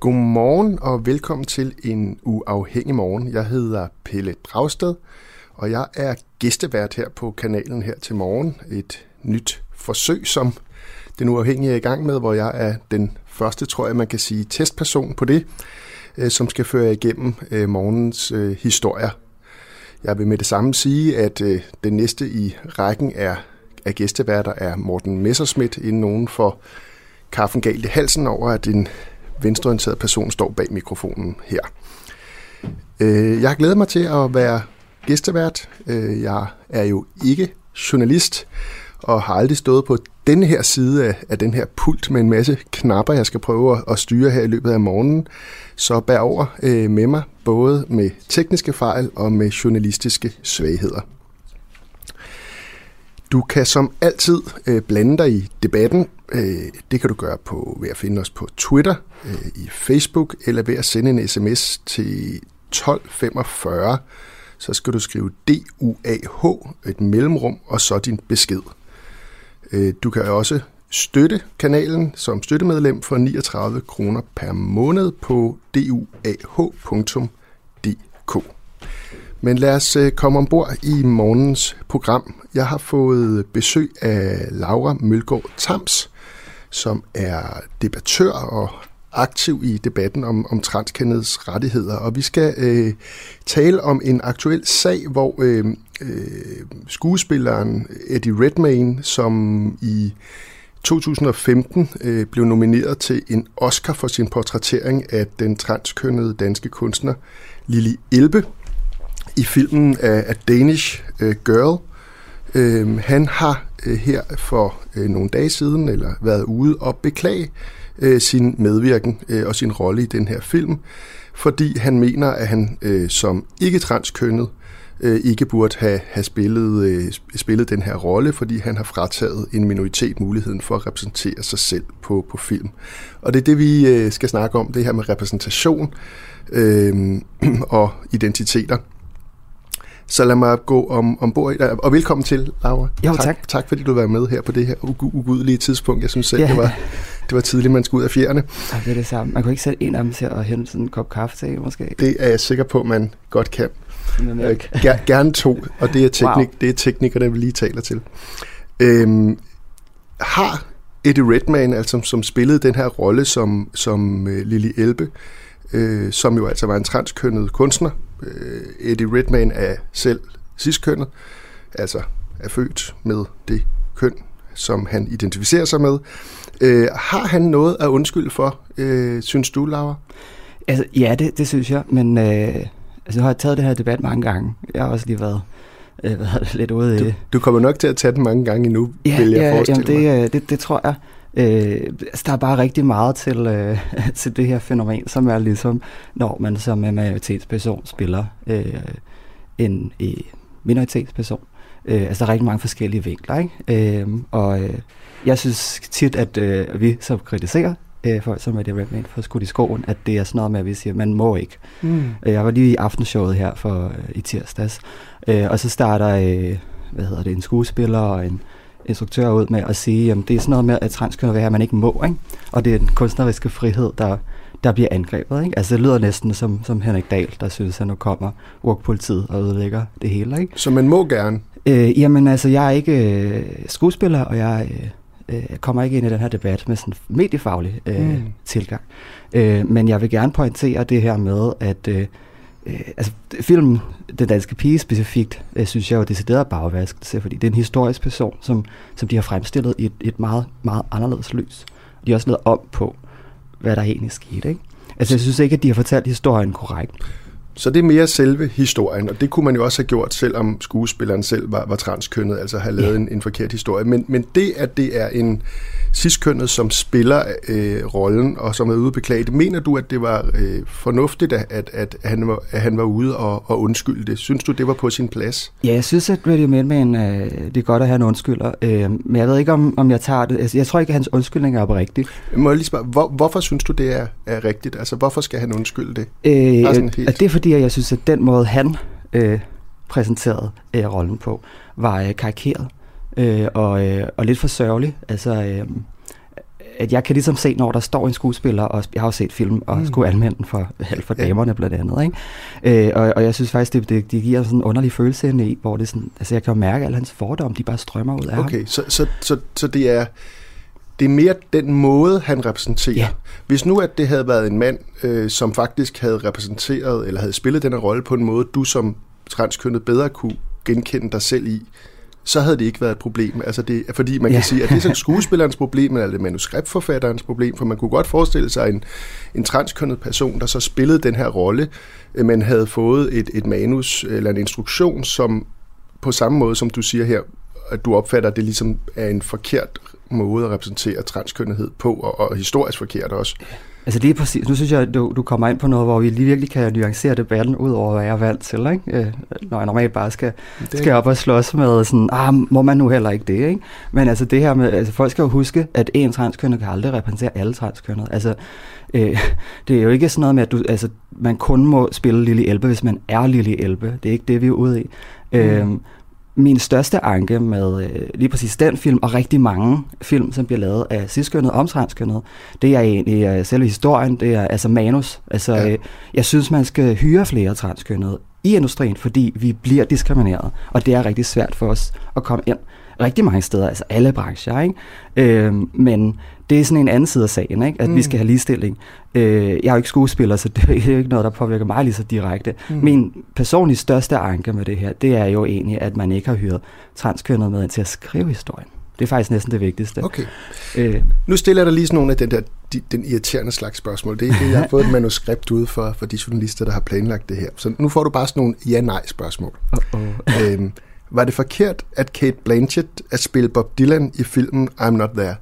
Godmorgen og velkommen til en uafhængig morgen. Jeg hedder Pelle Dragsted, og jeg er gæstevært her på kanalen her til morgen. Et nyt forsøg, som den uafhængige er i gang med, hvor jeg er den første, tror jeg, man kan sige, testperson på det, øh, som skal føre igennem øh, morgens øh, historier. Jeg vil med det samme sige, at den næste i rækken er, af gæsteværter er Morten Messerschmidt, inden nogen for kaffen galt i halsen over, at en venstreorienteret person står bag mikrofonen her. Jeg glæder mig til at være gæstevært. Øh, jeg er jo ikke journalist, og har aldrig stået på den her side af, af den her pult med en masse knapper, jeg skal prøve at, at styre her i løbet af morgenen. Så bær over øh, med mig, både med tekniske fejl og med journalistiske svagheder. Du kan som altid øh, blande dig i debatten. Øh, det kan du gøre på ved at finde os på Twitter, øh, i Facebook eller ved at sende en sms til 1245. Så skal du skrive DUAH, et mellemrum, og så din besked. Øh, du kan også støtte kanalen som støttemedlem for 39 kroner per måned på duah.dk. Men lad os øh, komme ombord i morgens program. Jeg har fået besøg af Laura Mølgaard Tams, som er debattør og aktiv i debatten om, om transkønnedes rettigheder. Og vi skal øh, tale om en aktuel sag, hvor øh, øh, skuespilleren Eddie Redmayne, som i 2015 øh, blev nomineret til en Oscar for sin portrættering af den transkønnede danske kunstner Lili Elbe i filmen af, af Danish øh, Girl. Øh, han har øh, her for øh, nogle dage siden eller været ude og beklage øh, sin medvirken øh, og sin rolle i den her film, fordi han mener, at han øh, som ikke transkønnet øh, ikke burde have, have spillet, øh, spillet den her rolle, fordi han har frataget en minoritet muligheden for at repræsentere sig selv på, på film. Og det er det, vi øh, skal snakke om, det her med repræsentation øh, og identiteter. Så lad mig gå om, ombord. Og velkommen til, Laura. Jo, tak. tak. Tak fordi du var med her på det her ugudelige tidspunkt. Jeg synes selv, ja. det, var, det var tidligt, man skulle ud af fjerne. Ja, det er det samme. Man kunne ikke sætte en af dem til at hente sådan en kop kaffe til, måske? Det er jeg sikker på, man godt kan. Øh, ger, gerne to, og det er, teknik, wow. det er teknikere, der vi lige taler til. Øhm, har Eddie Redmayne, altså, som spillede den her rolle som, som uh, Lily Elbe, øh, som jo altså var en transkønnet kunstner. Øh, Eddie Redmayne er selv ciskønnet, altså er født med det køn, som han identificerer sig med. Øh, har han noget at undskylde for, øh, synes du, Laura? Altså, ja, det, det synes jeg, men øh, altså, jeg har taget det her debat mange gange. Jeg har også lige været øh, været lidt ude i du, du kommer nok til at tage den mange gange endnu, ja, vil jeg ja, forestille jamen det, mig. Øh, det, det tror jeg. Øh, altså, der er bare rigtig meget til, øh, til det her fænomen, som er ligesom, når man som majoritetsperson spiller øh, en øh, minoritetsperson. Øh, altså, der er rigtig mange forskellige vinkler, ikke? Øh, og øh, jeg synes tit, at øh, vi som kritiserer øh, folk som er det Redman for skudt i skoen, at det er sådan noget med, at vi siger, at man må ikke. Mm. Øh, jeg var lige i aftenshowet her for øh, i tirsdags, øh, og så starter øh, hvad hedder det, en skuespiller og en instruktør ud med at sige, at det er sådan noget med, at transkønnet at man ikke må, ikke? og det er den kunstneriske frihed, der, der bliver angrebet. Ikke? Altså det lyder næsten som, som Henrik Dahl, der synes, at nu kommer workpolitiet og ødelægger det hele. Ikke? Så man må gerne? Øh, jamen altså, jeg er ikke øh, skuespiller, og jeg øh, øh, kommer ikke ind i den her debat med sådan en mediefaglig øh, mm. tilgang. Øh, men jeg vil gerne pointere det her med, at øh, øh, altså, filmen Den Danske Pige specifikt, øh, synes jeg jo decideret bagvaskelse, fordi det er en historisk person, som, som de har fremstillet i et, et meget, meget anderledes lys. De har også lavet om på, hvad der egentlig skete. Ikke? Altså, jeg synes ikke, at de har fortalt historien korrekt. Så det er mere selve historien, og det kunne man jo også have gjort, selvom skuespilleren selv var, var transkønnet, altså have lavet ja. en, en forkert historie. Men, men det, at det er en ciskønnet, som spiller øh, rollen, og som er ude beklaget, mener du, at det var øh, fornuftigt, at, at, han var, at han var ude og, og undskylde det? Synes du, det var på sin plads? Ja, jeg synes, at Radio Madman, øh, det er godt at have en undskylder, øh, men jeg ved ikke, om, om jeg tager det. Altså, jeg tror ikke, at hans undskyldning er oprigtig. Må jeg lige spørge, hvor, hvorfor synes du, det er, er rigtigt? Altså, hvorfor skal han undskylde det? Øh, helt... Det er fordi, jeg synes, at den måde, han øh, præsenterede øh, rollen på, var øh, karikeret øh, og, øh, og lidt for sørgelig. Altså, øh, at jeg kan ligesom se, når der står en skuespiller, og jeg har jo set film, og mm. skulle anmelde den for, for damerne blandt andet. Ikke? Øh, og, og jeg synes faktisk, det, det, det giver sådan en underlig følelse ind i, hvor det sådan, altså jeg kan jo mærke, at alle hans fordomme, de bare strømmer ud af okay, ham. så, så, så, så det er det er mere den måde, han repræsenterer. Ja. Hvis nu, at det havde været en mand, øh, som faktisk havde repræsenteret, eller havde spillet den rolle på en måde, du som transkønnet bedre kunne genkende dig selv i, så havde det ikke været et problem. Altså det, fordi man ja. kan sige, at det er så skuespillerens problem, eller det manuskriptforfatterens problem, for man kunne godt forestille sig en, en transkønnet person, der så spillede den her rolle, øh, men havde fået et, et manus eller en instruktion, som på samme måde, som du siger her, at du opfatter, at det ligesom er en forkert måde at repræsentere transkønnethed på, og, og historisk forkert også. Altså det er præcis, nu synes jeg, at du, du kommer ind på noget, hvor vi lige virkelig kan nuancere debatten ud over, hvad jeg er valgt til, ikke? Øh, når jeg normalt bare skal, det... skal op og slås med sådan, ah, må man nu heller ikke det, ikke? Men altså det her med, altså folk skal jo huske, at en transkønnet kan aldrig repræsentere alle transkønnede. Altså øh, det er jo ikke sådan noget med, at du, altså, man kun må spille Lille Elbe, hvis man er Lille Elbe. Det er ikke det, vi er ude i. Mm. Øh, min største anke med øh, lige præcis den film, og rigtig mange film, som bliver lavet af ciskønnet om transkønnet, det er egentlig øh, selve historien, det er altså manus. Altså, ja. øh, jeg synes, man skal hyre flere transkønnede i industrien, fordi vi bliver diskrimineret, og det er rigtig svært for os at komme ind rigtig mange steder, altså alle brancher, ikke? Øh, men det er sådan en anden side af sagen, ikke? at mm. vi skal have ligestilling. Øh, jeg er jo ikke skuespiller, så det er jo ikke noget, der påvirker mig lige så direkte. Mm. Min personlige største anke med det her, det er jo egentlig, at man ikke har hyret transkønnet med til at skrive historien. Det er faktisk næsten det vigtigste. Okay. Øh, nu stiller jeg dig lige sådan nogle af den der de, den irriterende slags spørgsmål. Det er det, jeg har fået et manuskript ud for, for de journalister, der har planlagt det her. Så nu får du bare sådan nogle ja-nej-spørgsmål. Uh-oh. Øhm, var det forkert, at Kate Blanchett at spille Bob Dylan i filmen I'm Not There?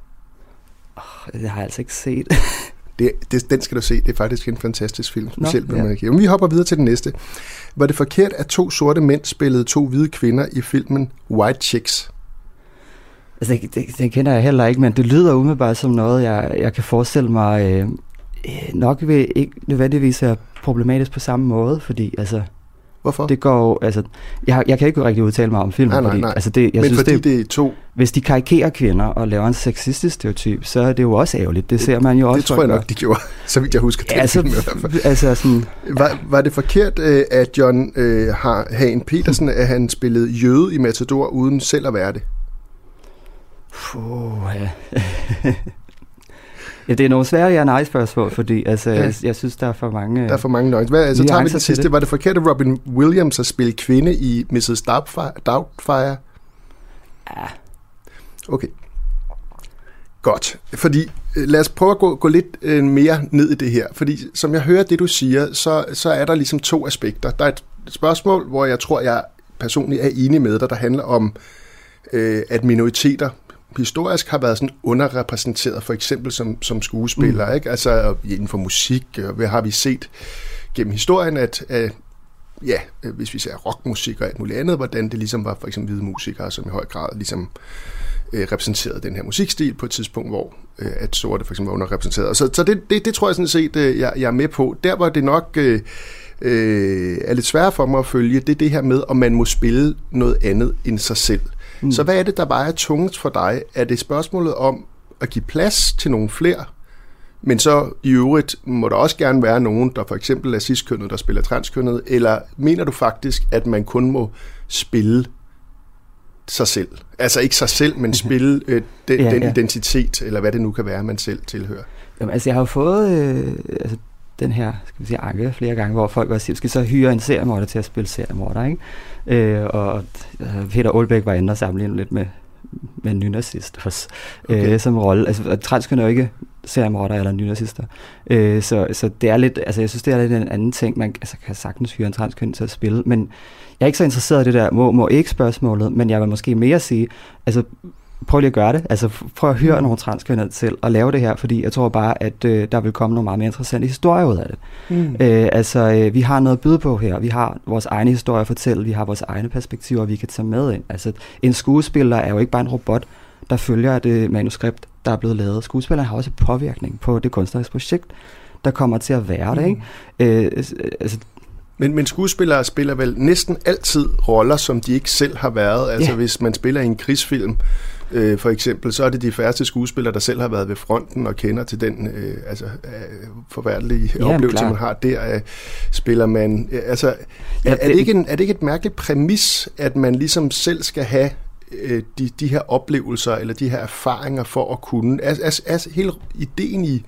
Det har jeg altså ikke set. det, det, den skal du se. Det er faktisk en fantastisk film, specielt Nå, ja. man Men vi hopper videre til den næste. Var det forkert, at to sorte mænd spillede to hvide kvinder i filmen White Chicks? Altså, det, det, det kender jeg heller ikke, men det lyder umiddelbart som noget, jeg, jeg kan forestille mig øh, øh nok vil ikke nødvendigvis være problematisk på samme måde, fordi altså, Hvorfor? Det går altså, jeg, jeg kan ikke rigtig udtale mig om filmen, nej, nej, fordi, nej. Altså det, jeg Men synes, fordi det, det er to... Hvis de karikerer kvinder og laver en sexistisk stereotyp, så er det jo også ærgerligt. Det ser man jo også. Det tror jeg nok, de gjorde, så vidt jeg husker. Ja, altså, altså sådan, var, var det forkert, øh, at John øh, har Hagen Petersen, at han spillede jøde i Matador, uden selv at være det? Puh, ja. Ja, det er nogle svære ja nej spørgsmål, fordi altså, ja. jeg, jeg synes, der er for mange... Der er for mange nøgne. Hvad, altså, tager vi det sidste. Det. Var det forkert at Robin Williams at spille kvinde i Mrs. Doubtfire? Ja. Okay. Godt. Fordi øh, lad os prøve at gå, gå lidt øh, mere ned i det her. Fordi som jeg hører det, du siger, så, så er der ligesom to aspekter. Der er et spørgsmål, hvor jeg tror, jeg personligt er enig med dig, der handler om, øh, at minoriteter historisk har været sådan underrepræsenteret, for eksempel som, som skuespiller, mm. ikke? Altså inden for musik, hvad har vi set gennem historien, at, at ja, hvis vi ser rockmusik og alt muligt andet, hvordan det ligesom var for eksempel hvide musikere, som i høj grad ligesom øh, repræsenterede den her musikstil på et tidspunkt, hvor øh, at sorte for eksempel var underrepræsenteret. Så, så det, det, det tror jeg sådan set, øh, jeg, jeg er med på. Der var det nok øh, øh, er lidt svært for mig at følge, det er det her med, om man må spille noget andet end sig selv. Mm. Så hvad er det, der vejer tungest for dig? Er det spørgsmålet om at give plads til nogle flere, men så i øvrigt må der også gerne være nogen, der for eksempel er ciskønnet, der spiller transkønnet, eller mener du faktisk, at man kun må spille sig selv? Altså ikke sig selv, men spille øh, den, ja, den ja. identitet, eller hvad det nu kan være, man selv tilhører. Jamen, altså jeg har jo fået øh, altså, den her, skal vi sige, anke flere gange, hvor folk også siger, skal så hyre en seriemorder til at spille seriemorder, ikke? Øh, og Peter Olbæk var inde og sammenligne lidt med med nynazist også, okay. øh, som rolle. Altså, transkøn er jo ikke seriemorder eller nynazister. Øh, så, så det er lidt, altså jeg synes, det er lidt en anden ting, man altså, kan sagtens hyre en transkøn til at spille, men jeg er ikke så interesseret i det der må, må ikke spørgsmålet, men jeg vil måske mere sige, altså prøv lige at gøre det. Altså prøv at høre nogle transkønnede til at lave det her, fordi jeg tror bare, at øh, der vil komme nogle meget mere interessante historier ud af det. Mm. Øh, altså øh, vi har noget at byde på her. Vi har vores egne historier at fortælle. Vi har vores egne perspektiver, vi kan tage med ind. Altså en skuespiller er jo ikke bare en robot, der følger det manuskript, der er blevet lavet. Skuespilleren har også påvirkning på det kunstneriske projekt, der kommer til at være mm. det. Ikke? Øh, altså, men, men skuespillere spiller vel næsten altid roller, som de ikke selv har været. Altså ja. hvis man spiller i en krigsfilm, øh, for eksempel, så er det de færreste skuespillere, der selv har været ved fronten og kender til den øh, altså, øh, forfærdelige ja, oplevelse, klar. man har der. Øh, spiller man... Øh, altså, ja, er, er, det ikke en, er det ikke et mærkeligt præmis, at man ligesom selv skal have øh, de, de her oplevelser eller de her erfaringer for at kunne... Altså, altså, altså hele ideen i.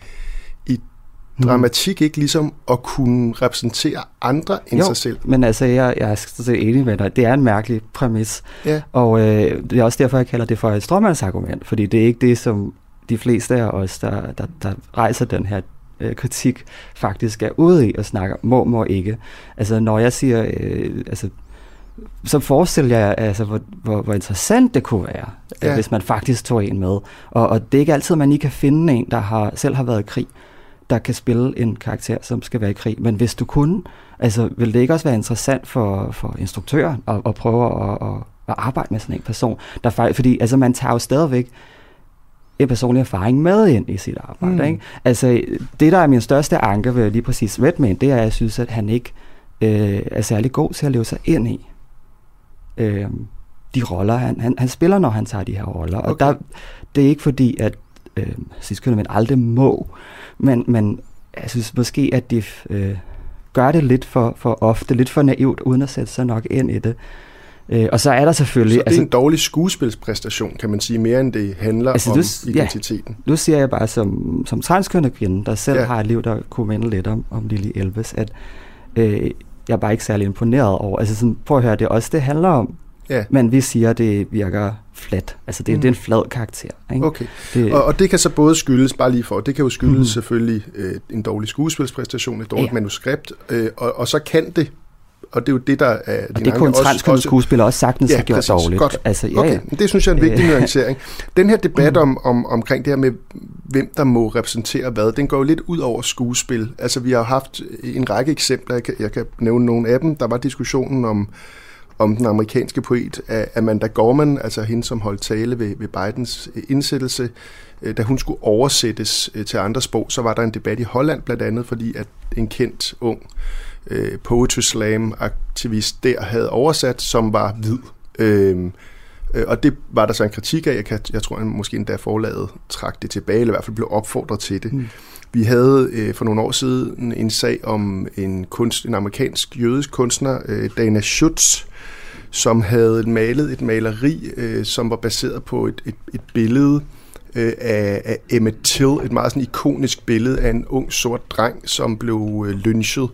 dramatik ikke ligesom at kunne repræsentere andre end jo, sig selv. men altså, jeg, jeg er så enig med dig. Det er en mærkelig præmis. Ja. Og øh, det er også derfor, jeg kalder det for et stråmandsargument, fordi det er ikke det, som de fleste af os, der, der, der rejser den her øh, kritik, faktisk er ude i at snakke må, må ikke. Altså, når jeg siger, øh, altså, så forestiller jeg, altså, hvor, hvor, hvor interessant det kunne være, ja. hvis man faktisk tog en med. Og, og det er ikke altid, man lige kan finde en, der har, selv har været i krig der kan spille en karakter, som skal være i krig. Men hvis du kunne, altså vil det ikke også være interessant for, for instruktøren at, at prøve at, at, at arbejde med sådan en person? Der, fordi altså, man tager jo stadigvæk en personlig erfaring med ind i sit arbejde. Mm. Ikke? Altså, det, der er min største anke ved lige præcis Redman, det er, at jeg synes, at han ikke øh, er særlig god til at leve sig ind i øh, de roller, han, han, han spiller, når han tager de her roller. Okay. Og der, det er ikke fordi, at øh, men aldrig må, men, men jeg synes måske, at de øh, gør det lidt for, for ofte, lidt for naivt, uden at sætte sig nok ind i det. Øh, og så er der selvfølgelig... Så det er altså, en dårlig skuespilspræstation, kan man sige, mere end det handler altså, om du, identiteten. Ja, nu siger jeg bare som, som transkønnet kvinde, der selv ja. har et liv, der kunne minde lidt om, om Lille Elves, at øh, jeg er bare ikke særlig imponeret over. Altså sådan, prøv at høre, det også det handler om. Ja. Men vi siger, at det virker flat. Altså det, mm. det er en flad karakter. Ikke? Okay. Det, og, og det kan så både skyldes, bare lige for, det kan jo skyldes mm. selvfølgelig øh, en dårlig skuespilspræstation, et dårligt ja. manuskript, øh, og, og så kan det og det er jo det, der er... Og det kunne en transkønnet skuespiller også sagtens ja, have gjort præcis, dårligt. Godt. Altså, ja, okay, ja. det synes jeg er en vigtig nuancering. Den her debat mm. om, om, omkring det her med, hvem der må repræsentere hvad, den går jo lidt ud over skuespil. Altså, vi har haft en række eksempler, jeg kan, jeg kan nævne nogle af dem. Der var diskussionen om om den amerikanske poet Amanda Gorman, altså hende, som holdt tale ved, ved Bidens øh, indsættelse, øh, da hun skulle oversættes øh, til andre sprog, så var der en debat i Holland blandt andet, fordi at en kendt ung øh, poetry slam-aktivist der havde oversat, som var hvid. Øhm, øh, og det var der så en kritik af. Jeg, kan, jeg tror, at måske endda forlaget trak det tilbage, eller i hvert fald blev opfordret til det. Mm. Vi havde øh, for nogle år siden en sag om en, kunst, en amerikansk jødisk kunstner, øh, Dana Schutz, som havde malet et maleri, øh, som var baseret på et, et, et billede øh, af, af Emmett Till, et meget sådan ikonisk billede af en ung sort dreng, som blev øh, lynchet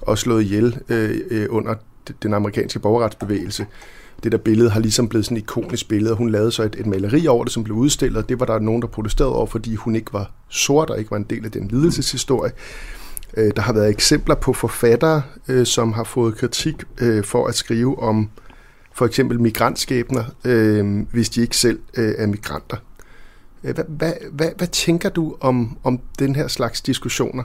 og slået ihjel øh, øh, under den amerikanske borgerretsbevægelse. Det der billede har ligesom blevet sådan et ikonisk billede, og hun lavede så et, et maleri over det, som blev udstillet, det var der nogen, der protesterede over, fordi hun ikke var sort og ikke var en del af den lidelseshistorie. Øh, der har været eksempler på forfattere, øh, som har fået kritik øh, for at skrive om for eksempel migrantskæbner, øh, hvis de ikke selv øh, er migranter. Øh, hvad, hvad, hvad, hvad tænker du om, om den her slags diskussioner?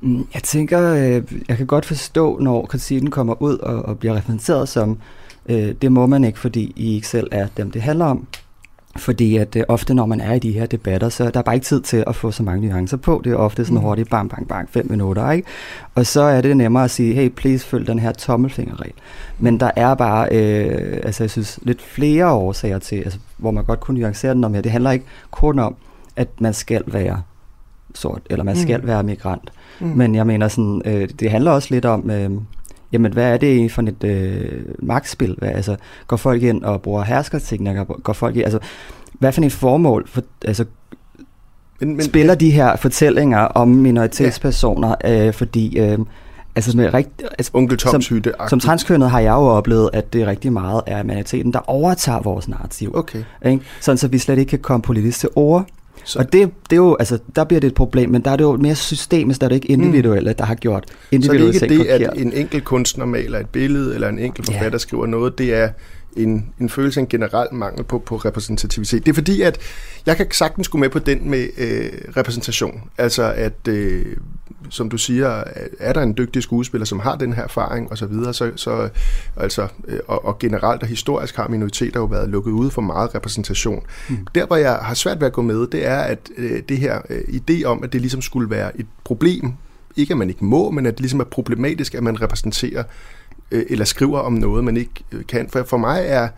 Mm, jeg tænker, øh, jeg kan godt forstå, når kritikken kommer ud og, og bliver referenceret som, øh, det må man ikke, fordi I ikke selv er dem, det handler om. Fordi at øh, ofte, når man er i de her debatter, så er der bare ikke tid til at få så mange nuancer på. Det er ofte sådan mm. hurtigt, bang, bang, bang, fem minutter, ikke? Og så er det nemmere at sige, hey, please, følg den her tommelfingerregel. Men der er bare, øh, altså jeg synes, lidt flere årsager til, altså, hvor man godt kunne nuancere den om her. Det handler ikke kun om, at man skal være sort, eller man mm. skal være migrant. Mm. Men jeg mener sådan, øh, det handler også lidt om... Øh, jamen hvad er det for et øh, magtspil? Hvad, altså, går folk ind og bruger herskerteknikker? Går folk ind, altså, hvad for et formål? For, altså, men, men, spiller de her fortællinger om minoritetspersoner, ja. øh, fordi øh, Altså, med rigt, altså Onkel Toms som, som transkønnet har jeg jo oplevet, at det er rigtig meget af majoriteten, der overtager vores narrativ. Okay. Ikke? Sådan så vi slet ikke kan komme politisk til ord. Så. Og det, det er jo, altså, der bliver det et problem, men der er det jo mere systemisk, der er det ikke individuelle, mm. der har gjort individuelle Så det er ikke det, forkert. at en enkelt kunstner maler et billede, eller en enkelt forfatter ja. skriver noget, det er en, en følelse af en generel mangel på, på repræsentativitet. Det er fordi, at jeg kan sagtens gå med på den med øh, repræsentation. Altså at, øh, som du siger, er der en dygtig skuespiller, som har den her erfaring og så videre, så, så altså, øh, og, og generelt og historisk har minoriteter jo været lukket ude for meget repræsentation. Mm. Der, hvor jeg har svært ved at gå med, det er, at øh, det her øh, idé om, at det ligesom skulle være et problem, ikke at man ikke må, men at det ligesom er problematisk, at man repræsenterer øh, eller skriver om noget, man ikke øh, kan. For, for mig er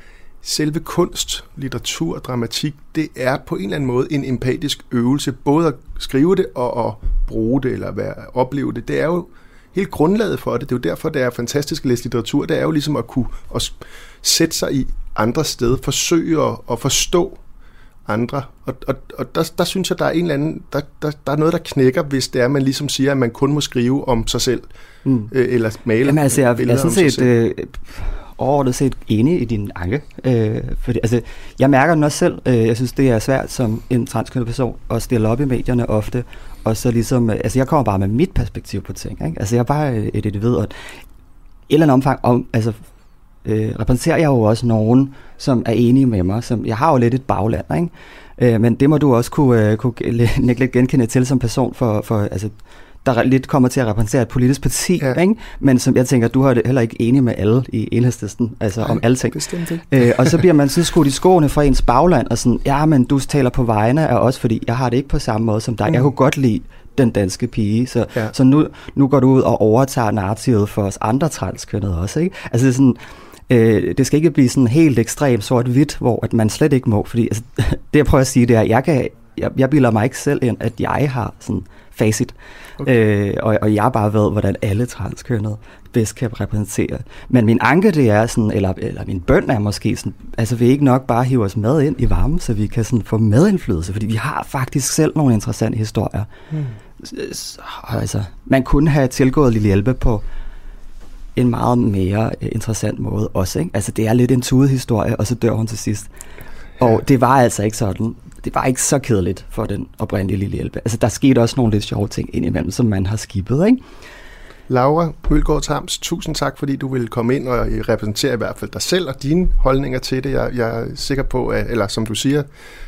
selve kunst, litteratur, dramatik, det er på en eller anden måde en empatisk øvelse, både at skrive det og at bruge det, eller være, opleve det. Det er jo helt grundlaget for det. Det er jo derfor, det er fantastisk at læse litteratur. Det er jo ligesom at kunne at sætte sig i andre steder, forsøge at, at forstå andre. Og, og, og der, der synes jeg, der er en eller anden, der, der, der er noget, der knækker, hvis det er, man ligesom siger, at man kun må skrive om sig selv, mm. øh, eller male Jamen altså, jeg, jeg er sådan set øh, overordnet set enig i din anke. Øh, fordi, altså, jeg mærker den også selv. Øh, jeg synes, det er svært som en transkønnet person at stille op i medierne ofte, og så ligesom, øh, altså jeg kommer bare med mit perspektiv på ting. Ikke? Altså jeg er bare et, et, og ved, at et eller andet omfang, om, altså øh, repræsenterer jeg jo også nogen, som er enige med mig. Som, jeg har jo lidt et bagland, ikke? Øh, men det må du også kunne, øh, kunne lidt genkende til som person, for, for altså, der lidt kommer til at repræsentere et politisk parti, ja. ikke? men som jeg tænker, du har det heller ikke enig med alle i enhedslisten, altså Nej, om alle ting. Øh, og så bliver man så skudt i skoene fra ens bagland, og sådan, ja, men du taler på vegne af os, fordi jeg har det ikke på samme måde som dig. Mm. Jeg kunne godt lide den danske pige. Så, ja. så nu, nu går du ud og overtager narrativet for os andre transkønnede også. Ikke? Altså det er sådan, Øh, det skal ikke blive sådan helt ekstremt sort-hvidt, hvor at man slet ikke må, fordi altså, det jeg prøver at sige, det er, jeg, kan, jeg, jeg bilder mig ikke selv ind, at jeg har sådan facit, okay. øh, og, og jeg bare ved, hvordan alle transkønnede bedst kan repræsentere. Men min anke, det er sådan, eller, eller min bøn er måske sådan, altså vi ikke nok bare hive os med ind i varmen, så vi kan sådan få medindflydelse, fordi vi har faktisk selv nogle interessante historier. Så, altså, man kunne have tilgået Lille Hjælpe på en meget mere øh, interessant måde også. Ikke? Altså det er lidt en tudehistorie, og så dør hun til sidst. Og det var altså ikke sådan. Det var ikke så kedeligt for den oprindelige lille hjælpe. Altså der skete også nogle lidt sjove ting indimellem, som man har skibet. Ikke? Laura Mølgaard Tams, tusind tak, fordi du ville komme ind og repræsentere i hvert fald dig selv og dine holdninger til det. Jeg, jeg er sikker på, at, eller som du siger,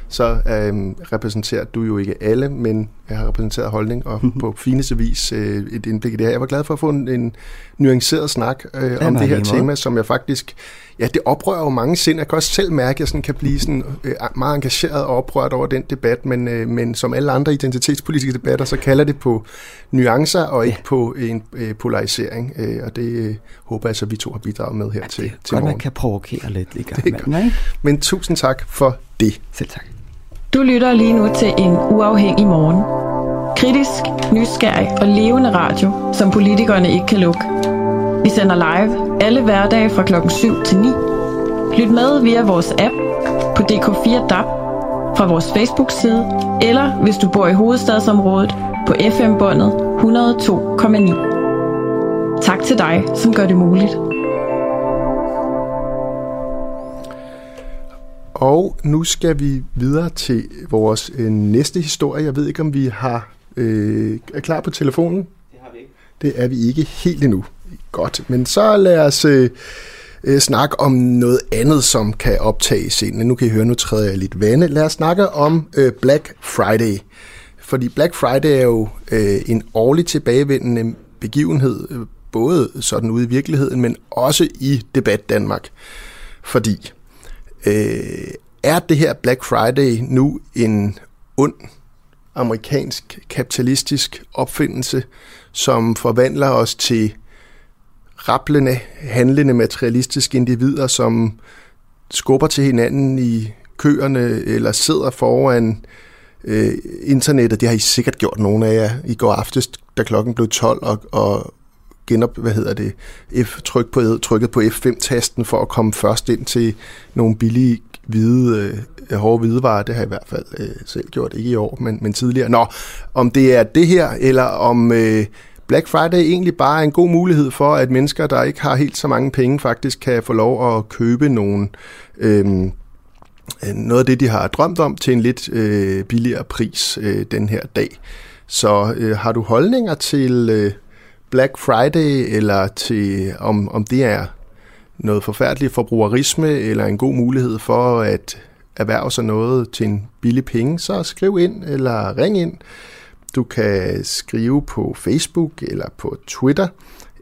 så øhm, repræsenterer du jo ikke alle, men jeg har repræsenteret holdning og på fineste vis øh, et indblik i det her. Jeg var glad for at få en, en nuanceret snak øh, om det her tema, som jeg faktisk ja, det oprører jo mange sind. Jeg kan også selv mærke, at jeg sådan kan blive sådan, øh, meget engageret og oprørt over den debat, men, øh, men som alle andre identitetspolitiske debatter, så kalder det på nuancer og ikke ja. på en øh, polarisering. Øh, og det øh, håber jeg så, vi to har bidraget med her ja, til, det er til godt, morgen. man kan provokere lidt i gang ikke? Men tusind tak for det. Selv tak. Du lytter lige nu til en uafhængig morgen. Kritisk, nysgerrig og levende radio, som politikerne ikke kan lukke. Vi sender live alle hverdage fra klokken 7 til 9. Lyt med via vores app på DK4 DAB, fra vores Facebook-side, eller hvis du bor i hovedstadsområdet på FM-båndet 102,9. Tak til dig, som gør det muligt. Og nu skal vi videre til vores øh, næste historie. Jeg ved ikke, om vi har øh, er klar på telefonen. Det har vi ikke. Det er vi ikke helt endnu. Godt, men så lad os øh, øh, snakke om noget andet, som kan optage scenen. Nu kan I høre, nu træder jeg lidt vande. Lad os snakke om øh, Black Friday. Fordi Black Friday er jo øh, en årlig tilbagevendende begivenhed, øh, både sådan ude i virkeligheden, men også i debat Danmark. Fordi øh, er det her Black Friday nu en ond amerikansk kapitalistisk opfindelse, som forvandler os til rablende, handlende, materialistiske individer, som skubber til hinanden i køerne eller sidder foran øh, internettet. Det har I sikkert gjort nogle af jer i går aftes, da klokken blev 12, og, og genop, hvad hedder det, F, tryk på, trykket på F5-tasten for at komme først ind til nogle billige hvide, øh, hårde hvidevarer. Det har jeg i hvert fald øh, selv gjort, ikke i år, men, men tidligere. Nå, om det er det her, eller om øh, Black Friday egentlig bare en god mulighed for, at mennesker, der ikke har helt så mange penge, faktisk kan få lov at købe nogle, Øh, noget af det, de har drømt om, til en lidt øh, billigere pris øh, den her dag. Så øh, har du holdninger til øh, Black Friday, eller til om, om det er noget forfærdeligt forbrugerisme, eller en god mulighed for at erhverve sig noget til en billig penge, så skriv ind eller ring ind. Du kan skrive på Facebook eller på Twitter,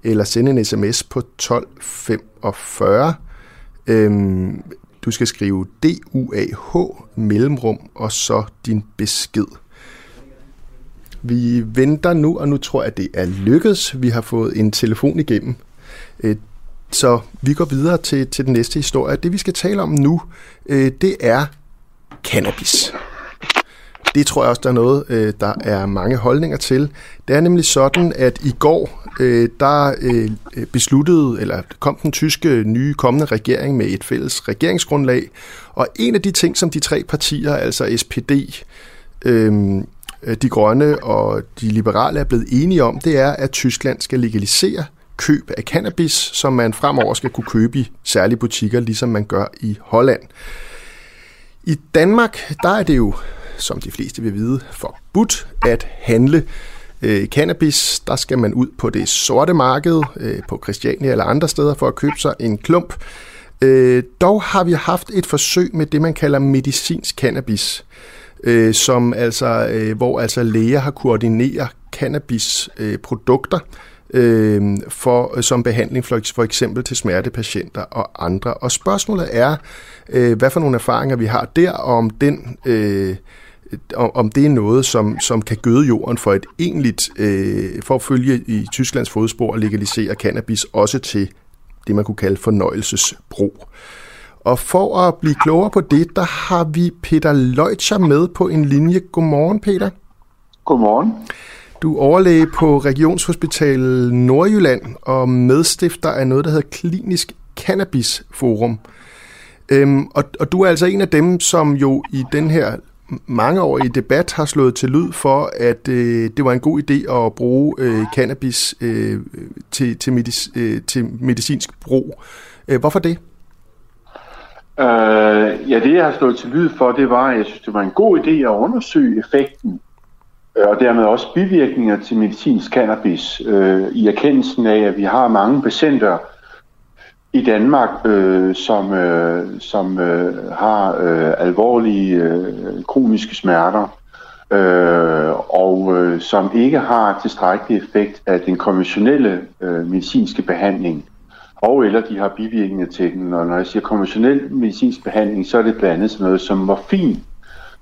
eller sende en sms på 1245. Øhm, du skal skrive DUAH mellemrum og så din besked. Vi venter nu, og nu tror jeg, at det er lykkedes. Vi har fået en telefon igennem. Øh, så vi går videre til, til den næste historie. Det vi skal tale om nu, øh, det er cannabis. Det tror jeg også, der er noget, øh, der er mange holdninger til. Det er nemlig sådan, at i går, øh, der øh, øh, besluttede, eller kom den tyske nye kommende regering med et fælles regeringsgrundlag, og en af de ting, som de tre partier, altså SPD, øhm, de grønne og de liberale er blevet enige om, det er, at Tyskland skal legalisere køb af cannabis, som man fremover skal kunne købe i særlige butikker, ligesom man gør i Holland. I Danmark, der er det jo, som de fleste vil vide, forbudt at handle øh, cannabis. Der skal man ud på det sorte marked, øh, på Christiania eller andre steder, for at købe sig en klump. Øh, dog har vi haft et forsøg med det, man kalder medicinsk cannabis, øh, som altså, øh, hvor altså læger har koordineret cannabisprodukter, øh, øh, for, som behandling for, for eksempel til smertepatienter og andre. Og spørgsmålet er, øh, hvad for nogle erfaringer vi har der, og om den... Øh, om det er noget, som, som kan gøde jorden for et egentligt, øh, for at følge i Tysklands fodspor og legalisere cannabis også til det, man kunne kalde fornøjelsesbrug. Og for at blive klogere på det, der har vi Peter Leutcher med på en linje. Godmorgen, Peter. Godmorgen. Du er overlæge på Regionshospital Nordjylland og medstifter af noget, der hedder Klinisk Cannabis Forum. Øhm, og, og du er altså en af dem, som jo i den her mangeårige debat har slået til lyd for, at øh, det var en god idé at bruge øh, cannabis øh, til, til, medic, øh, til medicinsk brug. Øh, hvorfor det? Øh, ja, det jeg har slået til lyd for, det var, at jeg synes, det var en god idé at undersøge effekten Øh, og dermed også bivirkninger til medicinsk cannabis, øh, i erkendelsen af, at vi har mange patienter i Danmark, øh, som, øh, som øh, har øh, alvorlige øh, kroniske smerter, øh, og øh, som ikke har tilstrækkelig effekt af den konventionelle øh, medicinske behandling, og eller de har bivirkninger til den. Og når jeg siger konventionel medicinsk behandling, så er det blandt andet sådan noget som morfin,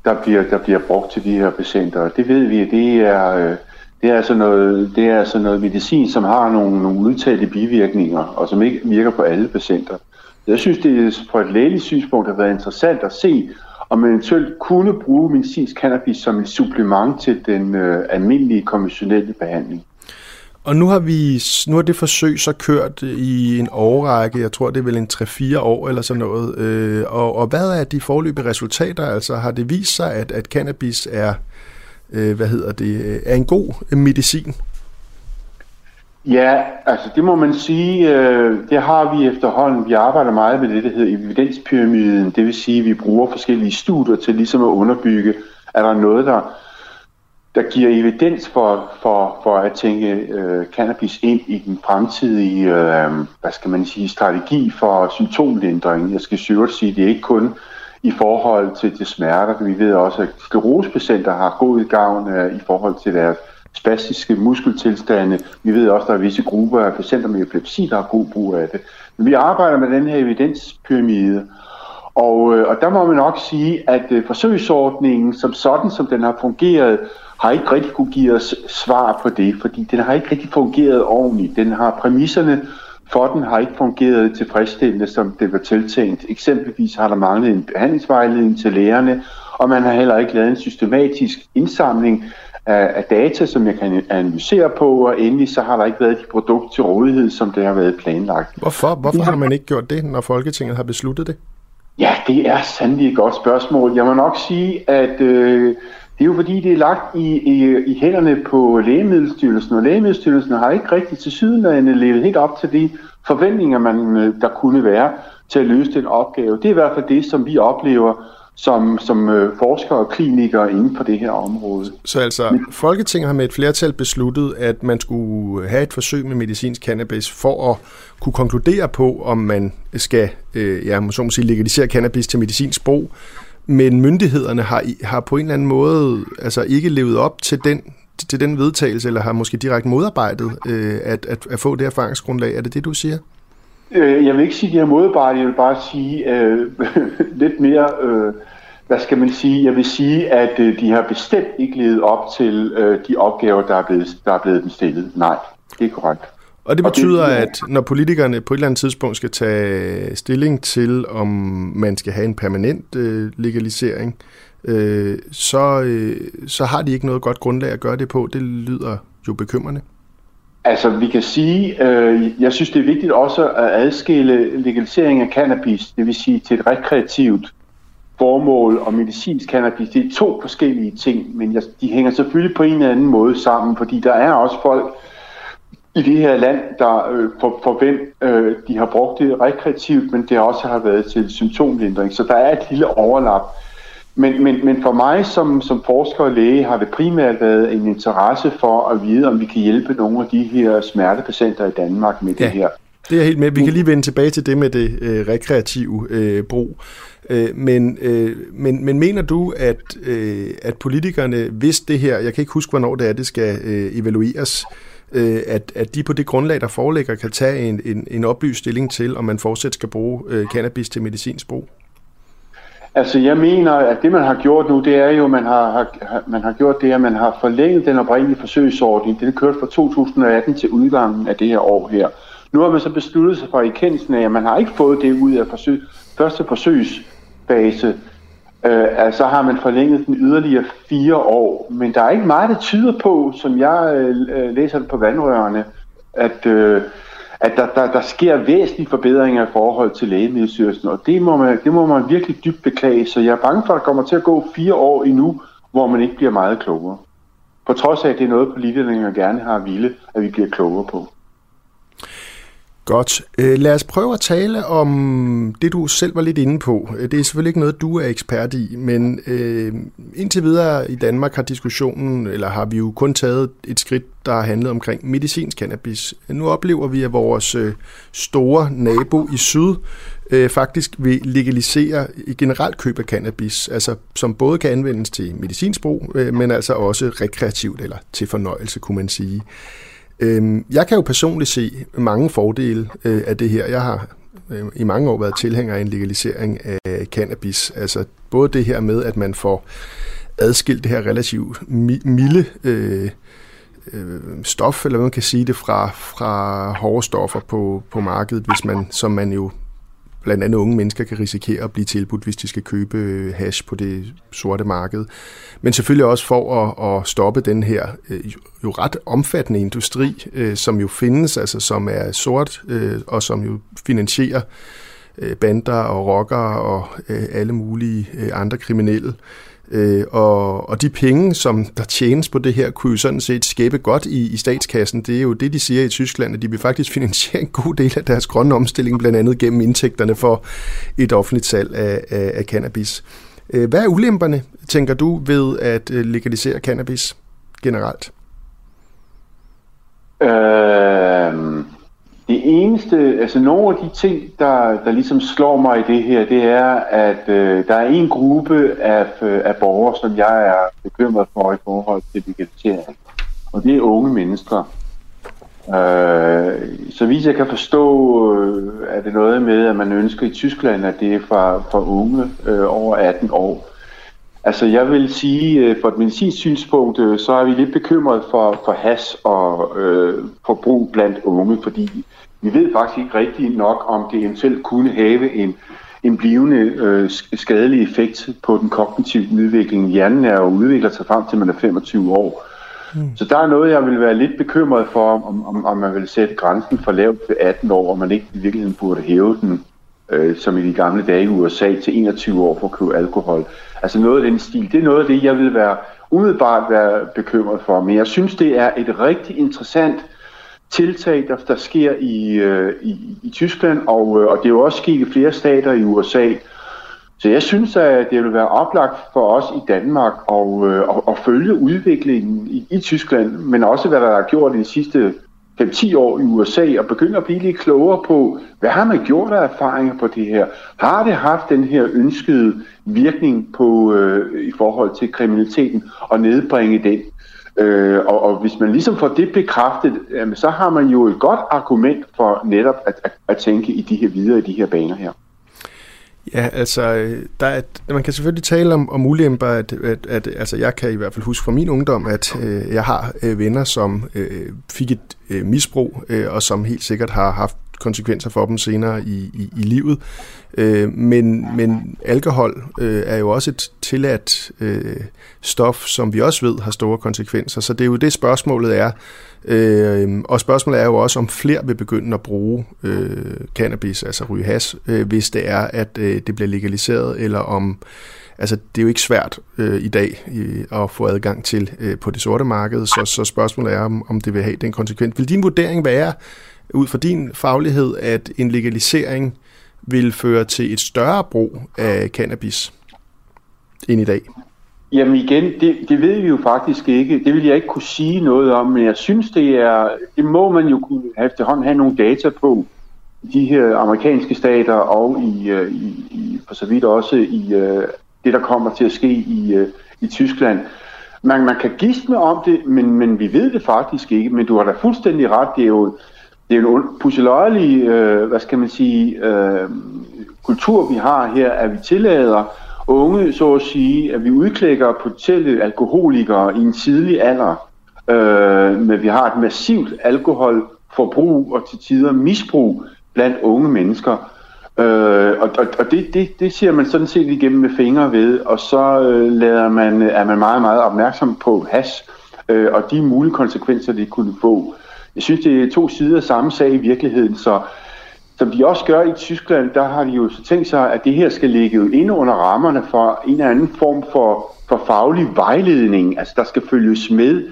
der bliver, der bliver brugt til de her patienter. Det ved vi, at det er, øh, det er, altså noget, det er altså noget medicin, som har nogle, nogle udtalte bivirkninger, og som ikke virker på alle patienter. Jeg synes, det fra et lægeligt synspunkt har været interessant at se, om man eventuelt kunne bruge medicinsk cannabis som et supplement til den øh, almindelige konventionelle behandling. Og nu har vi nu har det forsøg så kørt i en årrække, jeg tror det er vel en 3-4 år eller sådan noget. Øh, og, og hvad er de forløbige resultater? Altså har det vist sig, at, at cannabis er, øh, øh, hvad hedder det, øh, er en god øh, medicin? Ja, altså det må man sige, øh, det har vi efterhånden. Vi arbejder meget med det, der hedder evidenspyramiden. Det vil sige, at vi bruger forskellige studier til ligesom at underbygge, er der noget, der der giver evidens for, for, for at tænke øh, cannabis ind i den fremtidige øh, hvad skal man sige, strategi for symptomlindring. Jeg skal sikkert sige, at det er ikke kun i forhold til, til smerter. Vi ved også, at sklerosepatienter har god gavn øh, i forhold til deres spastiske muskeltilstande. Vi ved også, at der er visse grupper af patienter med epilepsi, der har god brug af det. Men vi arbejder med den her evidenspyramide, og, øh, og der må man nok sige, at øh, forsøgsordningen som sådan, som den har fungeret, har ikke rigtig kunne give os svar på det, fordi den har ikke rigtig fungeret ordentligt. Den har præmisserne for den har ikke fungeret tilfredsstillende, som det var tiltænkt. Eksempelvis har der manglet en behandlingsvejledning til lægerne, og man har heller ikke lavet en systematisk indsamling af, af data, som jeg kan analysere på, og endelig så har der ikke været de produkter til rådighed, som det har været planlagt. Hvorfor, Hvorfor har man ikke gjort det, når Folketinget har besluttet det? Ja, det er sandelig et godt spørgsmål. Jeg må nok sige, at øh, Det er jo fordi, det er lagt i, i, i hænderne på Lægemiddelstyrelsen, og Lægemiddelstyrelsen har ikke rigtig til sydenlande levet helt op til de forventninger, man, øh, der kunne være til at løse den opgave. Det er i hvert fald det, som vi oplever som, som øh, forskere og klinikere inden for det her område. Så altså, Folketinget har med et flertal besluttet, at man skulle have et forsøg med medicinsk cannabis for at kunne konkludere på, om man skal øh, ja, så må sige, legalisere cannabis til medicinsk brug. Men myndighederne har, har på en eller anden måde altså ikke levet op til den, til den vedtagelse, eller har måske direkte modarbejdet øh, at, at, at få det erfaringsgrundlag. Er det det, du siger? Øh, jeg vil ikke sige, at de har modarbejdet, jeg vil bare sige øh, lidt mere, øh, hvad skal man sige, jeg vil sige, at øh, de har bestemt ikke levet op til øh, de opgaver, der er, blevet, der er blevet dem stillet. Nej, det er korrekt. Og det betyder, og det, at når politikerne på et eller andet tidspunkt skal tage stilling til, om man skal have en permanent øh, legalisering, øh, så, øh, så har de ikke noget godt grundlag at gøre det på. Det lyder jo bekymrende. Altså, vi kan sige, øh, jeg synes, det er vigtigt også at adskille legalisering af cannabis, det vil sige til et rekreativt formål og medicinsk cannabis. Det er to forskellige ting, men de hænger selvfølgelig på en eller anden måde sammen, fordi der er også folk i det her land, der øh, for, for hvem øh, de har brugt det rekreativt, men det også har været til symptomlindring. Så der er et lille overlap. Men, men, men for mig som, som forsker og læge har det primært været en interesse for at vide, om vi kan hjælpe nogle af de her smertepatienter i Danmark med ja, det her. Det er helt med. Vi kan lige vende tilbage til det med det øh, rekreative øh, brug. Øh, men, øh, men, men mener du, at, øh, at politikerne, hvis det her, jeg kan ikke huske, hvornår det er, det skal øh, evalueres, øh, øh, at, at de på det grundlag, der foreligger, kan tage en, en, en oplyst stilling til, om man fortsat skal bruge øh, cannabis til medicinsk brug? Altså, jeg mener, at det, man har gjort nu, det er jo, man har, har, man har gjort det, at man har forlænget den oprindelige forsøgsordning. Den er kørt fra 2018 til udgangen af det her år her. Nu har man så besluttet sig for i kendelsen af, at man har ikke fået det ud af forsøg, første forsøgsfase. Øh, altså har man forlænget den yderligere fire år. Men der er ikke meget, der tyder på, som jeg øh, øh, læser det på vandrørene, at... Øh, at der, der, der sker væsentlige forbedringer i forhold til lægemiddelstyrelsen, og det må, man, det må man virkelig dybt beklage, så jeg er bange for, at der kommer til at gå fire år endnu, hvor man ikke bliver meget klogere. På trods af, at det er noget, politikerne gerne har ville, at vi bliver klogere på. Godt. Øh, lad os prøve at tale om det, du selv var lidt inde på. Øh, det er selvfølgelig ikke noget, du er ekspert i, men øh, indtil videre i Danmark har diskussionen, eller har vi jo kun taget et skridt, der har handlet omkring medicinsk cannabis. Nu oplever vi, at vores øh, store nabo i syd øh, faktisk vil legalisere i generelt køb af cannabis, altså som både kan anvendes til medicinsk brug, øh, men altså også rekreativt eller til fornøjelse, kunne man sige. Øhm, jeg kan jo personligt se mange fordele øh, af det her. Jeg har øh, i mange år været tilhænger af en legalisering af cannabis. Altså både det her med, at man får adskilt det her relativt milde øh, øh, stof, eller hvad man kan sige det, fra, fra hårde stoffer på, på markedet, hvis man, som man jo blandt andet unge mennesker kan risikere at blive tilbudt, hvis de skal købe øh, hash på det sorte marked. Men selvfølgelig også for at, at stoppe den her øh, jo ret omfattende industri, øh, som jo findes, altså som er sort, og som jo finansierer bander og rockere og alle mulige andre kriminelle. Øh, og, og de penge, som der tjenes på det her, kunne jo sådan set skæbe godt i, i statskassen. Det er jo det, de siger i Tyskland, at de vil faktisk finansiere en god del af deres grønne omstilling, blandt andet gennem indtægterne for et offentligt salg af, af, af cannabis. Øh, hvad er ulemperne, tænker du, ved at øh, legalisere cannabis generelt? Øh, det eneste, altså nogle af de ting, der, der ligesom slår mig i det her, det er, at øh, der er en gruppe af, øh, af borgere, som jeg er bekymret for i forhold til digitalisering. Og det er unge mennesker. Øh, så hvis jeg kan forstå, øh, er det noget med, at man ønsker i Tyskland, at det er for, for unge øh, over 18 år. Altså jeg vil sige, øh, for et medicinsk synspunkt, øh, så er vi lidt bekymret for, for has og øh, forbrug blandt unge, fordi vi ved faktisk ikke rigtig nok, om det eventuelt kunne have en, en blivende øh, skadelig effekt på den kognitive udvikling. Hjernen er jo udvikler sig frem til, man er 25 år. Mm. Så der er noget, jeg vil være lidt bekymret for, om, om, om man vil sætte grænsen for lavt til 18 år, og man ikke i virkeligheden burde hæve den, øh, som i de gamle dage i USA, til 21 år for at købe alkohol. Altså noget af den stil, det er noget af det, jeg vil være umiddelbart være bekymret for. Men jeg synes, det er et rigtig interessant tiltag, der, der sker i, øh, i, i Tyskland, og, øh, og det er jo også sket i flere stater i USA. Så jeg synes, at det vil være oplagt for os i Danmark at, øh, at, at følge udviklingen i, i Tyskland, men også hvad der er gjort i de sidste 5-10 år i USA, og begynde at blive lidt klogere på, hvad har man gjort af erfaringer på det her? Har det haft den her ønskede virkning på øh, i forhold til kriminaliteten og nedbringe den? Øh, og, og hvis man ligesom får det bekræftet, jamen, så har man jo et godt argument for netop at, at, at tænke i de her videre i de her baner her. Ja, altså, øh, der er, man kan selvfølgelig tale om, om ulemper, at, at, at altså, jeg kan i hvert fald huske fra min ungdom, at øh, jeg har øh, venner, som øh, fik et øh, misbrug, øh, og som helt sikkert har haft konsekvenser for dem senere i, i, i livet. Øh, men, men alkohol øh, er jo også et tilladt øh, stof, som vi også ved har store konsekvenser. Så det er jo det spørgsmålet er. Øh, og spørgsmålet er jo også, om flere vil begynde at bruge øh, cannabis, altså ryge has, øh, hvis det er, at øh, det bliver legaliseret, eller om altså det er jo ikke svært øh, i dag øh, at få adgang til øh, på det sorte marked, så, så spørgsmålet er, om, om det vil have den konsekvens. Vil din vurdering være, ud fra din faglighed, at en legalisering vil føre til et større brug af cannabis end i dag? Jamen igen, det, det ved vi jo faktisk ikke. Det vil jeg ikke kunne sige noget om, men jeg synes, det er, det må man jo kunne efterhånden have nogle data på de her amerikanske stater og i, øh, i, i for så vidt også i øh, det, der kommer til at ske i, øh, i Tyskland. Man, man kan gisne om det, men, men vi ved det faktisk ikke. Men du har da fuldstændig ret. Det er jo, det er en pusseløjelig, øh, hvad skal man sige, øh, kultur, vi har her, at vi tillader unge, så at sige, at vi udklækker potentielle alkoholikere i en tidlig alder, øh, men vi har et massivt alkoholforbrug og til tider misbrug blandt unge mennesker. Øh, og og, og det, det, det ser man sådan set igennem med fingre ved, og så øh, lader man, er man meget, meget opmærksom på has øh, og de mulige konsekvenser, det kunne få. Jeg synes, det er to sider af samme sag i virkeligheden, så som de også gør i Tyskland, der har de jo så tænkt sig, at det her skal ligge ind under rammerne for en eller anden form for, for faglig vejledning. Altså der skal følges med,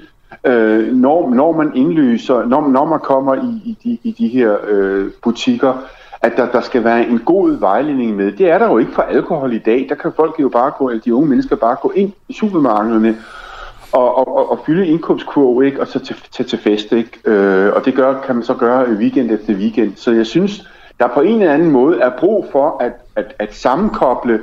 øh, når, når man indløser, når, når man kommer i, i, de, i de her øh, butikker, at der, der skal være en god vejledning med. Det er der jo ikke for alkohol i dag. Der kan folk jo bare gå, eller de unge mennesker bare gå ind i supermarkederne og, og, og, og fylde indkomstkurve, ikke? og så tage til, til fest. Ikke? Øh, og det gør, kan man så gøre weekend efter weekend. Så jeg synes, der på en eller anden måde er brug for at, at, at sammenkoble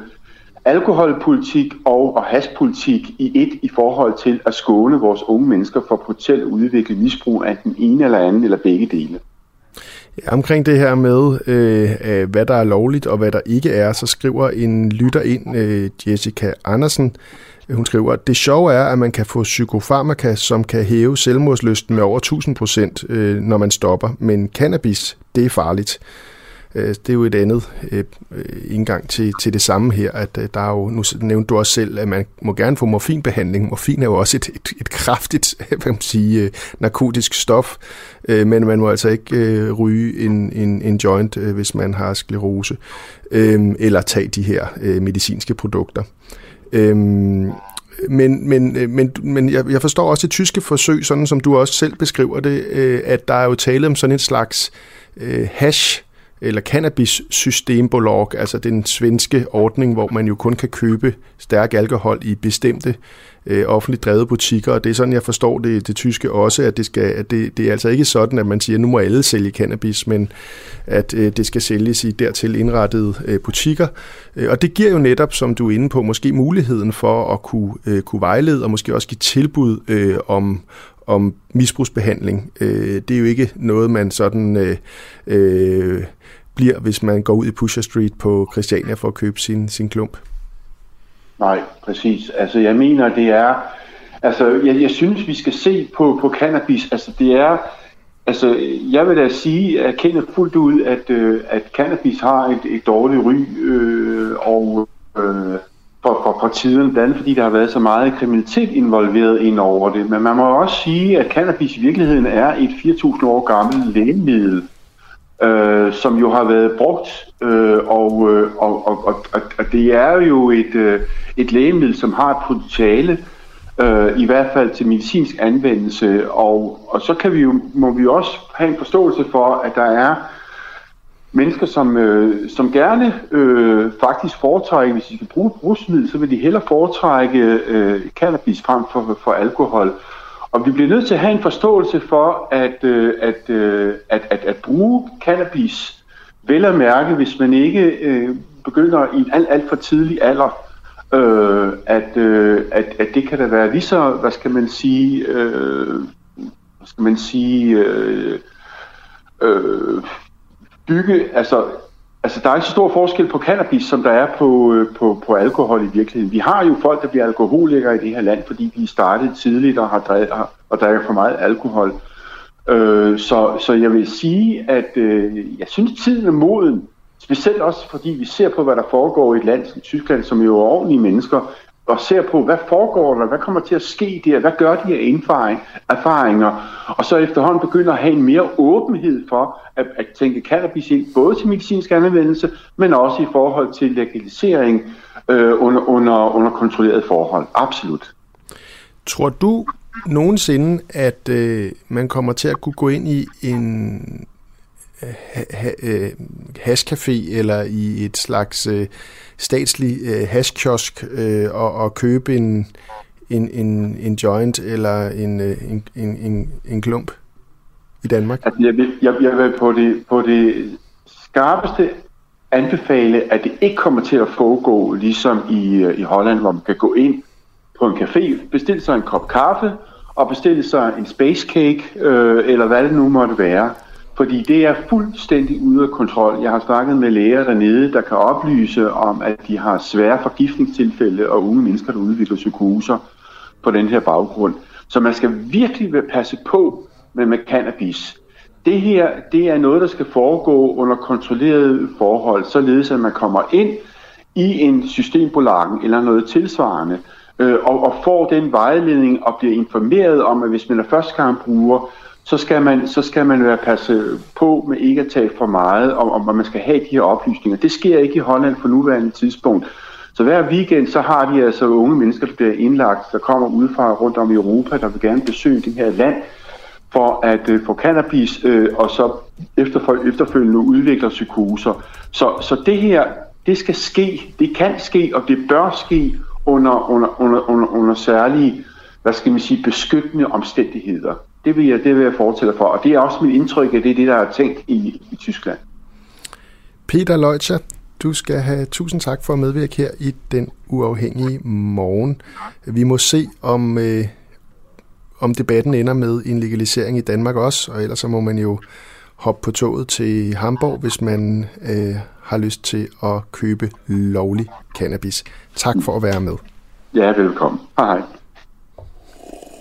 alkoholpolitik og, og haspolitik i et i forhold til at skåne vores unge mennesker for potentielt at udvikle misbrug af den ene eller anden eller begge dele. Ja, omkring det her med, øh, øh hvad der er lovligt og hvad der ikke er, så skriver en lytter ind, øh, Jessica Andersen, hun skriver, at det sjove er, at man kan få psykofarmaka, som kan hæve selvmordslysten med over 1000 procent, øh, når man stopper, men cannabis, det er farligt. Øh, det er jo et andet øh, indgang til, til det samme her, at øh, der er jo, nu nævnte du også selv, at man må gerne få morfinbehandling. Morfin er jo også et, et, et kraftigt, hvad man sige, øh, narkotisk stof, øh, men man må altså ikke øh, ryge en, en, en joint, hvis man har sklerose, eller tage de her medicinske produkter. Øhm, men, men, øh, men, men jeg, jeg forstår også det tyske forsøg, sådan som du også selv beskriver det, øh, at der er jo tale om sådan en slags øh, hash eller cannabis systembolag, altså den svenske ordning, hvor man jo kun kan købe stærk alkohol i bestemte øh, offentligt drevet butikker, og det er sådan, jeg forstår det, det tyske også, at, det, skal, at det, det er altså ikke sådan, at man siger, at nu må alle sælge cannabis, men at øh, det skal sælges i dertil indrettede øh, butikker. Øh, og det giver jo netop, som du er inde på, måske muligheden for at kunne, øh, kunne vejlede og måske også give tilbud øh, om, om misbrugsbehandling. Øh, det er jo ikke noget, man sådan øh, øh, bliver, hvis man går ud i Pusher Street på Christiania for at købe sin, sin klump. Nej, præcis. Altså jeg mener, det er... Altså jeg, jeg synes, vi skal se på, på cannabis. Altså det er... Altså, jeg vil da sige, at kender fuldt ud, at, øh, at cannabis har et, et dårligt ry, øh, og øh, for, for, for tiden, blandt andet fordi der har været så meget kriminalitet involveret ind over det. Men man må også sige, at cannabis i virkeligheden er et 4.000 år gammelt lægemiddel, øh, som jo har været brugt, øh, og, øh, og, og, og, og det er jo et, øh, et lægemiddel, som har et potentiale øh, i hvert fald til medicinsk anvendelse, og, og så kan vi jo, må vi også have en forståelse for, at der er mennesker, som, øh, som gerne øh, faktisk foretrækker, hvis de skal bruge brusmiddel, så vil de hellere foretrække øh, cannabis frem for, for alkohol. Og vi bliver nødt til at have en forståelse for, at, øh, at, øh, at, at, at bruge cannabis, vel at mærke, hvis man ikke øh, begynder i en alt, alt for tidlig alder, øh, at, øh, at, at det kan da være lige så, hvad skal man sige, øh, hvad skal man sige, øh, øh, bygge, altså, altså der er ikke så stor forskel på cannabis, som der er på, øh, på, på alkohol i virkeligheden. Vi har jo folk, der bliver alkoholikere i det her land, fordi de startede tidligt og har drevet, og drikker for meget alkohol. Øh, så, så jeg vil sige, at øh, jeg synes, tiden er moden Specielt også fordi vi ser på, hvad der foregår i et land som Tyskland, som jo er ordentlige mennesker, og ser på, hvad foregår der, hvad kommer til at ske der, hvad gør de af erfaringer, og så efterhånden begynder at have en mere åbenhed for at, at tænke cannabis ind, både til medicinsk anvendelse, men også i forhold til legalisering øh, under, under, under kontrolleret forhold. Absolut. Tror du nogensinde, at øh, man kommer til at kunne gå ind i en ha, øh, hashcafé eller i et slags øh, statslig øh, hashkiosk øh, og, og købe en, en, en, en joint eller en, øh, en, en, en, en klump i Danmark? Altså, jeg, vil, jeg, jeg vil på det, på det skarpeste anbefale, at det ikke kommer til at foregå ligesom i, øh, i Holland, hvor man kan gå ind på en café, bestille sig en kop kaffe og bestille sig en space cake, øh, eller hvad det nu måtte være. Fordi det er fuldstændig ude af kontrol. Jeg har snakket med læger dernede, der kan oplyse om, at de har svære forgiftningstilfælde og unge mennesker, der udvikler psykoser på den her baggrund. Så man skal virkelig passe på med, med cannabis. Det her, det er noget, der skal foregå under kontrollerede forhold, således at man kommer ind i en systembolagen eller noget tilsvarende, øh, og, og får den vejledning og bliver informeret om, at hvis man er første gang bruger, så skal man, så skal man være passe på med ikke at tage for meget, om, og man skal have de her oplysninger. Det sker ikke i Holland på nuværende tidspunkt. Så hver weekend, så har de altså unge mennesker, der bliver indlagt, der kommer udefra rundt om i Europa, der vil gerne besøge det her land, for at øh, få cannabis, øh, og så efter, efterfølgende udvikler psykoser. Så, så det her, det skal ske, det kan ske, og det bør ske under, under, under, under, under særlige, hvad skal man sige, beskyttende omstændigheder. Det vil jeg, det vil jeg fortælle for, og det er også mit indtryk, at det er det, der er tænkt i, i Tyskland. Peter Leutzer, du skal have tusind tak for at medvirke her i den uafhængige morgen. Vi må se, om, øh, om debatten ender med en legalisering i Danmark også, og ellers så må man jo hoppe på toget til Hamburg, hvis man øh, har lyst til at købe lovlig cannabis. Tak for at være med. Ja, velkommen. Hej.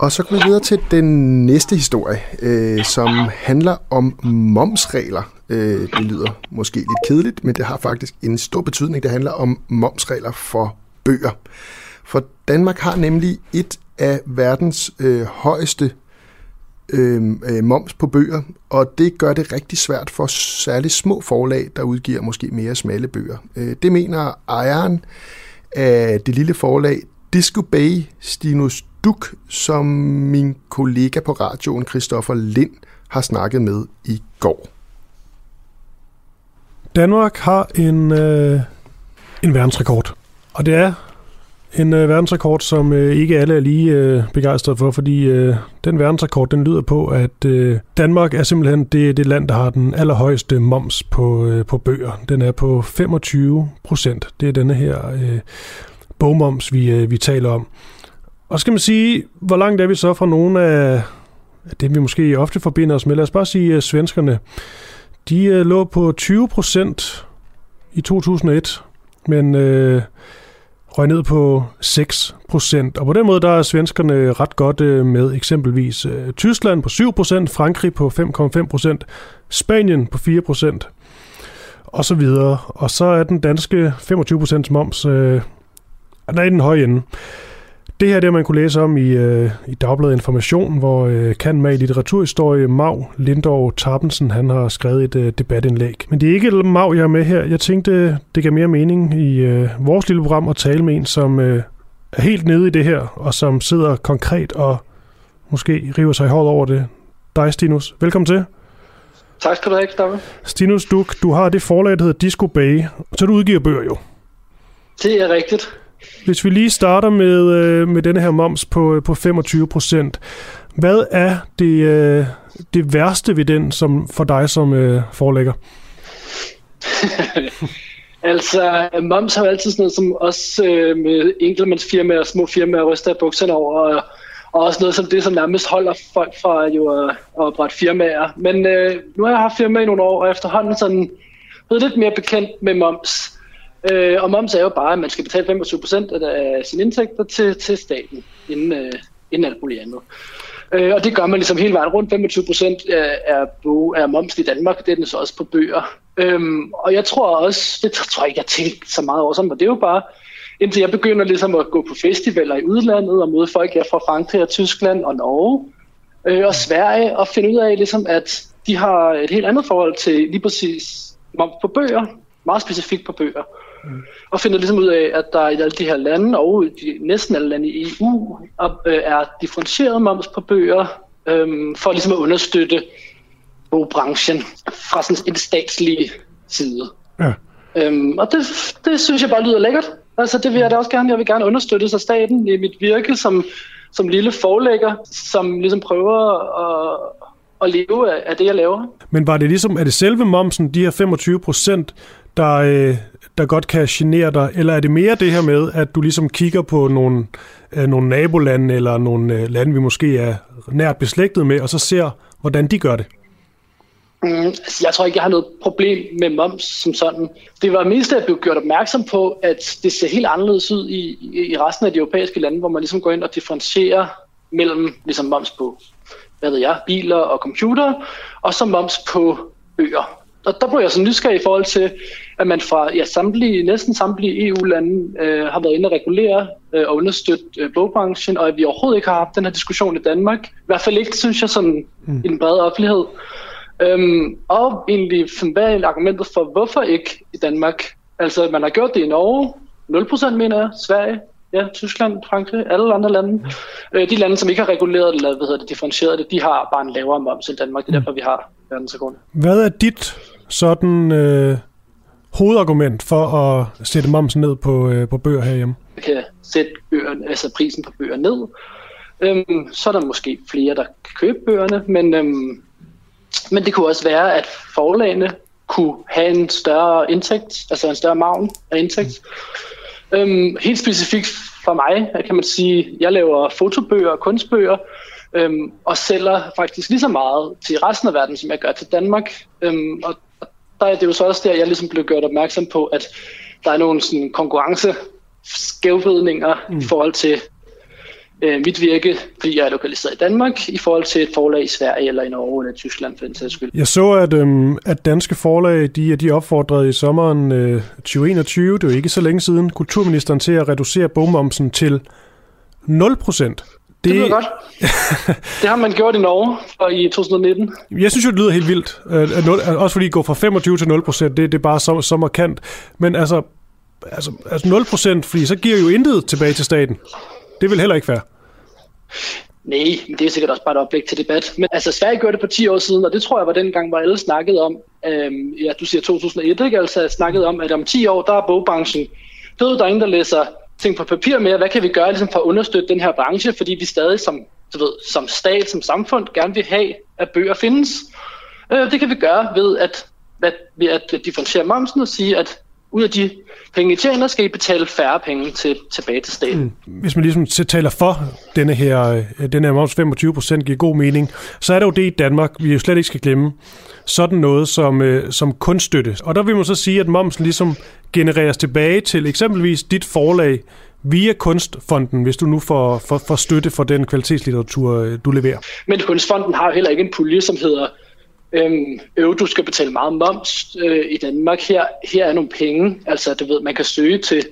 Og så går vi videre til den næste historie, øh, som handler om momsregler. Øh, det lyder måske lidt kedeligt, men det har faktisk en stor betydning. Det handler om momsregler for bøger. For Danmark har nemlig et af verdens øh, højeste øh, øh moms på bøger, og det gør det rigtig svært for særligt små forlag, der udgiver måske mere smalle bøger. Øh, det mener ejeren af det lille forlag Disco Bay, Stinus Duk, som min kollega på radioen, Christoffer Lind, har snakket med i går. Danmark har en, øh, en verdensrekord, og det er en øh, verdensrekord, som øh, ikke alle er lige øh, begejstrede for, fordi øh, den verdensrekord, den lyder på, at øh, Danmark er simpelthen det, det land, der har den allerhøjeste moms på, øh, på bøger. Den er på 25 procent. Det er denne her øh, bogmoms, vi, øh, vi taler om. Og skal man sige, hvor langt er vi så fra nogle af det, vi måske ofte forbinder os med? Lad os bare sige, at svenskerne, de øh, lå på 20 procent i 2001, men øh, røg ned på 6 procent. Og på den måde der er svenskerne ret godt øh, med eksempelvis øh, Tyskland på 7 procent, Frankrig på 5,5 procent, Spanien på 4 procent og så videre. Og så er den danske 25 procents moms, øh, den er i den høje ende. Det her det man kunne læse om i, øh, i Dagbladet Information, hvor øh, kan med i litteraturhistorie Mav Lindorf Tappensen, han har skrevet et øh, debatindlæg. Men det er ikke Mav, jeg er med her. Jeg tænkte, det gav mere mening i øh, vores lille program at tale med en, som øh, er helt nede i det her, og som sidder konkret og måske river sig i hårdt over det. Dig, Stinus. Velkommen til. Tak skal du have, Christoffer. Stinus Duk, du har det forlag, der hedder Disco Bay, så du udgiver bøger jo. Det er rigtigt. Hvis vi lige starter med, øh, med denne her moms på, øh, på 25 procent. Hvad er det, øh, det værste ved den som for dig som øh, forlægger? altså, moms har jo altid sådan noget, som også øh, med enkeltmandsfirmaer og små firmaer ryster bukserne over, og, og også noget som det, som nærmest holder folk fra jo at, at oprette firmaer. Men øh, nu har jeg haft firma i nogle år, og efterhånden sådan blevet lidt mere bekendt med moms. Øh, og moms er jo bare, at man skal betale 25 procent af sine indtægter til, til staten, inden, øh, inden alt muligt andet. Øh, og det gør man ligesom hele vejen rundt. 25 procent er, er, moms i Danmark, det er den så også på bøger. Øhm, og jeg tror også, det tror jeg ikke, jeg tænkte så meget over sådan, men det er jo bare, indtil jeg begynder ligesom at gå på festivaler i udlandet og møde folk her fra Frankrig og Tyskland og Norge øh, og Sverige og finde ud af, ligesom, at de har et helt andet forhold til lige præcis moms på bøger, meget specifikt på bøger. Mm. Og finder ligesom ud af, at der i alle de her lande, og de, næsten alle lande i EU, øh, er differentieret moms på bøger, øh, for ligesom at understøtte bogbranchen fra sådan en statslig side. Ja. Øhm, og det, det synes jeg bare lyder lækkert. Altså det vil jeg da også gerne. Jeg vil gerne understøtte sig staten i mit virke som, som lille forlægger, som ligesom prøver at, at leve af, af det, jeg laver. Men var det ligesom, er det selve momsen, de her 25 procent, der, øh, der godt kan genere dig, eller er det mere det her med, at du ligesom kigger på nogle, øh, nogle nabolande, eller nogle øh, lande, vi måske er nært beslægtet med, og så ser, hvordan de gør det? Mm, altså, jeg tror ikke, jeg har noget problem med moms som sådan. Det var mest, at jeg blev gjort opmærksom på, at det ser helt anderledes ud i, i, i resten af de europæiske lande, hvor man ligesom går ind og differentierer mellem ligesom moms på, hvad ved jeg, biler og computer, og så moms på bøger og der blev jeg så nysgerrig i forhold til, at man fra ja, samtlige, næsten samtlige EU-lande øh, har været inde og regulere øh, og understøtte øh, bogbranchen, og at vi overhovedet ikke har haft den her diskussion i Danmark. I hvert fald ikke, synes jeg, sådan mm. i den brede offentlighed. Øhm, og egentlig, hvad er argumentet for, hvorfor ikke i Danmark? Altså, man har gjort det i Norge, 0% mener jeg, Sverige, ja, Tyskland, Frankrig, alle andre lande. Mm. Øh, de lande, som ikke har reguleret eller hvad hedder det, differentieret det, de har bare en lavere moms end Danmark. Det er mm. derfor, vi har verdensrekord. Hvad er dit sådan øh, hovedargument for at sætte momsen ned på, øh, på bøger herhjemme? Jeg kan sætte bøgerne, altså prisen på bøger ned. Øhm, så er der måske flere, der kan købe bøgerne, men, øhm, men det kunne også være, at forlagene kunne have en større indtægt, altså en større maven af indtægt. Mm. Øhm, helt specifikt for mig, kan man sige, jeg laver fotobøger og kunstbøger, øhm, og sælger faktisk lige så meget til resten af verden, som jeg gør til Danmark. Øhm, og der er det jo så også der, jeg ligesom blev gjort opmærksom på, at der er nogle sådan, konkurrence skævvidninger mm. i forhold til øh, mit virke, fordi jeg er lokaliseret i Danmark, i forhold til et forlag i Sverige eller i Norge eller i Tyskland for den sags skyld. Jeg så, at, øhm, at danske forlag de, de opfordrede i sommeren øh, 2021, det er jo ikke så længe siden, kulturministeren til at reducere bogmomsen til 0 procent. Det, det lyder godt. det har man gjort i Norge og i 2019. Jeg synes jo, det lyder helt vildt. At 0, også fordi det går fra 25 til 0 procent, det, det er bare så, så markant. Men altså, altså, altså 0 procent, fordi så giver jo intet tilbage til staten. Det vil heller ikke være. Nej, men det er sikkert også bare et oplæg til debat. Men altså, Sverige gjorde det på 10 år siden, og det tror jeg var den gang, hvor alle snakkede om, øhm, ja, du siger 2001, ikke? Altså snakkede om, at om 10 år, der er bogbranchen død, der er ingen, der læser ting på papir med, hvad kan vi gøre ligesom, for at understøtte den her branche, fordi vi stadig som, du ved, som stat, som samfund, gerne vil have, at bøger findes. Øh, det kan vi gøre ved at, at, ved at differentiere momsen og sige, at ud af de penge, I tjener, skal I betale færre penge til, tilbage til staten. Mm. Hvis man ligesom taler for denne her, den denne her moms 25 procent giver god mening, så er der jo det i Danmark, vi jo slet ikke skal glemme, sådan noget som, øh, som kunststøtte. Og der vil man så sige, at momsen ligesom genereres tilbage til eksempelvis dit forlag via Kunstfonden, hvis du nu får, får, får støtte for den kvalitetslitteratur, øh, du leverer. Men Kunstfonden har jo heller ikke en pulje, som hedder øhm, øv, du skal betale meget moms øh, i Danmark. Her, her er nogle penge, altså du ved, man kan søge til,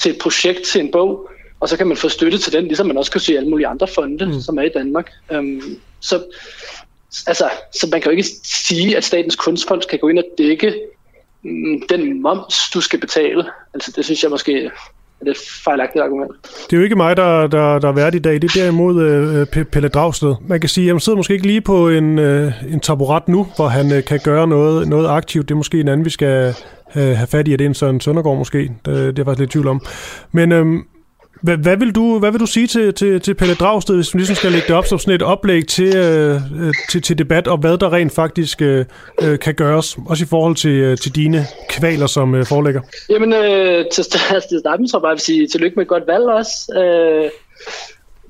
til et projekt, til en bog, og så kan man få støtte til den, ligesom man også kan søge alle mulige andre fonde, mm. som er i Danmark. Øhm, så, altså, så man kan jo ikke sige, at Statens Kunstfond kan gå ind og dække Mm, den moms, du skal betale. Altså det synes jeg måske er et fejlagtigt argument. Det er jo ikke mig, der, der, der er vært i dag. Det er derimod øh, øh Pelle Dragsted. Man kan sige, at han sidder måske ikke lige på en, øh, en taburet nu, hvor han øh, kan gøre noget, noget aktivt. Det er måske en anden, vi skal have, have fat i. Er det en Søren Søndergaard måske? Det, det er jeg faktisk lidt tvivl om. Men øh, hvad, hvad, vil du, hvad vil du sige til, til, til Pelle Dragsted, hvis vi ligesom skal lægge det op som sådan et oplæg til, øh, øh til, til debat, og hvad der rent faktisk øh, øh, kan gøres, også i forhold til, øh, til dine kvaler som øh, forelægger? Jamen, øh, til, til starten tror jeg bare, at sige tillykke med et godt valg også. Øh,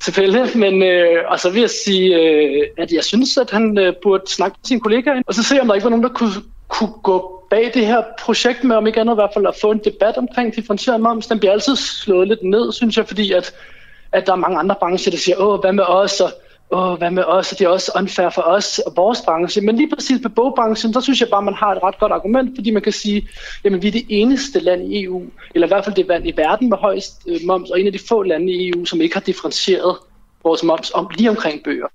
til Pelle, men øh, og så vil jeg sige, øh, at jeg synes, at han øh, burde snakke med sine kollegaer, og så se, om der ikke var nogen, der kunne, kunne gå bag det her projekt med, om ikke andet i hvert fald at få en debat omkring differentieret moms. Den bliver altid slået lidt ned, synes jeg, fordi at, at der er mange andre brancher, der siger, åh, hvad med os, og åh, hvad med os, og det er også unfair for os og vores branche. Men lige præcis på bogbranchen, der synes jeg bare, man har et ret godt argument, fordi man kan sige, jamen vi er det eneste land i EU, eller i hvert fald det land i verden med højst øh, moms, og en af de få lande i EU, som ikke har differentieret vores moms om, lige omkring bøger.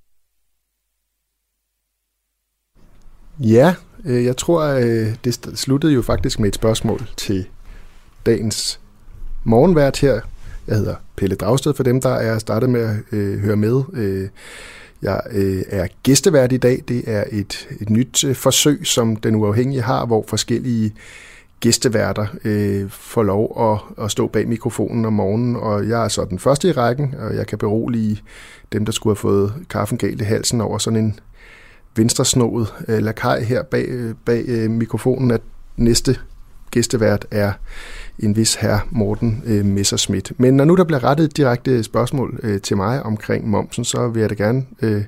Ja, Øh, jeg tror, øh, det sluttede jo faktisk med et spørgsmål til dagens morgenvært her. Jeg hedder Pelle Dragsted for dem, der er startet med at øh, høre med. Øh, jeg er gæstevært i dag. Det er et, et nyt forsøg, som Den Uafhængige har, hvor forskellige gæsteværter øh, får lov at, at stå bag mikrofonen om morgenen, og jeg er så den første i rækken, og jeg kan berolige dem, der skulle have fået kaffen galt i halsen over sådan en venstresnået øh, lakaj her bag, øh, bag øh, mikrofonen, at næste gæstevært er en vis herr Morten øh, Messerschmidt. Men når nu der bliver rettet direkte spørgsmål øh, til mig omkring momsen, så vil jeg da gerne øh,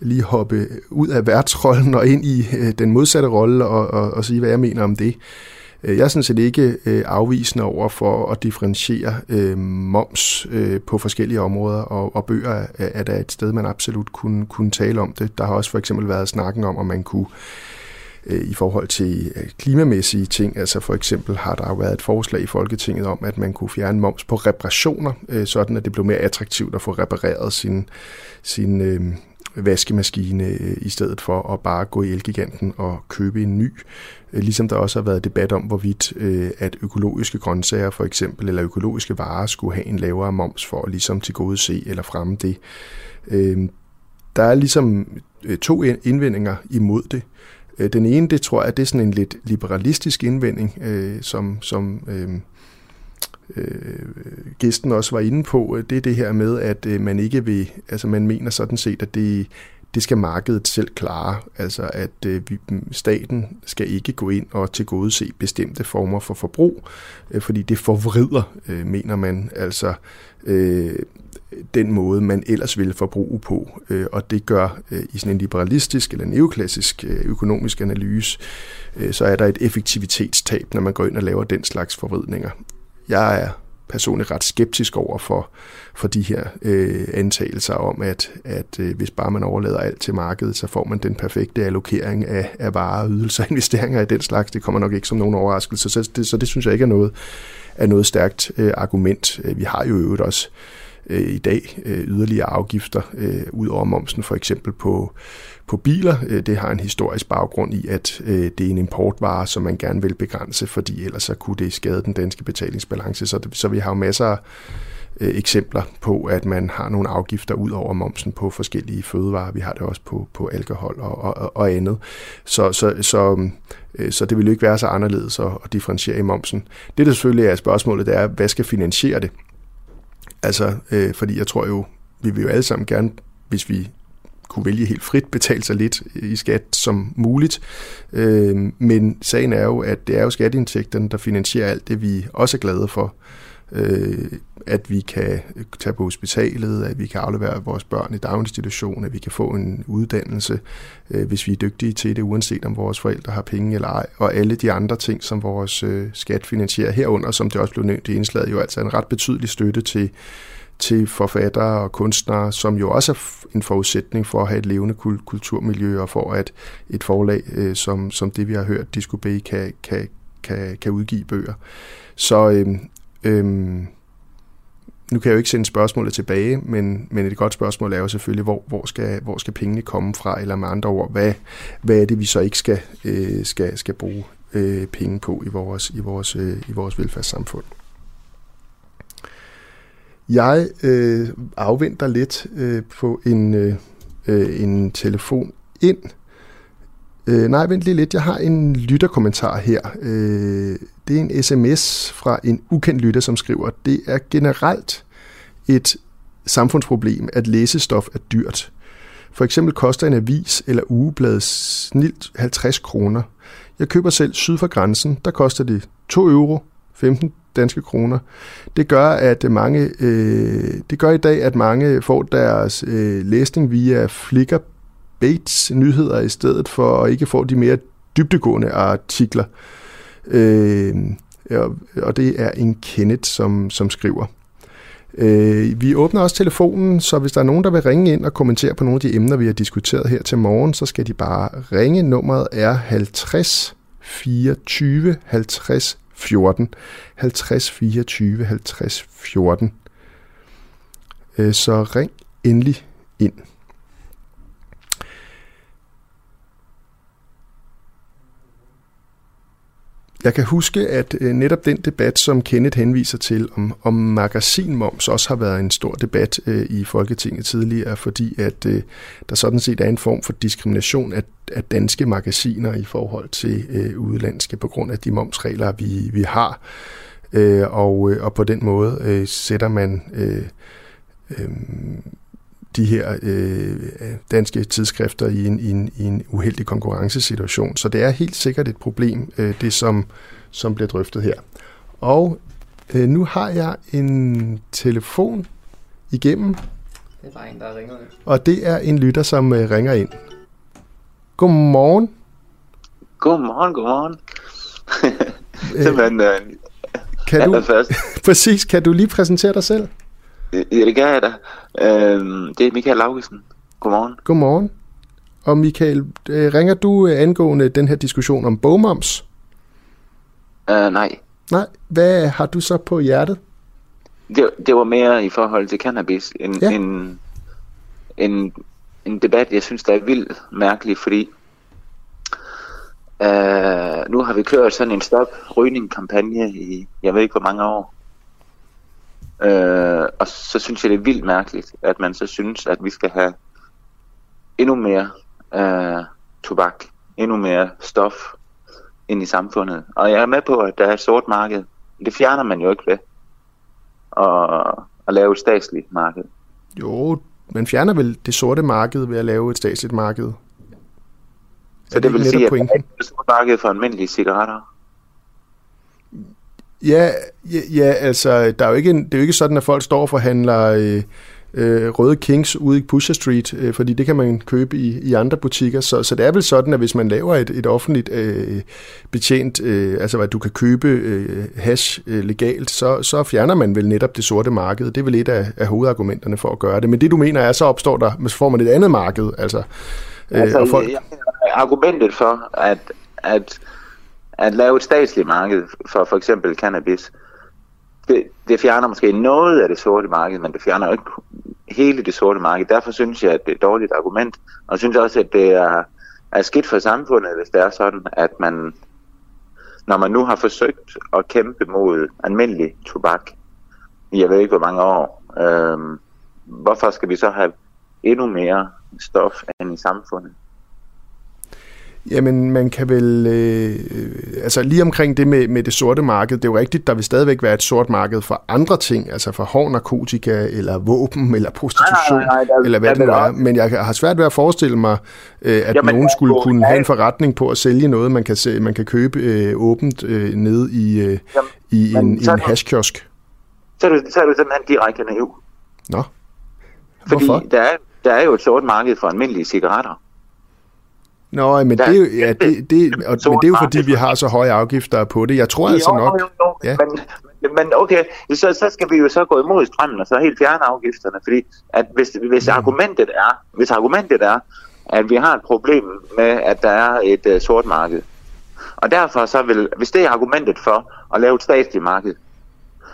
lige hoppe ud af værtsrollen og ind i øh, den modsatte rolle og, og, og sige, hvad jeg mener om det. Øh, jeg er sådan set ikke øh, afvisende over for at differentiere øh, moms på forskellige områder, og, og bøger er, er der et sted, man absolut kunne, kunne tale om det. Der har også for eksempel været snakken om, om man kunne i forhold til klimamæssige ting. Altså for eksempel har der jo været et forslag i Folketinget om, at man kunne fjerne moms på reparationer, sådan at det blev mere attraktivt at få repareret sin, sin øh, vaskemaskine i stedet for at bare gå i Elgiganten og købe en ny. Øh, ligesom der også har været debat om, hvorvidt øh, at økologiske grøntsager for eksempel, eller økologiske varer skulle have en lavere moms for at ligesom til gode se eller fremme det. Øh, der er ligesom to indvendinger imod det. Den ene, det tror jeg, det er sådan en lidt liberalistisk indvending, som, som øh, gæsten også var inde på, det er det her med, at øh, man ikke vil, altså man mener sådan set, at det, det skal markedet selv klare. Altså at øh, vi, staten skal ikke gå ind og tilgodese bestemte former for forbrug, øh, fordi det forvrider, øh, mener man, altså øh, den måde, man ellers ville forbruge på. Øh, og det gør øh, i sådan en liberalistisk eller neoklassisk øh, økonomisk analyse, øh, så er der et effektivitetstab, når man går ind og laver den slags forvridninger jeg er personligt ret skeptisk over for, for de her øh, antagelser om, at, at øh, hvis bare man overlader alt til markedet, så får man den perfekte allokering af, af varer, ydelser og investeringer i den slags. Det kommer nok ikke som nogen overraskelse, så det, så det synes jeg ikke er noget, er noget stærkt øh, argument. Øh, vi har jo øvrigt også øh, i dag øh, yderligere afgifter øh, ud over momsen, for eksempel på på biler. Øh, det har en historisk baggrund i, at øh, det er en importvare, som man gerne vil begrænse, fordi ellers så kunne det skade den danske betalingsbalance. Så, det, så vi har jo masser af øh, eksempler på, at man har nogle afgifter ud over momsen på forskellige fødevarer. Vi har det også på, på alkohol og, og, og andet. Så, så, så, så det vil jo ikke være så anderledes at, at differentiere i momsen. Det, der selvfølgelig er spørgsmålet, det er, hvad skal finansiere det? Altså, øh, fordi jeg tror jo, vi vil jo alle sammen gerne, hvis vi kunne vælge helt frit, betale så lidt i skat som muligt. Øh, men sagen er jo, at det er jo skatteindtægterne, der finansierer alt det, vi også er glade for. Øh, at vi kan tage på hospitalet, at vi kan aflevere vores børn i daginstitution, at vi kan få en uddannelse, øh, hvis vi er dygtige til det, uanset om vores forældre har penge eller ej, og alle de andre ting, som vores øh, skat finansierer herunder, som det også blev nævnt i indslaget, jo altså en ret betydelig støtte til til forfattere og kunstnere, som jo også er en forudsætning for at have et levende kulturmiljø og for at et forlag, øh, som, som det vi har hørt, Disco Bay, kan, kan, kan, kan udgive bøger. Så øh, øh, nu kan jeg jo ikke sende spørgsmålet tilbage, men, men et godt spørgsmål er jo selvfølgelig, hvor, hvor, skal, hvor skal pengene komme fra, eller med andre ord, hvad, hvad er det, vi så ikke skal, øh, skal, skal bruge øh, penge på i vores, i vores, øh, i vores velfærdssamfund. Jeg øh, afventer lidt øh, på en, øh, øh, en telefon ind. Øh, nej, vent lige lidt. Jeg har en lytterkommentar her. Øh, det er en sms fra en ukendt lytter, som skriver, det er generelt et samfundsproblem, at læsestof er dyrt. For eksempel koster en avis eller ugeblad snilt 50 kroner. Jeg køber selv syd for grænsen, der koster det 2 euro, 15 danske kroner. Det gør, at mange, øh, det gør i dag, at mange får deres øh, læsning via Flickr Bates nyheder i stedet for at ikke få de mere dybdegående artikler. Øh, og det er en Kenneth, som, som skriver. Øh, vi åbner også telefonen, så hvis der er nogen, der vil ringe ind og kommentere på nogle af de emner, vi har diskuteret her til morgen, så skal de bare ringe. Nummeret er 50 24 50 14. 50 24 50 14. Så ring endelig ind. Jeg kan huske, at øh, netop den debat, som Kenneth henviser til om, om magasinmoms, også har været en stor debat øh, i Folketinget tidligere, fordi at øh, der sådan set er en form for diskrimination af, af danske magasiner i forhold til øh, udlandske på grund af de momsregler, vi, vi har. Øh, og, øh, og på den måde øh, sætter man øh, øh, de her øh, danske tidsskrifter i en, i, en, i en uheldig konkurrencesituation. Så det er helt sikkert et problem, øh, det som, som bliver drøftet her. Og øh, nu har jeg en telefon igennem. Det er bare en, der ringer. Og det er en lytter, som øh, ringer ind. Godmorgen. Godmorgen, godmorgen. Simpelthen, øh, kan du, præcis, kan du lige præsentere dig selv? Det gør jeg da. Øhm, det er Michael Laugesen. Godmorgen. Godmorgen. Og Michael, øh, ringer du øh, angående den her diskussion om bogmoms? Uh, nej. Nej. Hvad har du så på hjertet? Det, det var mere i forhold til cannabis. En, ja. en, en, en debat, jeg synes, der er vildt mærkelig, fordi uh, nu har vi kørt sådan en stop rygning kampagne i, jeg ved ikke hvor mange år. Øh, og så synes jeg, det er vildt mærkeligt, at man så synes, at vi skal have endnu mere øh, tobak, endnu mere stof ind i samfundet. Og jeg er med på, at der er et sort marked. Det fjerner man jo ikke ved at, at lave et statsligt marked. Jo, man fjerner vel det sorte marked ved at lave et statsligt marked. Så det, det vil sige, at der er et sort marked for almindelige cigaretter? Ja, ja, ja, altså, der er jo ikke en, det er jo ikke sådan, at folk står og forhandler øh, øh, røde kings ude i Pusher Street, øh, fordi det kan man købe i, i andre butikker. Så, så det er vel sådan, at hvis man laver et, et offentligt øh, betjent, øh, altså at du kan købe øh, hash øh, legalt, så, så fjerner man vel netop det sorte marked. Det er vel et af, af hovedargumenterne for at gøre det. Men det du mener er, så opstår der, så får man et andet marked. Altså, øh, altså og folk... argumentet for, at, at at lave et statsligt marked for for eksempel cannabis, det, det fjerner måske noget af det sorte marked, men det fjerner jo ikke hele det sorte marked. Derfor synes jeg, at det er et dårligt argument. Og jeg synes også, at det er, er skidt for samfundet, hvis det er sådan, at man, når man nu har forsøgt at kæmpe mod almindelig tobak, i jeg ved ikke hvor mange år, øh, hvorfor skal vi så have endnu mere stof end i samfundet? Jamen, man kan vel... Øh, altså lige omkring det med, med det sorte marked, det er jo rigtigt, der vil stadigvæk være et sort marked for andre ting, altså for hård narkotika, eller våben, eller prostitution, nej, nej, nej, eller hvad det nu er. Men jeg har svært ved at forestille mig, øh, at Jamen, nogen skulle kunne have en forretning på at sælge noget, man kan, se, man kan købe øh, åbent øh, nede i, øh, Jamen, i en, i en hashkiosk. Så er, du, så er du simpelthen direkte naiv. Nå. Fordi Hvorfor? Der, er, der er jo et sort marked for almindelige cigaretter. Nå, men det, er jo, ja, det, det, og, men det er jo fordi, vi har så høje afgifter på det. Jeg tror jo, altså nok... Jo, jo, ja. men, men okay, så, så skal vi jo så gå imod strømmen og så helt fjerne afgifterne, fordi at hvis, hvis, mm. argumentet er, hvis argumentet er, at vi har et problem med, at der er et uh, sort marked, og derfor så vil, hvis det er argumentet for at lave et statsligt marked,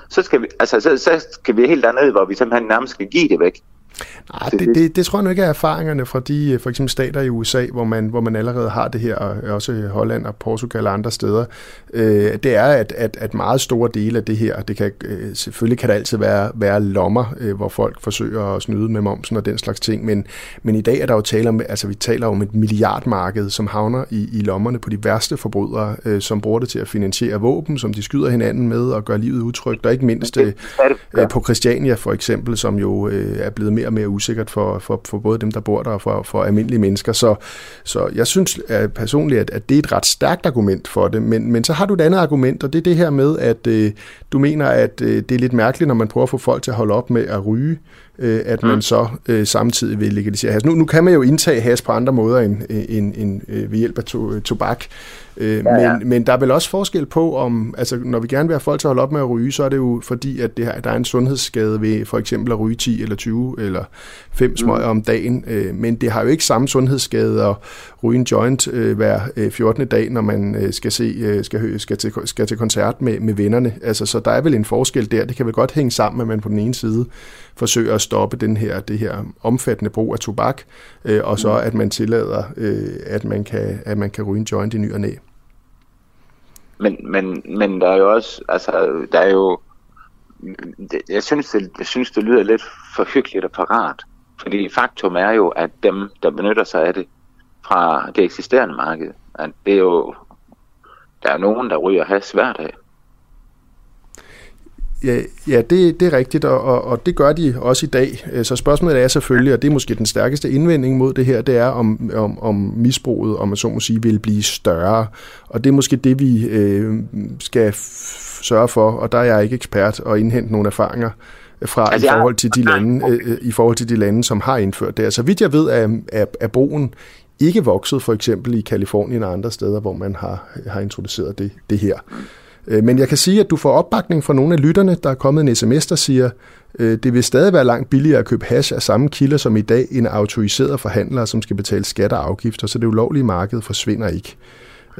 så skal vi, altså, så, så skal vi helt dernede, hvor vi simpelthen nærmest skal give det væk. Nej, det, det, det tror jeg nu ikke er erfaringerne fra de for eksempel stater i USA, hvor man, hvor man allerede har det her, og også Holland og Portugal og andre steder. Øh, det er, at, at, at meget store dele af det her, det kan, øh, selvfølgelig kan der altid være, være lommer, øh, hvor folk forsøger at snyde med momsen og den slags ting, men, men i dag er der jo tale om, altså vi taler om et milliardmarked, som havner i, i lommerne på de værste forbrydere, øh, som bruger det til at finansiere våben, som de skyder hinanden med og gør livet utrygt, og ikke mindst øh, på Christiania for eksempel, som jo øh, er blevet mere og mere usikkert for, for, for både dem, der bor der og for, for almindelige mennesker. Så, så jeg synes at personligt, at, at det er et ret stærkt argument for det. Men, men så har du et andet argument, og det er det her med, at øh, du mener, at øh, det er lidt mærkeligt, når man prøver at få folk til at holde op med at ryge, øh, at man mm. så øh, samtidig vil legalisere has. Nu, nu kan man jo indtage has på andre måder end, end, end øh, ved hjælp af to, tobak. Øh, ja, ja. Men, men der er vel også forskel på, om altså, når vi gerne vil have folk til at holde op med at ryge, så er det jo fordi, at det her, der er en sundhedsskade ved for eksempel at ryge 10 eller 20 eller 5 smøger mm. om dagen. Øh, men det har jo ikke samme sundhedsskade at ryge en joint øh, hver øh, 14. dag, når man øh, skal se øh, skal, skal, til, skal til koncert med, med vennerne. Altså, så der er vel en forskel der. Det kan vel godt hænge sammen, at man på den ene side forsøger at stoppe den her, det her omfattende brug af tobak, øh, og så mm. at man tillader, øh, at, man kan, at man kan ryge en joint i ny og næ. Men, men, men der er jo også, altså, der er jo, jeg synes, det, jeg synes, det lyder lidt for hyggeligt og parat. Fordi faktum er jo, at dem, der benytter sig af det fra det eksisterende marked, at det er jo, der er nogen, der ryger has hver dag. Ja, ja det, det er rigtigt, og, og, og det gør de også i dag. Øh, så spørgsmålet er selvfølgelig, og det er måske den stærkeste indvending mod det her, det er, om, om, om misbruget, om man så må sige, vil blive større. Og det er måske det, vi øh, skal sørge for, og der er jeg ikke ekspert, at indhente nogle erfaringer fra altså, i forhold til de lande, øh, i forhold til de lande, som har indført det. Så vidt jeg ved, er, er, er brugen ikke vokset, for eksempel i Kalifornien og andre steder, hvor man har, har introduceret det, det her. Øh, men jeg kan sige, at du får opbakning fra nogle af lytterne. Der er kommet en sms, der siger, øh, det vil stadig være langt billigere at købe hash af samme kilder som i dag, end autoriserede forhandlere, som skal betale skatter og afgifter, så det ulovlige marked forsvinder ikke.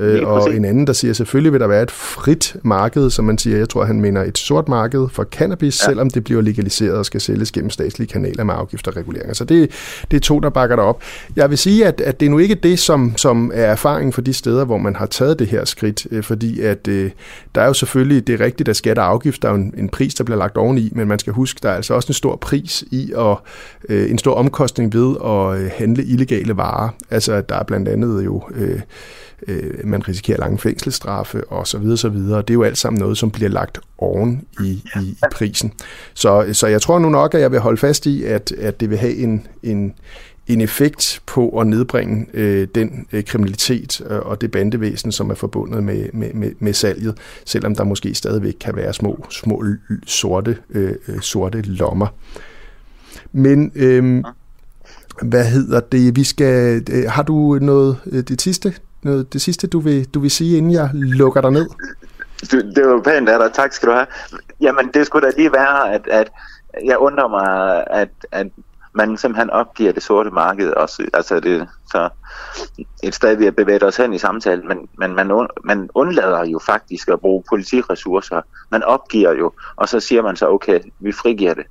Øh, og en anden, der siger, selvfølgelig vil der være et frit marked, som man siger, jeg tror, han mener et sort marked for cannabis, ja. selvom det bliver legaliseret og skal sælges gennem statslige kanaler med afgifter og reguleringer. Så det, det er to, der bakker der op. Jeg vil sige, at, at det er nu ikke det, som, som er erfaring for de steder, hvor man har taget det her skridt, øh, fordi at øh, der er jo selvfølgelig, det er rigtigt, at skat og afgift, der er jo en, en pris, der bliver lagt oveni, men man skal huske, der er altså også en stor pris i, og øh, en stor omkostning ved at øh, handle illegale varer. Altså, der er blandt andet jo... Øh, øh, man risikerer lange fængselsstraffe og så videre, så videre. Det er jo alt sammen noget, som bliver lagt oven i, i, i prisen. Så, så jeg tror nu nok, at jeg vil holde fast i, at, at det vil have en, en, en effekt på at nedbringe øh, den øh, kriminalitet øh, og det bandevæsen, som er forbundet med, med, med, med salget, selvom der måske stadigvæk kan være små, små sorte, øh, øh, sorte lommer. Men øh, hvad hedder det? Vi skal. Øh, har du noget øh, det sidste, noget, det sidste, du vil, du vil sige, inden jeg lukker dig ned? Det, det var pænt af dig. Tak skal du have. Jamen, det skulle da lige være, at, at jeg undrer mig, at, at man simpelthen opgiver det sorte marked også. Altså det, så et sted, vi har bevæget os hen i samtalen, men, men man, man undlader jo faktisk at bruge politiressourcer. Man opgiver jo, og så siger man så, okay, vi frigiver det.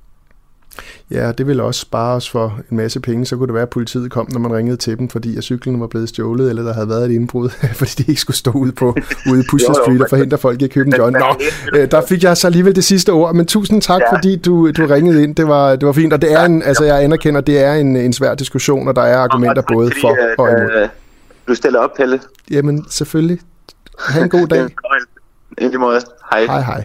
Ja, det ville også spare os for en masse penge. Så kunne det være, at politiet kom, når man ringede til dem, fordi at cyklen var blevet stjålet, eller der havde været et indbrud, fordi de ikke skulle stå ude på ude i Pusher Street og forhindre folk i at købe en joint. Nå, øh, der fik jeg så alligevel det sidste ord, men tusind tak, ja. fordi du, du ringede ind. Det var, det var fint, og det er en, altså jeg anerkender, det er en, en svær diskussion, og der er argumenter både for og imod. du stiller op, Pelle. Jamen, selvfølgelig. Ha' en god dag. I lige måde. Hej. Hej, hej.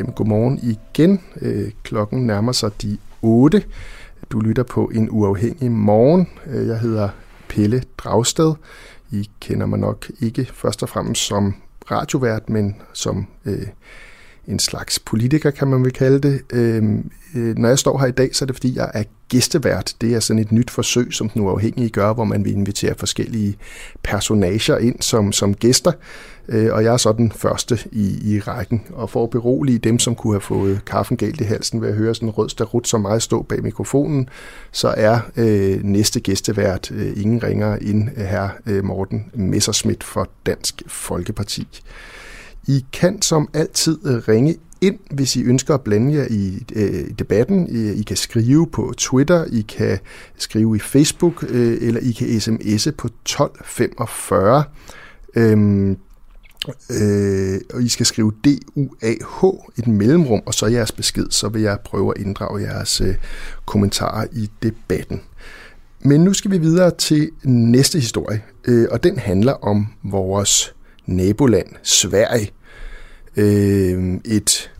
Jamen, godmorgen igen. Øh, klokken nærmer sig de 8. Du lytter på en uafhængig morgen. Øh, jeg hedder Pelle Dragsted. I kender mig nok ikke først og fremmest som radiovært, men som øh, en slags politiker, kan man vel kalde det. Øhm, øh, når jeg står her i dag, så er det fordi, jeg er gæstevært. Det er sådan et nyt forsøg, som den uafhængige gør, hvor man vil invitere forskellige personager ind som, som gæster. Øh, og jeg er så den første i, i rækken. Og for at berolige dem, som kunne have fået kaffen galt i halsen ved at høre sådan en rød starut som mig stå bag mikrofonen, så er øh, næste gæstevært øh, ingen ringere end øh, her øh, Morten Messerschmidt for Dansk Folkeparti. I kan som altid øh, ringe ind, hvis I ønsker at blande jer i øh, debatten. I kan skrive på Twitter, I kan skrive i Facebook, øh, eller I kan sms'e på 1245. Øhm, øh, og I skal skrive DUAH, et mellemrum, og så jeres besked, så vil jeg prøve at inddrage jeres øh, kommentarer i debatten. Men nu skal vi videre til næste historie, øh, og den handler om vores naboland Sverige. Øh, et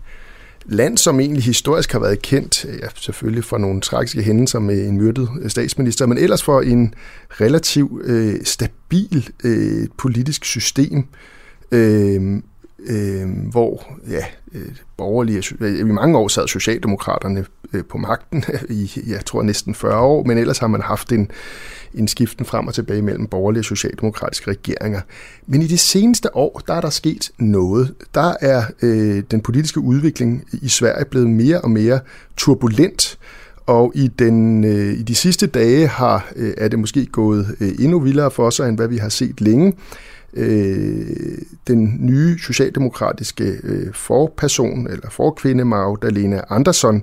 land, som egentlig historisk har været kendt, ja, selvfølgelig for nogle tragiske hændelser med en myrdet øh, statsminister, men ellers for en relativt øh, stabil øh, politisk system, øh, øh, hvor ja, øh, borgerlige, øh, i mange år sad Socialdemokraterne øh, på magten, i jeg tror næsten 40 år, men ellers har man haft en, en skiften frem og tilbage mellem borgerlige og socialdemokratiske regeringer. Men i de seneste år, der er der sket noget. Der er øh, den politiske udvikling i Sverige blevet mere og mere turbulent, og i, den, øh, i de sidste dage har, øh, er det måske gået øh, endnu vildere for sig, end hvad vi har set længe øh, den nye socialdemokratiske øh, forperson, eller forkvinde Magdalena Andersson,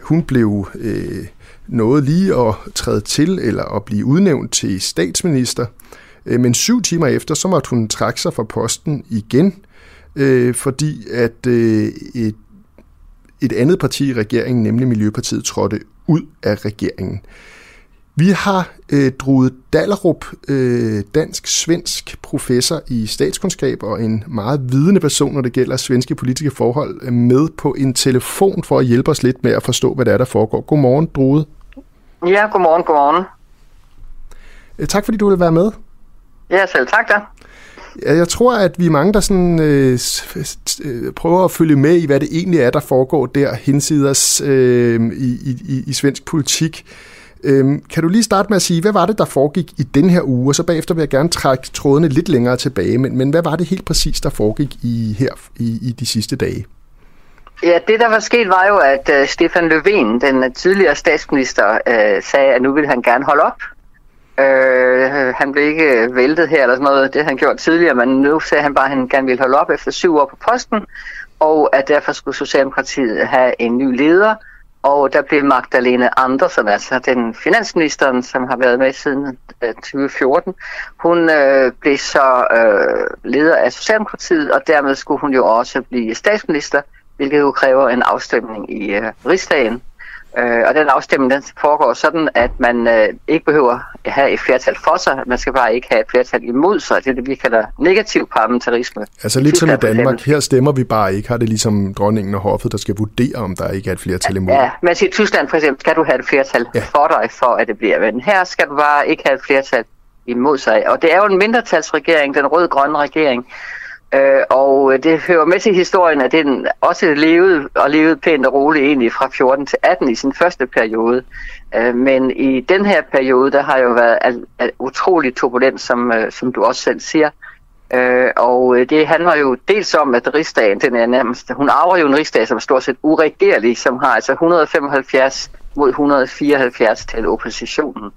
hun blev øh, nåede lige at træde til, eller at blive udnævnt til statsminister. Øh, men syv timer efter, så måtte hun trække sig fra posten igen, øh, fordi at øh, et, et andet parti i regeringen, nemlig Miljøpartiet, trådte ud af regeringen. Vi har øh, Drude Dallerup, øh, dansk-svensk professor i statskundskab og en meget vidende person, når det gælder svenske politiske forhold, med på en telefon for at hjælpe os lidt med at forstå, hvad der er, der foregår. Godmorgen, Drude. Ja, godmorgen, godmorgen. Øh, tak fordi du vil være med. Ja, selv tak da. Jeg tror, at vi er mange, der sådan, øh, øh, prøver at følge med i, hvad det egentlig er, der foregår der hensiders øh, i, i, i svensk politik. Øhm, kan du lige starte med at sige, hvad var det, der foregik i den her uge, og så bagefter vil jeg gerne trække trådene lidt længere tilbage, men, men hvad var det helt præcis, der foregik i her i, i de sidste dage? Ja, det der var sket var jo, at uh, Stefan Löfven, den tidligere statsminister, uh, sagde, at nu ville han gerne holde op. Uh, han blev ikke væltet her eller sådan noget, det han gjort tidligere, men nu sagde han bare, at han gerne ville holde op efter syv år på posten, og at derfor skulle Socialdemokratiet have en ny leder, og der blev Magdalene Andersen, altså den finansministeren, som har været med siden øh, 2014, hun øh, blev så øh, leder af Socialdemokratiet, og dermed skulle hun jo også blive statsminister, hvilket jo kræver en afstemning i øh, rigsdagen. Øh, og den afstemning den foregår sådan, at man øh, ikke behøver at have et flertal for sig, man skal bare ikke have et flertal imod sig. Det er det, vi kalder negativ parlamentarisme. Altså lidt som i Danmark, her stemmer vi bare ikke, har det ligesom dronningen og hoffet, der skal vurdere, om der ikke er et flertal imod. Ja, men i Tyskland for eksempel skal du have et flertal ja. for dig, for at det bliver. Men her skal du bare ikke have et flertal imod sig. Og det er jo en mindretalsregering, den rød-grønne regering, Øh, og øh, det hører med til historien, at den også levede og levede pænt og roligt egentlig fra 14 til 18 i sin første periode. Øh, men i den her periode, der har jo været al, al, utrolig turbulent, som, øh, som du også selv siger. Øh, og øh, det handler jo dels om, at rigsdagen, den er nærmest, hun arver jo en rigsdag, som er stort set uregerlig, som har altså 175 mod 174 til oppositionen.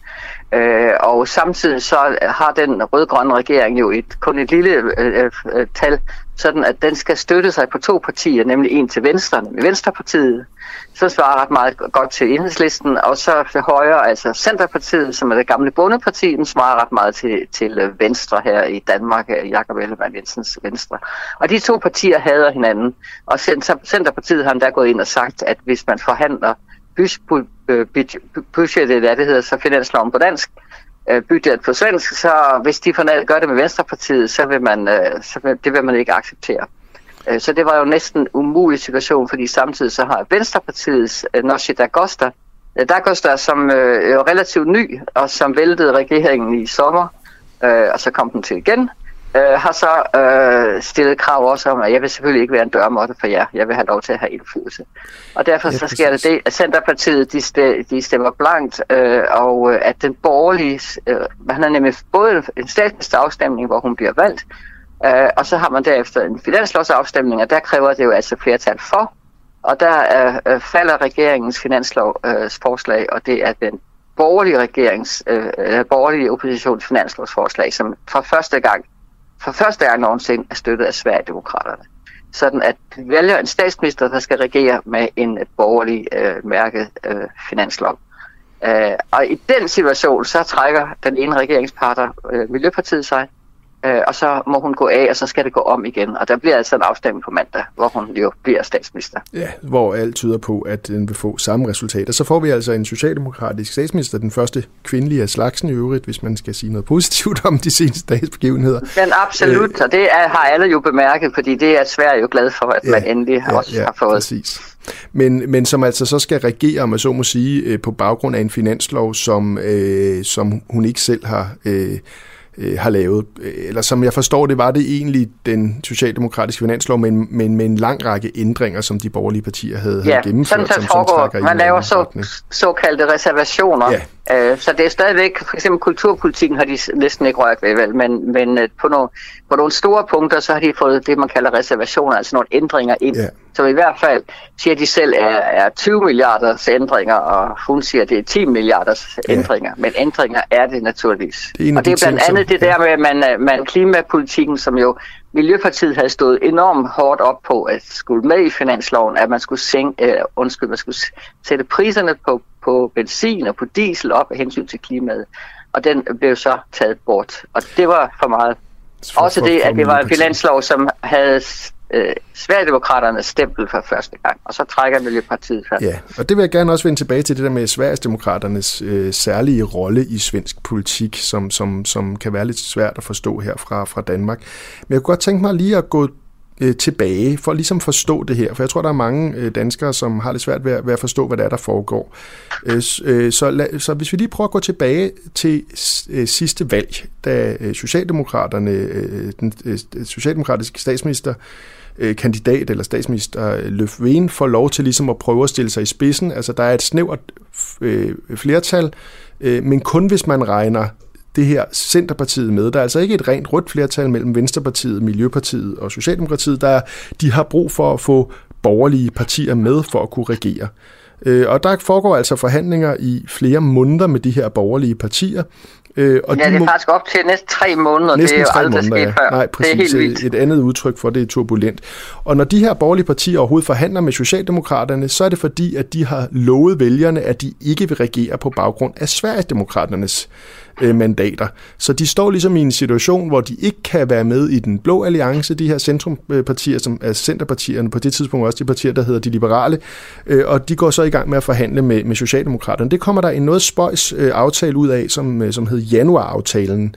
Øh, og samtidig så har den rød-grønne regering jo et, kun et lille øh, øh, øh, tal, sådan at den skal støtte sig på to partier, nemlig en til venstre, nemlig Venstrepartiet, så svarer ret meget godt til enhedslisten, og så til højre, altså Centerpartiet, som er det gamle bundeparti, den svarer ret meget til, til øh, Venstre her i Danmark, øh, Jakob Ellemann Jensens Venstre. Og de to partier hader hinanden, og Centerpartiet har endda gået ind og sagt, at hvis man forhandler budgettet, hvad det hedder så finansloven på dansk, øh, budget på svensk, så hvis de gør det med Venstrepartiet, så vil man, øh, så vil, det vil man ikke acceptere. Øh, så det var jo næsten en umulig situation, fordi samtidig så har Venstrepartiets Norsi Dagosta, Dagosta, som er relativt ny, og som væltede regeringen i sommer, og så kom den til igen, øh, har så øh, stillet krav også om, at jeg vil selvfølgelig ikke være en dørmåtte for jer. Jeg vil have lov til at have indflydelse. Og derfor ja, så sker det det, at Centerpartiet de, stemmer, de stemmer blankt, øh, og øh, at den borgerlige, øh, man har nemlig både en statsministerafstemning, hvor hun bliver valgt, øh, og så har man derefter en finanslovsafstemning, og der kræver det jo altså flertal for, og der øh, øh falder regeringens finanslovsforslag, øh, og det er den borgerlige regerings, øh, borgerlige oppositions finanslovsforslag, som for første gang for første gang nogensinde er støttet af Sverigedemokraterne. Sådan at de vælger en statsminister, der skal regere med en borgerlig øh, mærket øh, finanslov. Øh, og i den situation, så trækker den ene regeringsparter, øh, Miljøpartiet, sig, øh, og så må hun gå af, og så skal det gå om igen. Og der bliver altså en afstemning på mandag, hvor hun jo bliver statsminister. Ja, hvor alt tyder på, at den vil få samme resultater. Så får vi altså en socialdemokratisk statsminister, den første kvindelige af slagsen i øvrigt, hvis man skal sige noget positivt om de seneste dages begivenheder. Men absolut, øh, og det er, har alle jo bemærket, fordi det er Sverige jo glad for, at ja, man endelig ja, også ja, har fået. Præcis. Men, men som altså så skal regere, om man så må sige, øh, på baggrund af en finanslov, som, øh, som hun ikke selv har... Øh, øh, har lavet. Eller som jeg forstår det, var det egentlig den socialdemokratiske finanslov, men, men med en lang række ændringer, som de borgerlige partier havde, ja, havde gennemført. Sådan, som, som man laver så, såkaldte reservationer. Ja. Øh, så det er stadigvæk, for eksempel kulturpolitikken har de næsten ikke rørt ved, vel, men, men øh, på, nogle, på nogle store punkter, så har de fået det, man kalder reservationer, altså nogle ændringer ind. Ja. Så i hvert fald siger de selv, er, er 20 milliarders ændringer, og hun siger, at det er 10 milliarders ja. ændringer. Men ændringer er det naturligvis. Det er og det er blandt andet som, det der med, at man, øh, man klimapolitikken, som jo Miljøpartiet havde stået enormt hårdt op på at skulle med i finansloven, at man skulle sænke, øh, undskyld, man skulle sætte priserne på, på benzin og på diesel op af hensyn til klimaet. Og den blev så taget bort. Og det var for meget. For, Også det, at det var en finanslov, som havde øh, Sverigedemokraternes stempel for første gang, og så trækker Miljøpartiet først. Ja, og det vil jeg gerne også vende tilbage til, det der med Sverigedemokraternes øh, særlige rolle i svensk politik, som, som, som kan være lidt svært at forstå her fra, fra Danmark. Men jeg kunne godt tænke mig lige at gå øh, tilbage for ligesom at ligesom forstå det her, for jeg tror, der er mange øh, danskere, som har lidt svært ved at, ved at forstå, hvad det er, der foregår. Øh, øh, så, la, så hvis vi lige prøver at gå tilbage til øh, sidste valg, da øh, Socialdemokraterne, øh, den øh, socialdemokratiske statsminister øh, kandidat eller statsminister øh, Løfven får lov til ligesom at prøve at stille sig i spidsen. Altså der er et snævert øh, flertal, øh, men kun hvis man regner det her Centerpartiet med. Der er altså ikke et rent rødt flertal mellem Venstrepartiet, Miljøpartiet og Socialdemokratiet. Der, de har brug for at få borgerlige partier med for at kunne regere. Øh, og der foregår altså forhandlinger i flere måneder med de her borgerlige partier. Øh, og ja, de det er faktisk op til næsten tre måneder. Næsten det er jo aldrig måneder, sket ja. før. Nej, præcis. Det er helt vildt. Et andet udtryk for det er turbulent. Og når de her borgerlige partier overhovedet forhandler med Socialdemokraterne, så er det fordi, at de har lovet vælgerne, at de ikke vil regere på baggrund af Sverigesdemokraternes øh, mandater. Så de står ligesom i en situation, hvor de ikke kan være med i den blå alliance, de her centrumpartier, som er centerpartierne, på det tidspunkt også de partier, der hedder de liberale, øh, og de går så i gang med at forhandle med, med Socialdemokraterne. Det kommer der en noget spøjs øh, aftale ud af, som, øh, som hed januaraftalen.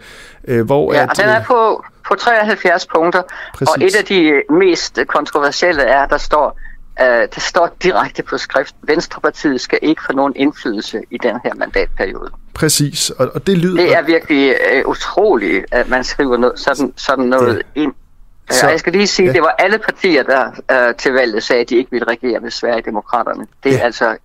Øh, hvor ja, at, og den er på, på 73 punkter, præcis. og et af de mest kontroversielle er, der står, Uh, det står direkte på skrift, Venstrepartiet skal ikke få nogen indflydelse i den her mandatperiode. Præcis, og, og det lyder... Det er virkelig uh, utroligt, at man skriver noget, sådan, sådan noget ja. ind. Uh, Så, og jeg skal lige sige, ja. det var alle partier, der uh, til valget sagde, at de ikke ville regere med Sverigedemokraterne. Det er ja. altså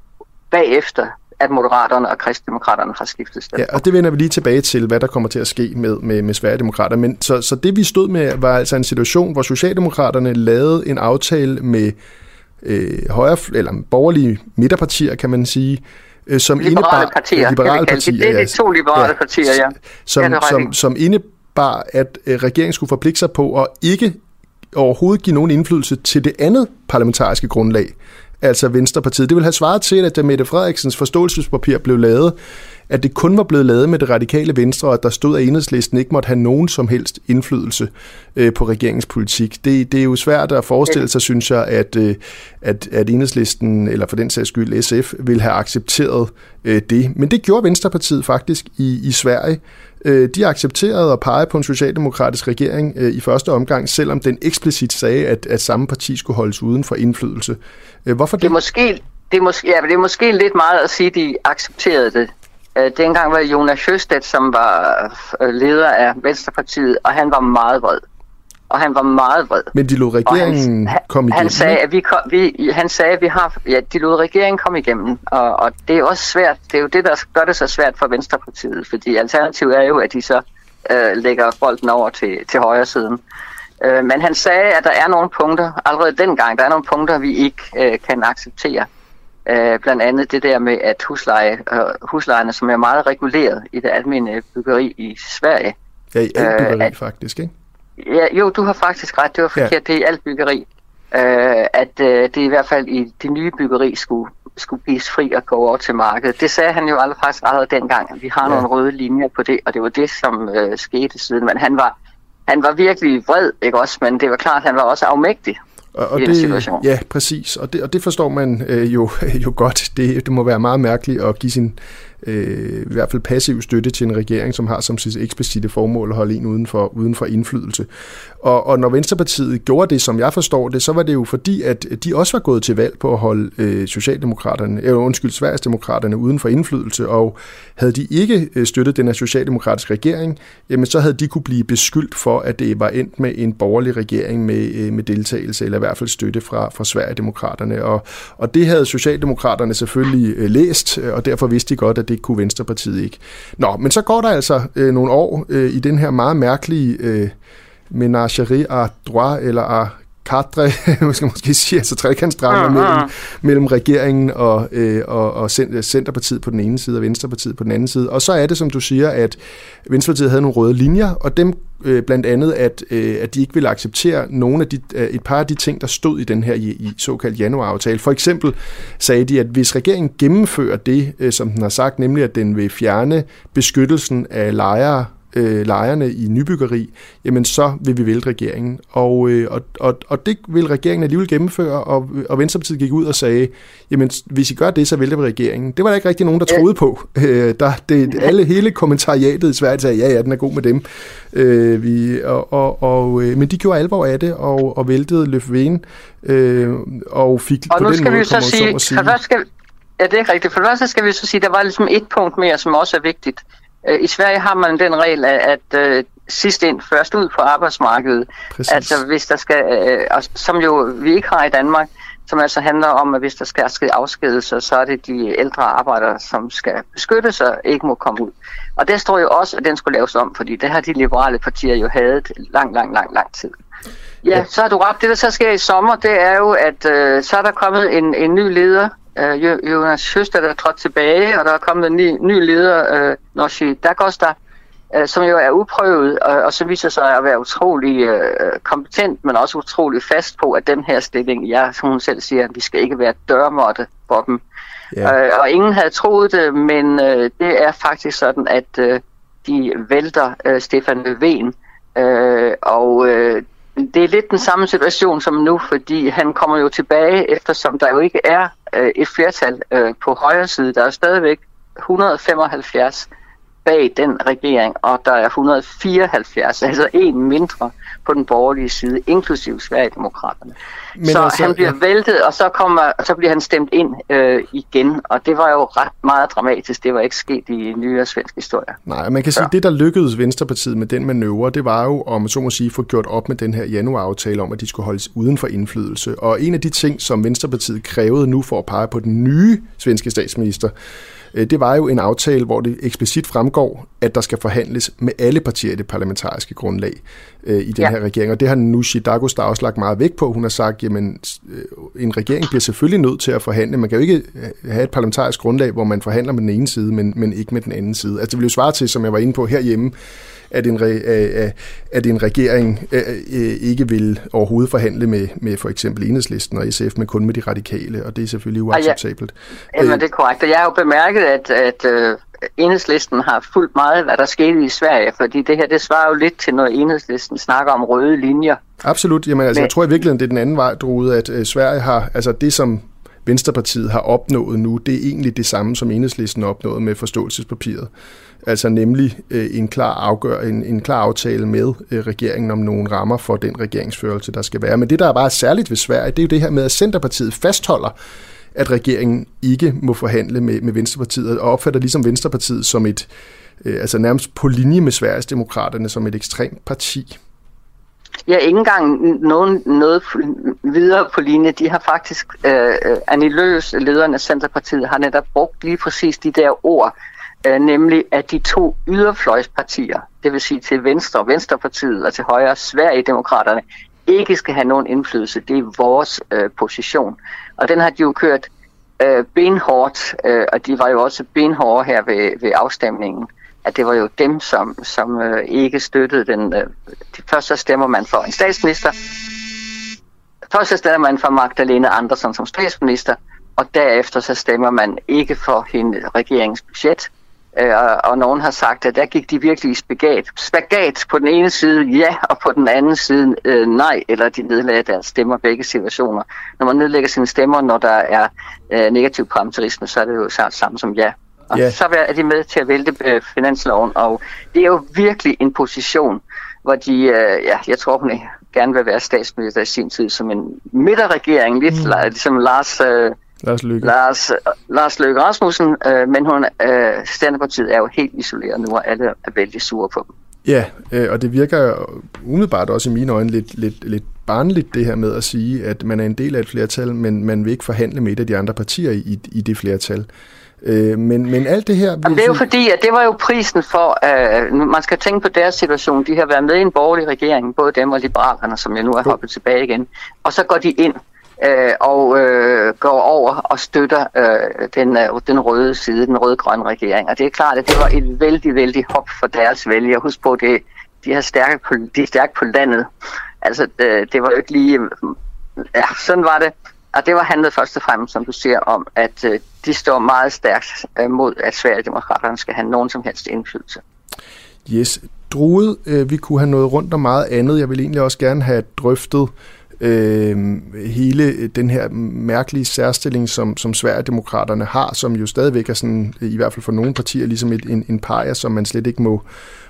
bagefter, at Moderaterne og Kristdemokraterne har skiftet sted. Ja, og det vender vi lige tilbage til, hvad der kommer til at ske med, med, med Sverigedemokraterne. Men så, så det vi stod med, var altså en situation, hvor Socialdemokraterne lavede en aftale med øh, højre, eller borgerlige midterpartier, kan man sige, øh, som liberale indebar, partier, liberale partier, det, det er de to liberale ja, partier, ja. Som, ja, som, som indebar, at øh, regeringen skulle forpligte sig på at ikke overhovedet give nogen indflydelse til det andet parlamentariske grundlag, altså Venstrepartiet. Det vil have svaret til, at da Mette Frederiksens forståelsespapir blev lavet, at det kun var blevet lavet med det radikale venstre, og at der stod, at enhedslisten ikke måtte have nogen som helst indflydelse øh, på regeringspolitik. Det, det er jo svært at forestille sig, synes jeg, at, øh, at, at enhedslisten, eller for den sags skyld SF, vil have accepteret øh, det. Men det gjorde Venstrepartiet faktisk i, i Sverige. Øh, de accepterede at pege på en socialdemokratisk regering øh, i første omgang, selvom den eksplicit sagde, at, at samme parti skulle holdes uden for indflydelse. Øh, hvorfor det? Det er måske, det er måske, ja, det er måske lidt meget at sige, at de accepterede det. Øh, dengang var Jonas Høstedt, som var øh, leder af Venstrepartiet, og han var meget vred. Og han var meget vred. Men de lod regeringen han, komme igennem? Han sagde, at vi, kom, vi, han sagde, at vi har, ja, de lod regeringen komme igennem. Og, og det er også svært. Det er jo det, der gør det så svært for Venstrepartiet. Fordi alternativet er jo, at de så øh, lægger bolden over til, til højre siden. Øh, men han sagde, at der er nogle punkter, allerede dengang, der er nogle punkter, vi ikke øh, kan acceptere. Øh, blandt andet det der med, at husleje, øh, huslejerne, som er meget reguleret i det almindelige byggeri i Sverige. Ja, i alt byggeri øh, at, faktisk, ikke? Ja, jo, du har faktisk ret. Det var forkert. Ja. Det er i alt byggeri. Øh, at øh, det i hvert fald i det nye byggeri skulle, skulle gives fri at gå over til markedet. Det sagde han jo allerede faktisk allerede dengang, vi har ja. nogle røde linjer på det, og det var det, som øh, skete siden. Men han var, han var virkelig vred, ikke også? Men det var klart, at han var også afmægtig. Og, og det, situation. Ja, præcis. Og det, og det forstår man øh, jo, jo godt. Det, det må være meget mærkeligt at give sin øh, i hvert fald passiv støtte til en regering, som har som sit eksplicite formål at holde en uden for, uden for indflydelse. Og, og når Venstrepartiet gjorde det, som jeg forstår det, så var det jo fordi, at de også var gået til valg på at holde øh, Socialdemokraterne, øh, undskyld, Sverigesdemokraterne uden for indflydelse, og havde de ikke øh, støttet den her socialdemokratiske regering, jamen så havde de kunne blive beskyldt for, at det var endt med en borgerlig regering med, øh, med deltagelse, eller i hvert fald støtte fra, fra Sverigedemokraterne. Og, og det havde Socialdemokraterne selvfølgelig øh, læst, øh, og derfor vidste de godt, at det kunne Venstrepartiet ikke. Nå, men så går der altså øh, nogle år øh, i den her meget mærkelige øh, menagerie à droit, eller à kadre, skal måske sige, altså trekantsdrama ja. mellem, mellem regeringen og, øh, og, og Centerpartiet på den ene side og Venstrepartiet på den anden side. Og så er det, som du siger, at Venstrepartiet havde nogle røde linjer, og dem øh, blandt andet, at, øh, at de ikke ville acceptere nogle af de, øh, et par af de ting, der stod i den her i, i såkaldt januaraftale. For eksempel sagde de, at hvis regeringen gennemfører det, øh, som den har sagt, nemlig at den vil fjerne beskyttelsen af lejere øh, lejerne i nybyggeri, jamen så vil vi vælte regeringen. Og, øh, og, og, og det vil regeringen alligevel gennemføre, og, og Venstrepartiet gik ud og sagde, jamen hvis I gør det, så vælter vi regeringen. Det var der ikke rigtig nogen, der troede på. Øh, der, det, alle, hele kommentariatet i Sverige sagde, ja, ja, den er god med dem. Øh, vi, og, og, og, øh, men de gjorde alvor af det, og, og væltede Løfven, øh, og fik og på den måde, vi så sige, sige. skal, ja, det er rigtigt. For det første skal vi så sige, der var ligesom et punkt mere, som også er vigtigt. Øh, I Sverige har man den regel, at, at uh, sidst ind, først ud på arbejdsmarkedet. Præcis. Altså hvis der skal, uh, som jo vi ikke har i Danmark, som altså handler om, at hvis der skal ske afskedelser, så er det de ældre arbejdere, som skal beskyttes og ikke må komme ud. Og det står jo også, at den skulle laves om, fordi det har de liberale partier jo hadet lang, lang, lang, lang tid. Ja, ja. så har du ret. Det, der så sker i sommer, det er jo, at uh, så er der kommet en, en ny leder øh, Jonas Høster, der er trådt tilbage, og der er kommet en ny, ny leder, øh, Noshi Dagosta, øh, som jo er uprøvet, og, og så viser sig at være utrolig øh, kompetent, men også utrolig fast på, at den her stilling, ja, som hun selv siger, vi skal ikke være dørmåtte for dem. Yeah. Øh, og ingen havde troet det, men øh, det er faktisk sådan, at øh, de vælter øh, Stefan Löfven, øh, og øh, det er lidt den samme situation som nu, fordi han kommer jo tilbage, eftersom der jo ikke er øh, et flertal øh, på højre side. Der er stadigvæk 175 bag den regering, og der er 174, altså en mindre på den borgerlige side, inklusiv Sverigedemokraterne. Men så altså, han bliver ja. væltet, og så, kommer, så bliver han stemt ind øh, igen, og det var jo ret meget dramatisk. Det var ikke sket i nyere svensk historie. Nej, man kan sige, at det, der lykkedes Venstrepartiet med den manøvre, det var jo, om så må sige, få gjort op med den her januaraftale om, at de skulle holdes uden for indflydelse. Og en af de ting, som Venstrepartiet krævede nu for at pege på den nye svenske statsminister, det var jo en aftale, hvor det eksplicit fremgår, at der skal forhandles med alle partier i det parlamentariske grundlag øh, i den ja. her regering. Og det har Nushi Dagos der også lagt meget vægt på. Hun har sagt, jamen øh, en regering bliver selvfølgelig nødt til at forhandle. Man kan jo ikke øh, have et parlamentarisk grundlag, hvor man forhandler med den ene side, men, men ikke med den anden side. Altså det vil jo svare til, som jeg var inde på herhjemme, at en, re, at en regering ikke vil overhovedet forhandle med, med for eksempel Enhedslisten og SF, men kun med de radikale, og det er selvfølgelig uacceptabelt. Ja, jamen, det er korrekt. Jeg har jo bemærket, at, at Enhedslisten har fulgt meget, hvad der skete i Sverige, fordi det her, det svarer jo lidt til, når Enhedslisten snakker om røde linjer. Absolut. Jamen, altså, men, jeg tror i virkeligheden, det er den anden vej, Drude, at Sverige har, altså det som Venstrepartiet har opnået nu, det er egentlig det samme, som Enhedslisten opnået med forståelsespapiret. Altså nemlig øh, en, klar afgør, en, en klar aftale med øh, regeringen om nogle rammer for den regeringsførelse, der skal være. Men det, der er bare særligt ved Sverige, det er jo det her med, at Centerpartiet fastholder, at regeringen ikke må forhandle med, med Venstrepartiet, og opfatter ligesom Venstrepartiet som et, øh, altså nærmest på linje med Sveriges Demokraterne, som et ekstremt parti. Ja, ikke engang nogen, noget videre på linje. De har faktisk, øh, Annie Løs, lederen af Centerpartiet, har netop brugt lige præcis de der ord, øh, nemlig at de to yderfløjspartier, det vil sige til Venstre, Venstrepartiet og til højre, Sverigedemokraterne, ikke skal have nogen indflydelse. Det er vores øh, position. Og den har de jo kørt øh, benhårdt, øh, og de var jo også benhårde her ved, ved afstemningen at det var jo dem, som, som øh, ikke støttede den. Øh, først så stemmer man for en statsminister, først så stemmer man for Magdalene Andersen som statsminister, og derefter så stemmer man ikke for hende regeringens budget. Øh, og nogen har sagt, at der gik de virkelig i spagat. Spagat på den ene side ja, og på den anden side øh, nej, eller de nedlagde deres stemmer begge situationer. Når man nedlægger sine stemmer, når der er øh, negativ parlamentarisme, så er det jo samme som ja. Og yeah. så er de med til at vælte øh, finansloven, og det er jo virkelig en position, hvor de, øh, ja, jeg tror, hun gerne vil være statsminister i sin tid som en midterregering, lidt mm. ligesom Lars... Øh, Lars Løkke. Lars, Lars Løkke Rasmussen, øh, men hun, øh, Standardpartiet er jo helt isoleret nu, og alle er vældig sure på dem. Ja, øh, og det virker umiddelbart også i mine øjne lidt, lidt, lidt barnligt det her med at sige, at man er en del af et flertal, men man vil ikke forhandle med et af de andre partier i, i det flertal. Øh, men, men alt det her... Jamen, det er jo fordi, at det var jo prisen for... Øh, man skal tænke på deres situation. De har været med i en borgerlig regering, både dem og liberalerne, som jeg nu er hoppet tilbage igen. Og så går de ind øh, og øh, går over og støtter øh, den, øh, den røde side, den røde-grønne regering. Og det er klart, at det var et vældig, vældig hop for deres vælgere. Husk på, det, de, har stærke de er stærke på landet. Altså, det, det var jo ikke lige... Ja, sådan var det. Og det var handlet først og fremmest, som du siger, om, at øh, de står meget stærkt øh, mod, at Sverigedemokraterne skal have nogen som helst indflydelse. Yes. Drude, øh, vi kunne have noget rundt om meget andet. Jeg vil egentlig også gerne have drøftet øh, hele den her mærkelige særstilling, som, som Sverigedemokraterne har, som jo stadigvæk er sådan, i hvert fald for nogle partier, ligesom et, en, en paria, som man slet ikke må,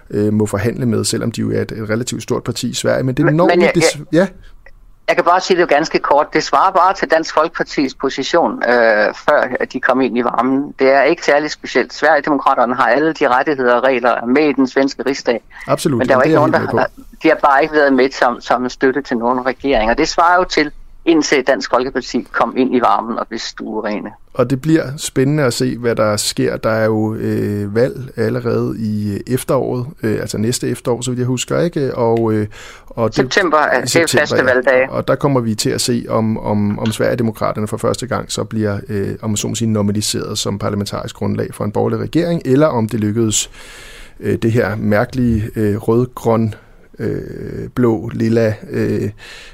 øh, må forhandle med, selvom de jo er et, et relativt stort parti i Sverige. Men det er men, men jeg, jeg, ja. Jeg kan bare sige det ganske kort. Det svarer bare til Dansk Folkepartis position, øh, før de kom ind i varmen. Det er ikke særlig specielt. Sverigedemokraterne har alle de rettigheder og regler med i den svenske rigsdag. Absolut. Men der var ikke nogen, der, de har bare ikke været med som, som støtte til nogen regeringer. Det svarer jo til, indtil Dansk Folkeparti kom ind i varmen og blev stuerene. Og det bliver spændende at se, hvad der sker. Der er jo øh, valg allerede i efteråret, øh, altså næste efterår, så vidt jeg husker, ikke? Og, øh, og det, september, det september, er faste valgdage. Og der kommer vi til at se, om, om, om Sverigedemokraterne for første gang så bliver, øh, om så må sige, normaliseret som parlamentarisk grundlag for en borgerlig regering, eller om det lykkedes øh, det her mærkelige øh, rød-grøn øh, blå, lilla øh,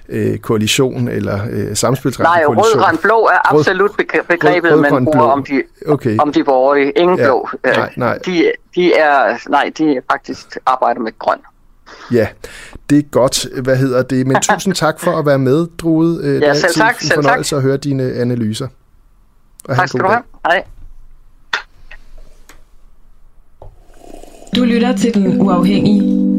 øh, koalition eller øh, samspilsret Nej, rød, grøn, blå er absolut begrebet, rød, rød, man bruger om de, okay. om de borgerlige. Ingen ja, blå. Øh, nej, nej. De, de, er, nej, de er faktisk arbejder med grøn. Ja, det er godt. Hvad hedder det? Men tusind tak for at være med, Drude. Øh, ja, selv tak. Det er en fornøjelse at høre dine analyser. Og tak skal du have. Hej. Du lytter til Den Uafhængige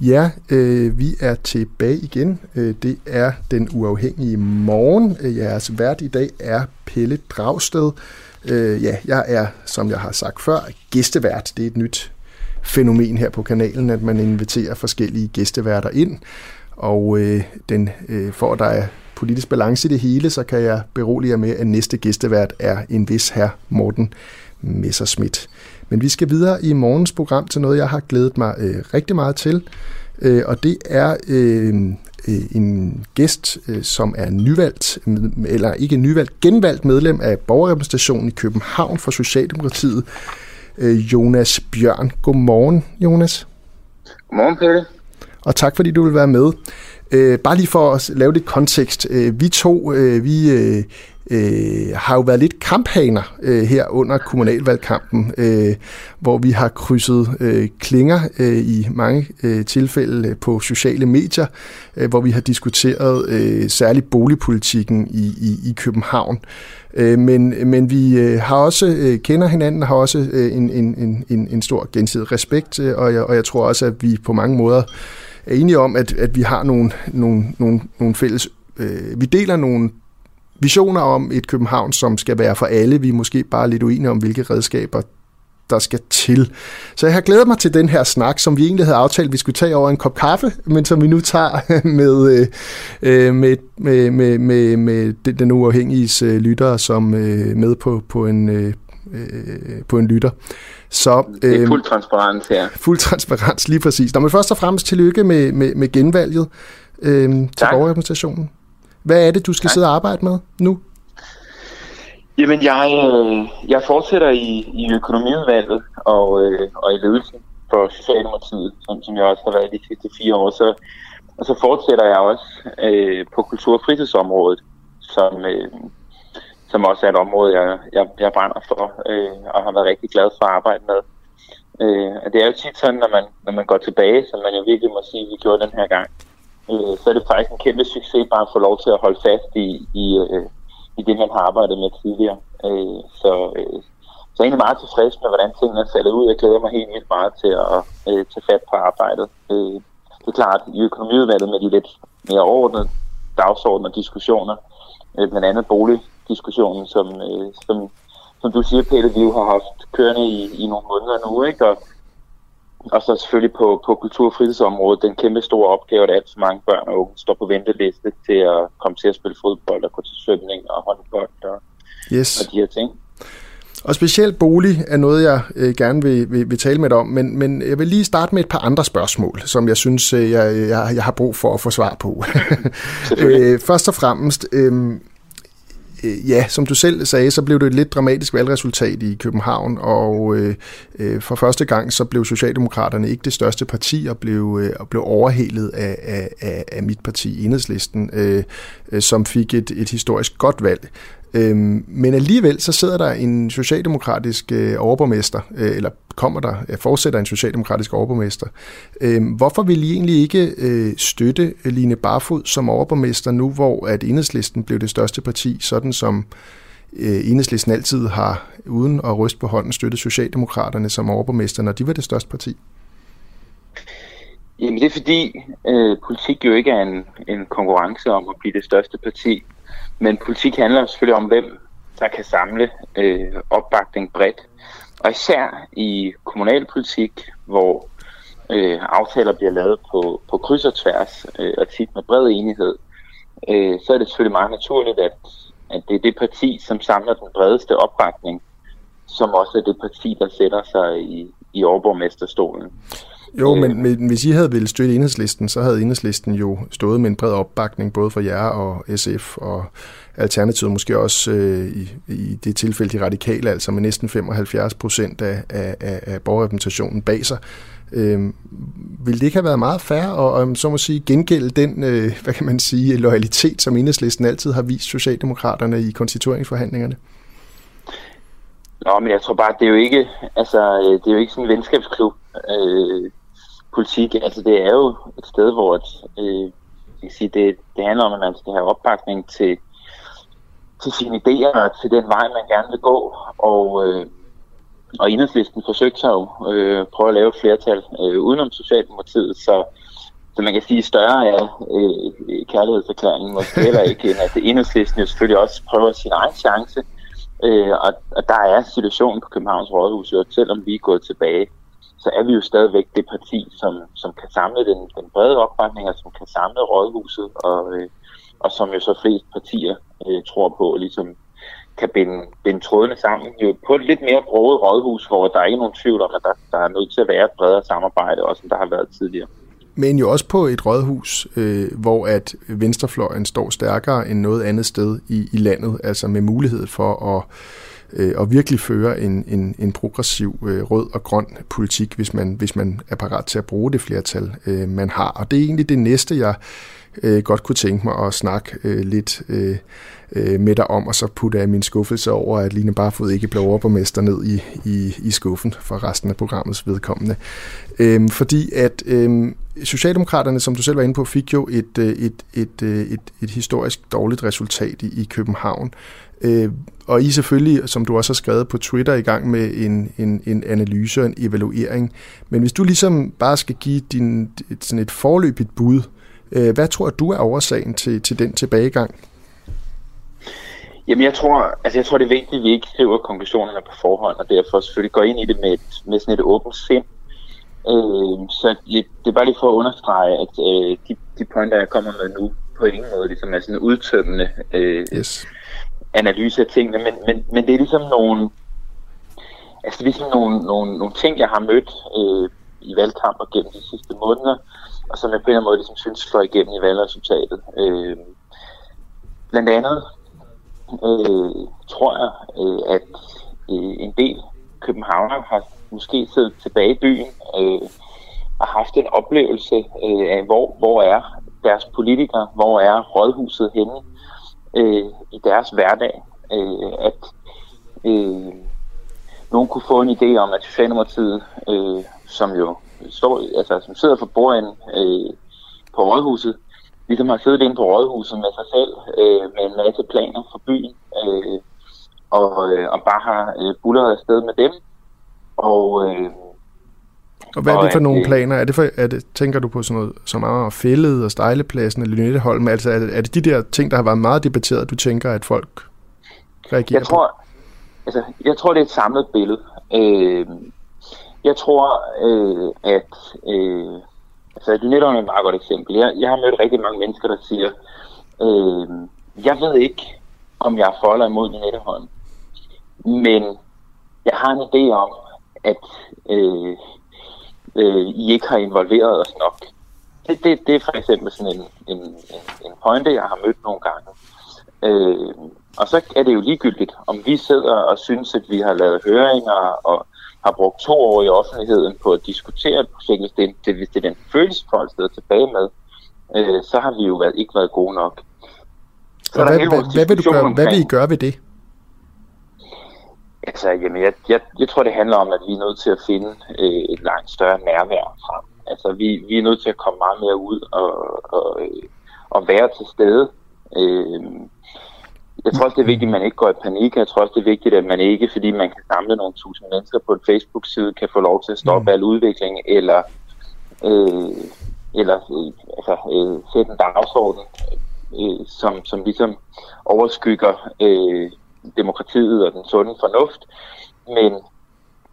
Ja, øh, vi er tilbage igen. Øh, det er den uafhængige morgen. Øh, jeres vært i dag er Pelle Dragsted. Øh, ja, jeg er, som jeg har sagt før, gæstevært. Det er et nyt fænomen her på kanalen, at man inviterer forskellige gæsteværter ind. Og øh, den, øh, for at der er politisk balance i det hele, så kan jeg berolige jer med, at næste gæstevært er en vis her Morten Messerschmidt. Men vi skal videre i morgens program til noget, jeg har glædet mig øh, rigtig meget til. Øh, og det er øh, øh, en gæst, øh, som er nyvalgt, eller ikke nyvalgt, genvalgt medlem af borgerrepræsentationen i København for Socialdemokratiet, øh, Jonas Bjørn. Godmorgen, Jonas. Godmorgen, Pelle. Og tak fordi du vil være med. Øh, bare lige for at lave lidt kontekst. Øh, vi to, øh, vi øh, øh, har jo været lidt kamphaner øh, her under kommunalvalgkampen, øh, hvor vi har krydset øh, klinger øh, i mange øh, tilfælde øh, på sociale medier, øh, hvor vi har diskuteret øh, særligt boligpolitikken i, i, i København. Øh, men, men vi øh, har også øh, kender hinanden, har også øh, en, en, en, en stor gensidig respekt, øh, og, jeg, og jeg tror også, at vi på mange måder er enige om, at, at vi har nogle, nogle, nogle, nogle fælles... Øh, vi deler nogle visioner om et København, som skal være for alle. Vi er måske bare lidt uenige om, hvilke redskaber der skal til. Så jeg har glædet mig til den her snak, som vi egentlig havde aftalt, vi skulle tage over en kop kaffe, men som vi nu tager med, øh, med, med, med, med, med den uafhængige øh, lyttere som øh, med på, på en, øh, på en lytter. Så, øh, det er fuld transparens her. Fuld transparens, lige præcis. Nå, men først og fremmest tillykke med, med, med genvalget øh, til borgerrepræsentationen. Hvad er det, du skal tak. sidde og arbejde med nu? Jamen, jeg, øh, jeg fortsætter i, i økonomiudvalget og, øh, og i ledelsen for Socialdemokratiet, som, som jeg også har været de sidste fire år. Så, og så fortsætter jeg også øh, på kultur- og fritidsområdet, som, øh, som også er et område, jeg, jeg, jeg brænder for øh, og har været rigtig glad for at arbejde med. Øh, det er jo tit sådan, når man, når man går tilbage, som man jo virkelig må sige, at vi gjorde den her gang, øh, så er det faktisk en kæmpe succes bare at få lov til at holde fast i, i, øh, i det, man har arbejdet med tidligere. Øh, så, øh, så jeg er egentlig meget tilfreds med, hvordan tingene er faldet ud. Jeg glæder mig helt vildt meget til at øh, tage fat på arbejdet. Øh, det er klart, i økonomiudvalget med de lidt mere overordnede dagsordner og diskussioner, øh, blandt andet boligdiskussionen, som, øh, som, som du siger, Peter, vi jo har haft kørende i, i nogle måneder nu, ikke? Og, og så selvfølgelig på, på kultur- og fritidsområdet den kæmpe store opgave, at alt for mange børn og unge står på venteliste til at komme til at spille fodbold og gå til svømning og håndbold og, yes. og de her ting. Og specielt bolig er noget, jeg øh, gerne vil, vil, vil tale med dig om, men, men jeg vil lige starte med et par andre spørgsmål, som jeg synes, øh, jeg, jeg, jeg har brug for at få svar på. øh, først og fremmest, øh, øh, ja, som du selv sagde, så blev det et lidt dramatisk valgresultat i København, og øh, øh, for første gang så blev Socialdemokraterne ikke det største parti, og blev, øh, og blev overhalet af, af, af mit parti, Enhedslisten, øh, øh, som fik et, et historisk godt valg. Øhm, men alligevel så sidder der en socialdemokratisk øh, overborgmester, øh, eller kommer der, øh, fortsætter en socialdemokratisk overborgmester. Øhm, hvorfor vil I egentlig ikke øh, støtte Line Barfod som overborgmester nu, hvor at Enhedslisten blev det største parti, sådan som øh, Enhedslisten altid har, uden at ryste på hånden, støttet Socialdemokraterne som overborgmester, når de var det største parti? Jamen det er fordi øh, politik jo ikke er en, en konkurrence om at blive det største parti. Men politik handler selvfølgelig om, hvem der kan samle øh, opbakning bredt. Og især i kommunalpolitik, hvor øh, aftaler bliver lavet på, på kryds og tværs, øh, og tit med bred enighed, øh, så er det selvfølgelig meget naturligt, at, at det er det parti, som samler den bredeste opbakning, som også er det parti, der sætter sig i, i overborgmesterstolen. Jo, men, øh. men hvis I havde ville støtte enhedslisten, så havde enhedslisten jo stået med en bred opbakning, både for jer og SF og Alternativet, måske også øh, i, i det tilfælde de radikale, altså med næsten 75 procent af, af, af borgerrepræsentationen bag sig. Øh, ville det ikke have været meget fair og, og så må sige gengælde den, øh, hvad kan man sige, loyalitet, som enhedslisten altid har vist Socialdemokraterne i konstitueringsforhandlingerne? Nå, men jeg tror bare, det er jo ikke, altså, øh, det er jo ikke sådan en venskabsklub. Øh, politik. Altså det er jo et sted, hvor et, øh, jeg sige, det, det handler om, at man skal have opbakning til, til sine idéer og til den vej, man gerne vil gå. Og, øh, og enhedslisten forsøgte sig jo øh, prøve at lave et flertal øh, udenom Socialdemokratiet, så, så man kan sige, større er øh, kærlighedserklæringen måske heller ikke, end at enhedslisten jo selvfølgelig også prøver sin egen chance. Øh, og, og der er situationen på Københavns Rådhus, og selvom vi er gået tilbage, så er vi jo stadigvæk det parti, som, som kan samle den, den brede opbakning, og som kan samle Rådhuset, og, øh, og som jo så flest partier øh, tror på, ligesom kan binde, binde trådene sammen. Jo på et lidt mere broget rådhus, hvor der er ikke nogen tvivl om, at der, der er nødt til at være et bredere samarbejde, også som der har været tidligere. Men jo også på et rådhus, øh, hvor at venstrefløjen står stærkere end noget andet sted i, i landet, altså med mulighed for at, øh, og virkelig føre en, en, en progressiv øh, rød og grøn politik, hvis man, hvis man er parat til at bruge det flertal, øh, man har. Og det er egentlig det næste, jeg øh, godt kunne tænke mig at snakke øh, lidt øh, øh med dig om, og så putte af min skuffelse over, at Line Barfod ikke blev overborgmester ned i, i, i skuffen for resten af programmets vedkommende. Øh, fordi at øh, Socialdemokraterne, som du selv var inde på, fik jo et, øh, et, et, et, et, et historisk dårligt resultat i, i København. Øh, og I selvfølgelig, som du også har skrevet på Twitter, i gang med en, en, en analyse og en evaluering. Men hvis du ligesom bare skal give din, sådan et forløbigt bud, øh, hvad tror du er årsagen til, til den tilbagegang? Jamen jeg tror, altså jeg tror det er vigtigt, at vi ikke skriver konklusionerne på forhånd, og derfor selvfølgelig går ind i det med, et, med sådan et åbent sind. Øh, så det, det er bare lige for at understrege, at øh, de, de pointer, jeg kommer med nu, på ingen måde ligesom er sådan en udtømmende øh, yes analyse af tingene, men, men, men det er ligesom nogle, altså det er ligesom nogle, nogle, nogle ting, jeg har mødt øh, i valgkamper gennem de sidste måneder, og som jeg på en eller anden måde ligesom synes slår igennem i valgresultatet. Øh, blandt andet øh, tror jeg, øh, at øh, en del københavner har måske siddet tilbage i byen øh, og haft en oplevelse øh, af, hvor, hvor er deres politikere, hvor er rådhuset henne øh, i deres hverdag. Øh, at øh, nogen kunne få en idé om, at Socialdemokratiet, øh, som jo står, altså, som sidder for bordenden øh, på rådhuset, ligesom har siddet inde på rådhuset med sig selv, øh, med en masse planer for byen, øh, og, øh, og bare har øh, bullet afsted med dem. Og, øh, og hvad er det for nogle planer? Er det for, er det, tænker du på sådan noget som fældet og stejlepladsen eller Lynetteholm? Altså er det, er det de der ting, der har været meget debatteret, du tænker, at folk reagerer jeg tror, på? Altså, jeg tror, det er et samlet billede. Øh, jeg tror, øh, at øh, Altså, Lynetteholm er et meget godt eksempel. Jeg, jeg har mødt rigtig mange mennesker, der siger, øh, jeg ved ikke, om jeg er for eller imod Lynetteholm, men jeg har en idé om, at øh, øh, I ikke har involveret os nok. Det, det, det er for eksempel sådan en, en, en, en pointe, jeg har mødt nogle gange. Øh, og så er det jo ligegyldigt, om vi sidder og synes, at vi har lavet høringer og har brugt to år i offentligheden på at diskutere et projekt, hvis det, det, hvis det er den følelse, folk sidder tilbage med, øh, så har vi jo været, ikke været gode nok. Så og hvad, hvad, hvad, vil du gøre, hvad vil I gøre ved det? Altså, jamen, jeg, jeg, jeg tror, det handler om, at vi er nødt til at finde øh, et langt større nærvær frem. Altså, vi, vi er nødt til at komme meget mere ud og, og, øh, og være til stede. Øh, jeg tror også, det er vigtigt, at man ikke går i panik. Jeg tror også, det er vigtigt, at man ikke, fordi man kan samle nogle tusind mennesker på en Facebook-side, kan få lov til at stoppe mm. al udvikling, eller, øh, eller øh, altså, øh, sætte en dagsorden, øh, som, som ligesom overskygger øh, demokratiet og den sunde fornuft. Men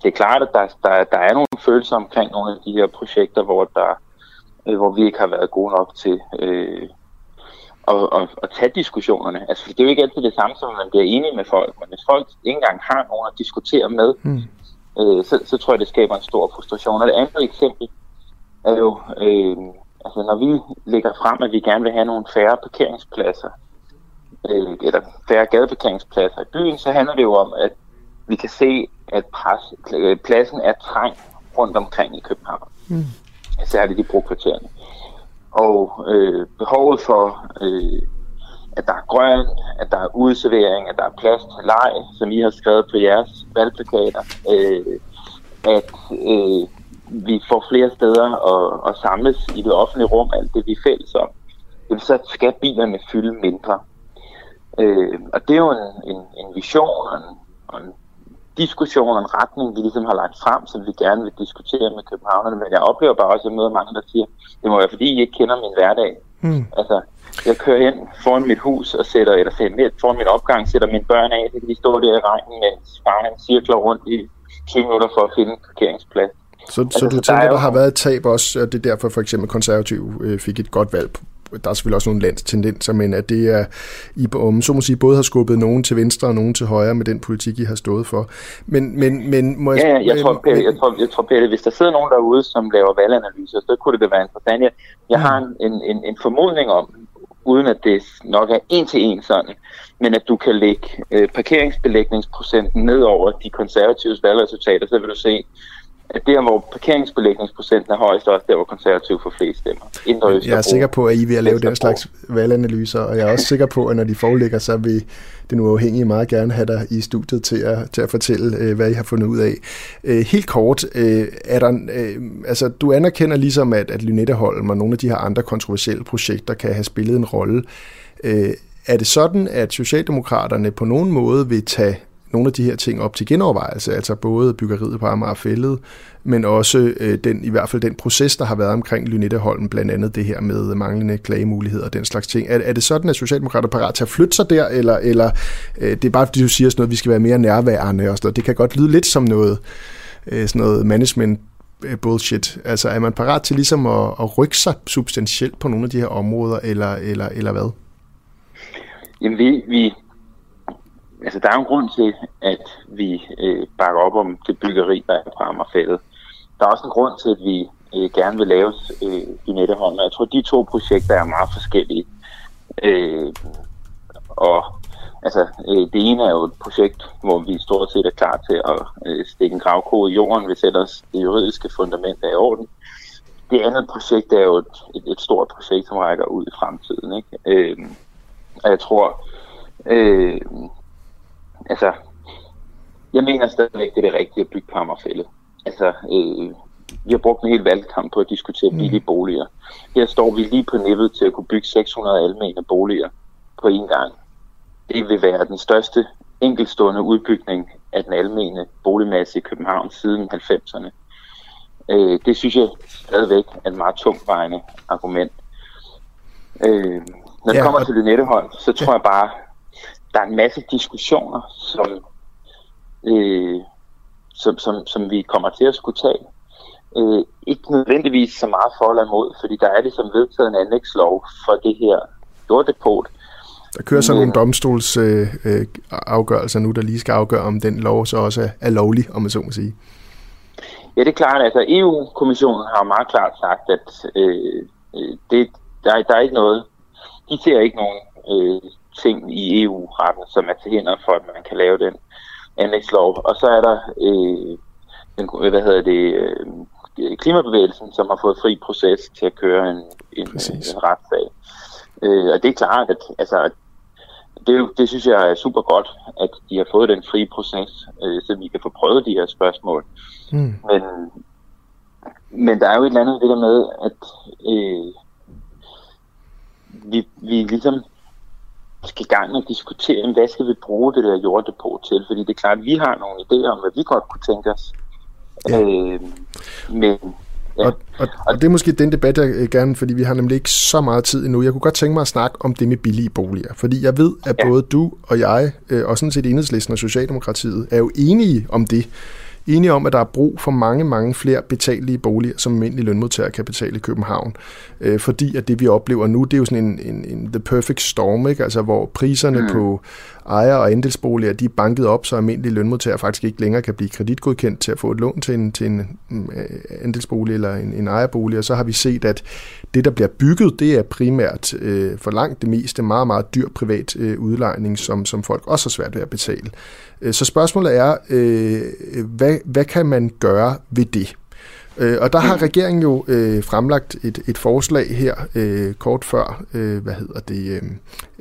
det er klart, at der, der, der er nogle følelser omkring nogle af de her projekter, hvor, der, øh, hvor vi ikke har været gode nok til... Øh, og, og, og tage diskussionerne. Altså, det er jo ikke altid det samme, som man bliver enig med folk, men hvis folk ikke engang har nogen at diskutere med, mm. øh, så, så tror jeg, det skaber en stor frustration. Og det andet eksempel er jo, øh, altså når vi lægger frem, at vi gerne vil have nogle færre parkeringspladser, øh, eller færre gadeparkeringspladser i byen, så handler det jo om, at vi kan se, at pres, pladsen er trængt rundt omkring i København. Mm. Særligt i brokvartererne og øh, behovet for, øh, at der er grøn, at der er udservering, at der er plads til leg, som I har skrevet på jeres valgplakater, øh, at øh, vi får flere steder at, at samles i det offentlige rum, alt det vi er fælles om, så skal bilerne fylde mindre. Øh, og det er jo en, en, en vision og en, og en diskussion og en retning, vi ligesom har lagt frem, som vi gerne vil diskutere med københavnerne. Men jeg oplever bare også, at jeg møder mange, der siger, det må være fordi, I ikke kender min hverdag. Mm. Altså, jeg kører hen foran mit hus og sætter, eller foran min opgang, sætter mine børn af, så de står der i regnen, mens faren cirkler rundt i 20 minutter for at finde en parkeringsplads. Så, altså, så du tænker, der, jo... der har været et tab også, og det er derfor for eksempel konservativ øh, fik et godt valg der er selvfølgelig også nogle landstendenser, men at det er, I om så må sige, både har skubbet nogen til venstre og nogen til højre med den politik, I har stået for. Men, men, men må jeg... Ja, ja jeg, tror, Pelle, jeg, tror, jeg tror, Pelle, hvis der sidder nogen derude, som laver valganalyser, så kunne det da være interessant. Jeg, jeg har en, en, en formodning om, uden at det nok er en til en sådan, men at du kan lægge øh, parkeringsbelægningsprocenten ned over de konservatives valgresultater, så vil du se, at der, hvor parkeringsbelægningsprocenten er højst, også der, hvor konservativ får flest stemmer. Indre jeg er sikker på, at I vil lave den slags valganalyser, og jeg er også sikker på, at når de foreligger, så vil den uafhængige meget gerne have dig i studiet til at, til at fortælle, øh, hvad I har fundet ud af. Øh, helt kort, øh, er der, altså, du anerkender ligesom, at, at Lynetteholm og nogle af de her andre kontroversielle projekter kan have spillet en rolle. Er det sådan, at Socialdemokraterne på nogen måde vil tage nogle af de her ting op til genovervejelse, altså både byggeriet på Amagerfællet, men også øh, den, i hvert fald den proces, der har været omkring Lynetteholm, blandt andet det her med manglende klagemuligheder og den slags ting. Er, er det sådan, at Socialdemokrater er parat til at flytte sig der, eller, eller øh, det er bare fordi, du siger sådan noget, at vi skal være mere nærværende og sådan noget. Det kan godt lyde lidt som noget, øh, sådan noget management øh, bullshit. Altså er man parat til ligesom at, at rykke sig substantielt på nogle af de her områder, eller, eller, eller hvad? Jamen vi, vi, altså der er jo en grund til, at vi øh, bakker op om det byggeri, der er på Amagerfældet. Der er også en grund til, at vi øh, gerne vil lave øh, Lynetteholm. Jeg tror, de to projekter er meget forskellige. Øh, og altså, øh, det ene er jo et projekt, hvor vi stort set er klar til at øh, stikke en gravko i jorden, hvis ellers det juridiske fundament er i orden. Det andet projekt er jo et, et, et stort projekt, som rækker ud i fremtiden. Ikke? Øh, og jeg tror, øh, altså, jeg mener stadigvæk, det er det rigtige at bygge på Amagerfællet. Altså, øh, vi har brugt en hel valgkamp på at diskutere mm. billige boliger. Her står vi lige på nippet til at kunne bygge 600 almene boliger på én gang. Det vil være den største enkeltstående udbygning af den almene boligmasse i København siden 90'erne. Øh, det synes jeg stadigvæk er et meget tungtvejende argument. Øh, når det ja, kommer og... til Lynetteholm, så tror ja. jeg bare, der er en masse diskussioner, som, øh, som, som, som vi kommer til at skulle tage. Øh, ikke nødvendigvis så meget for eller imod, fordi der er ligesom vedtaget en anlægslov for det her jorddepot. Der kører sådan nogle domstolsafgørelser øh, øh, nu, der lige skal afgøre, om den lov så også er lovlig, om man så må sige. Ja, det er klart. Altså EU-kommissionen har meget klart sagt, at øh, øh det, der, der er ikke noget, de ser ikke nogen øh, ting i EU-retten, som er til hinder for, at man kan lave den anlægslov. Og så er der øh, den, hvad hedder det, øh, klimabevægelsen, som har fået fri proces til at køre en, en, en retssag. Øh, og det er klart, at altså, det, det synes jeg er super godt, at de har fået den frie proces, øh, så vi kan få prøvet de her spørgsmål. Mm. Men, men der er jo et eller andet ved det med, at øh, vi, vi ligesom skal i gang med at diskutere, hvad skal vi bruge det der jorddepot til? Fordi det er klart, at vi har nogle idéer om, hvad vi godt kunne tænke os. Ja. Øh, men Ja. Og, og, og det er måske den debat, jeg øh, gerne, fordi vi har nemlig ikke så meget tid endnu. Jeg kunne godt tænke mig at snakke om det med billige boliger, fordi jeg ved, at ja. både du og jeg, øh, og sådan set Enhedslisten og Socialdemokratiet, er jo enige om det enige om, at der er brug for mange, mange flere betalelige boliger, som almindelige lønmodtagere kan betale i København. Øh, fordi at det, vi oplever nu, det er jo sådan en, en, en the perfect storm, ikke? Altså, hvor priserne mm. på ejer- og andelsboliger, de er banket op, så almindelige lønmodtagere faktisk ikke længere kan blive kreditgodkendt til at få et lån til en, til en mm, øh, andelsbolig eller en, en ejerbolig. Og så har vi set, at det, der bliver bygget, det er primært øh, for langt det meste meget, meget dyr privat øh, udlejning, som, som folk også har svært ved at betale. Øh, så spørgsmålet er, øh, hvad, hvad kan man gøre ved det? Øh, og der har regeringen jo øh, fremlagt et, et forslag her øh, kort før, øh, hvad hedder det, øh,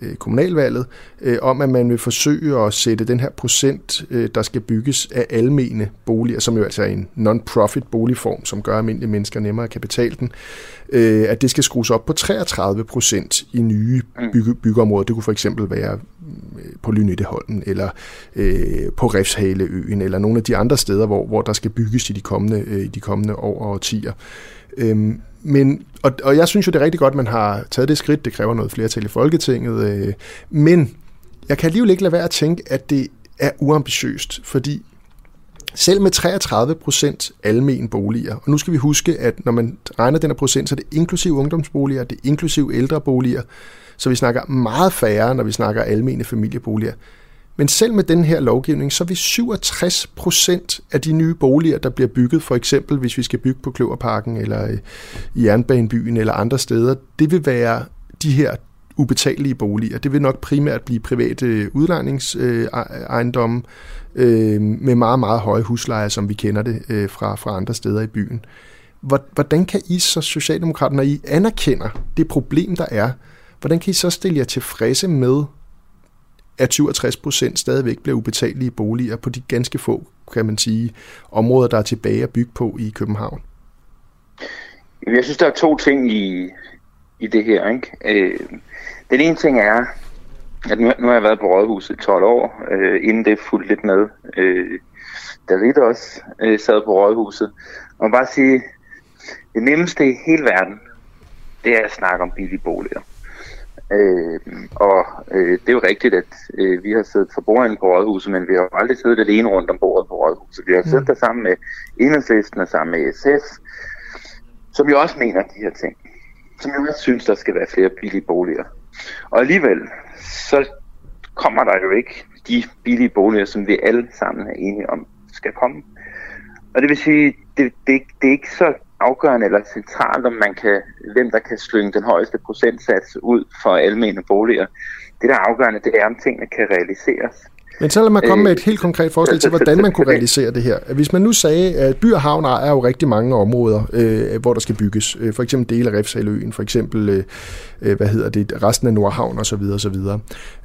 øh, kommunalvalget, øh, om at man vil forsøge at sætte den her procent, øh, der skal bygges af almene boliger, som jo altså er en non-profit boligform, som gør almindelige mennesker nemmere kan betale den, øh, at det skal skrues op på 33 procent i nye mm. bygge, byggeområder. Det kunne for eksempel være Øh, på Lynetteholmen, eller øh, på Refshaleøen, eller nogle af de andre steder, hvor, hvor der skal bygges i de kommende, øh, i de kommende år og årtier. Øhm, men, og, og jeg synes jo, det er rigtig godt, at man har taget det skridt. Det kræver noget flertal i Folketinget. Øh, men jeg kan alligevel ikke lade være at tænke, at det er uambitiøst, fordi selv med 33 procent almen boliger, og nu skal vi huske, at når man regner den her procent, så er det inklusiv ungdomsboliger, det er inklusiv ældreboliger, så vi snakker meget færre, når vi snakker almene familieboliger. Men selv med den her lovgivning, så vil 67 procent af de nye boliger, der bliver bygget, for eksempel hvis vi skal bygge på Kløverparken eller øh, i Jernbanebyen eller andre steder, det vil være de her ubetalelige boliger. Det vil nok primært blive private øh, udlejningsejendomme øh, e-, med meget, meget høje huslejer, som vi kender det fra, fra andre steder i byen. Hvordan kan I så, Socialdemokraterne, når I anerkender det problem, der er, hvordan kan I så stille jer tilfredse med, at 67 procent stadigvæk bliver ubetalelige boliger på de ganske få, kan man sige, områder, der er tilbage at bygge på i København? Jeg synes, der er to ting i, i det her. Ikke? Øh, den ene ting er, at nu, nu har jeg været på Rådhuset i 12 år, øh, inden det fulgte lidt med. Øh, David også øh, sad på Rådhuset. Og bare sige, det nemmeste i hele verden, det er at snakke om billige boliger. Øh, og øh, det er jo rigtigt, at øh, vi har siddet for bordenden på Rådhuset, men vi har jo aldrig siddet alene rundt om bordet på Rådhuset. Vi har mm. siddet der sammen med Enhedslisten og sammen med SF, som jo også mener de her ting. Som jo også synes, der skal være flere billige boliger. Og alligevel, så kommer der jo ikke de billige boliger, som vi alle sammen er enige om skal komme. Og det vil sige, det, det, det er ikke så afgørende eller centralt, om man kan, hvem der kan slynge den højeste procentsats ud for almene boliger. Det, der er afgørende, det er, om tingene kan realiseres. Men så lad mig komme med et helt konkret forslag til, hvordan man kunne realisere det her. Hvis man nu sagde, at By og Havn er jo rigtig mange områder, øh, hvor der skal bygges. Øh, for eksempel dele af Refsaløen, for eksempel øh, øh, hvad hedder det, resten af Nordhavn osv. osv.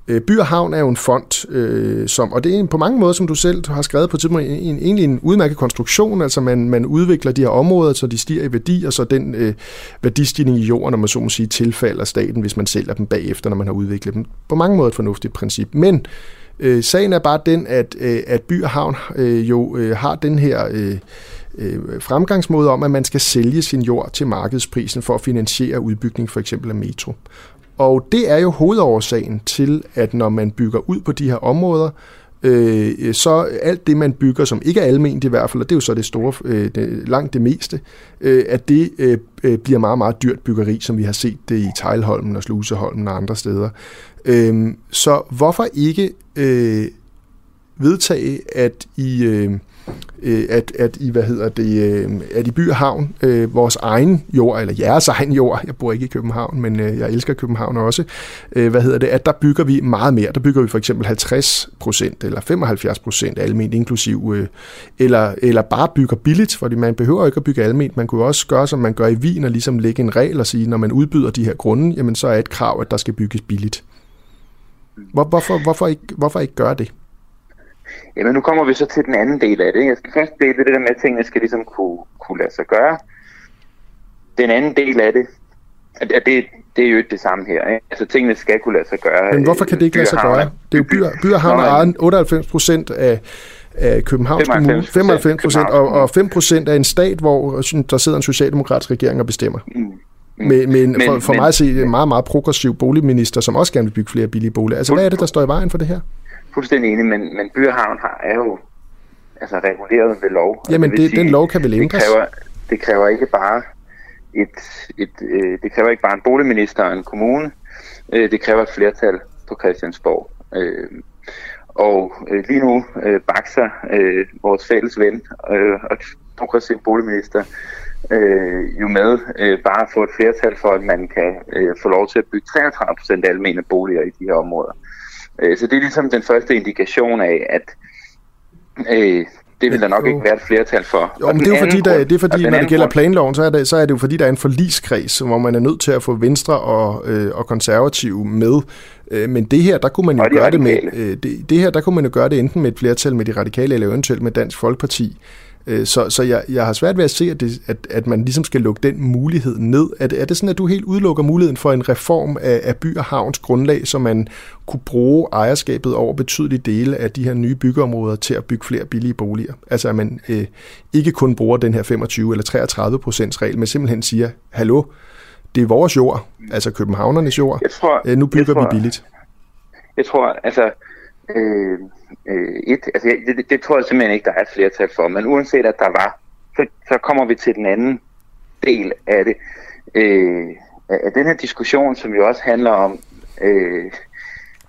Øh, By og Havn er jo en fond, øh, som, og det er på mange måder, som du selv har skrevet på tidspunkt, en, egentlig en udmærket konstruktion, altså man, man udvikler de her områder, så de stiger i værdi, og så den øh, værdistigning i jorden, når man så må sige, tilfalder staten, hvis man sælger dem bagefter, når man har udviklet dem. På mange måder et fornuftigt princip. Men Øh, sagen er bare den, at, øh, at By og Havn øh, jo øh, har den her øh, øh, fremgangsmåde om, at man skal sælge sin jord til markedsprisen for at finansiere udbygning for eksempel af metro. Og det er jo hovedårsagen til, at når man bygger ud på de her områder, øh, så alt det, man bygger, som ikke er almindeligt i hvert fald, og det er jo så det store, øh, det, langt det meste, øh, at det øh, øh bliver meget, meget dyrt byggeri, som vi har set det i Tejlholmen og Sluseholmen og andre steder. Øh, så hvorfor ikke øh, vedtage, at I... Øh, øh, at, at i, hvad hedder det, øh, at i By og Havn, øh, vores egen jord, eller jeres egen jord, jeg bor ikke i København, men øh, jeg elsker København også, øh, hvad hedder det, at der bygger vi meget mere. Der bygger vi for eksempel 50 procent eller 75 procent alment inklusiv, øh, eller, eller bare bygger billigt, fordi man behøver ikke at bygge alment. Man kunne også gøre, som man gør i Wien, og ligesom lægge en regel og sige, når man udbyder de her grunde, jamen så er et krav, at der skal bygges billigt. Hvor, hvorfor, hvorfor, ikke, hvorfor ikke gøre det? Jamen nu kommer vi så til den anden del af det. Jeg skal først blive det der med, at tingene skal ligesom kunne, kunne lade sig gøre. Den anden del af det, at det, det er jo ikke det samme her. Ikke? Altså tingene skal kunne lade sig gøre. Men hvorfor kan det ikke lade sig gøre? Det er jo byer, byer har ejet 98 procent af, af Københavns 95 Kommune, 95 procent, og, og 5 procent af en stat, hvor der sidder en socialdemokratisk regering og bestemmer. Mm. Med, med en, men, for, for men, mig at se en meget, meget progressiv boligminister, som også gerne vil bygge flere billige boliger. Altså, hvad er det, der står i vejen for det her? Fuldstændig enig, men, men Byhavn har, er jo altså, reguleret ved lov. Jamen, det, sige, den lov kan vel ændres? Det kræver, det kræver ikke bare et, et, øh, det kræver ikke bare en boligminister og en kommune. Øh, det kræver et flertal på Christiansborg. Øh, og øh, lige nu øh, bakser øh, vores fælles ven øh, og progressiv boligminister øh, jo med øh, bare at få et flertal for, at man kan øh, få lov til at bygge 33 procent almene boliger i de her områder. Øh, så det er ligesom den første indikation af, at øh, det vil der nok jo. ikke være et flertal for. Jo, men det er jo fordi, der, det er fordi når det gælder grund... planloven, så er, det, så er det jo fordi, der er en forliskreds, hvor man er nødt til at få Venstre og, øh, og konservative med. Øh, men det her, der kunne man jo gøre det med, øh, det, det her, der kunne man jo gøre det enten med et flertal med de radikale, eller eventuelt med Dansk Folkeparti. Øh, så så jeg, jeg har svært ved at se, at, det, at, at man ligesom skal lukke den mulighed ned. Er det, er det sådan, at du helt udelukker muligheden for en reform af, af by og havns grundlag, så man kunne bruge ejerskabet over betydelige dele af de her nye byggeområder til at bygge flere billige boliger? Altså at man øh, ikke kun bruger den her 25 eller 33 procents regel, men simpelthen siger, hallo, det er vores jord, altså københavnernes jord, jeg tror, øh, nu bygger jeg tror, vi billigt. Jeg tror, altså, øh, øh, et, altså det, det, det tror jeg simpelthen ikke, der er et flertal for, men uanset at der var, så, så kommer vi til den anden del af det, øh, af den her diskussion, som jo også handler om, øh,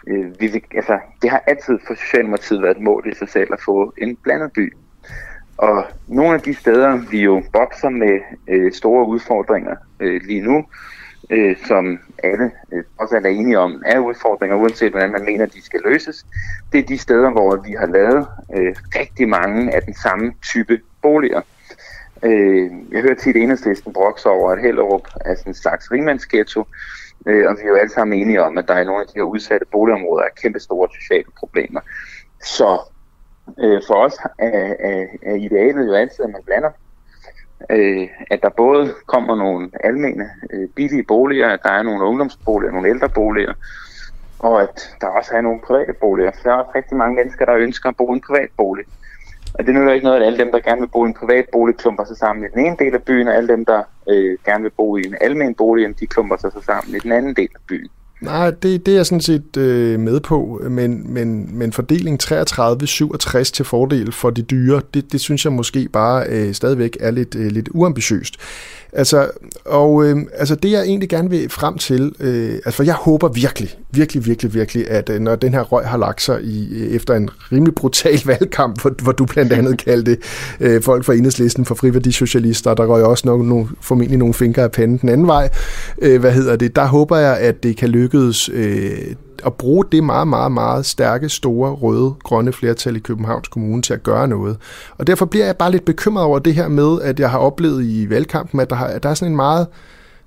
øh, vi vil, altså, det har altid for Socialdemokratiet været et mål i sig selv at få en blandet by. Og nogle af de steder, vi jo bokser med øh, store udfordringer øh, lige nu, øh, som alle øh, også er enige om, er udfordringer, uanset hvordan man mener, de skal løses. Det er de steder, hvor vi har lavet øh, rigtig mange af den samme type boliger. Øh, jeg hører tit enhedslisten brokse over, at Hellerup er sådan en slags ringmandsghetto, øh, og vi er jo alle sammen enige om, at der i nogle af de her udsatte boligområder er kæmpe store sociale problemer. Så øh, for os er, er, er idealet jo altid, at man blander øh, at der både kommer nogle almene øh, billige boliger, at der er nogle ungdomsboliger, nogle ældreboliger, og at der også er nogle private boliger. For der er også rigtig mange mennesker, der ønsker at bo i en privat bolig. Og det nytter ikke noget, at alle dem, der gerne vil bo i en privat bolig, klumper sig sammen i den ene del af byen, og alle dem, der øh, gerne vil bo i en almen bolig, de klumper sig så sammen i den anden del af byen. Nej, det, det er jeg sådan set øh, med på, men, men, men fordeling 33-67 til fordel for de dyre, det, det synes jeg måske bare øh, stadigvæk er lidt, øh, lidt uambitiøst. Altså, og øh, altså det jeg egentlig gerne vil frem til, øh, altså for jeg håber virkelig, virkelig, virkelig, virkelig, at øh, når den her røg har lagt sig i, øh, efter en rimelig brutal valgkamp, hvor, hvor du blandt andet kaldte øh, folk fra enhedslisten for friværdisocialister, der røg også nok, no, formentlig nogle fingre af panden den anden vej, øh, hvad hedder det, der håber jeg, at det kan lykkes øh, at bruge det meget, meget, meget stærke, store, røde, grønne flertal i Københavns Kommune til at gøre noget. Og derfor bliver jeg bare lidt bekymret over det her med, at jeg har oplevet i valgkampen, at der, har, at der er sådan en meget,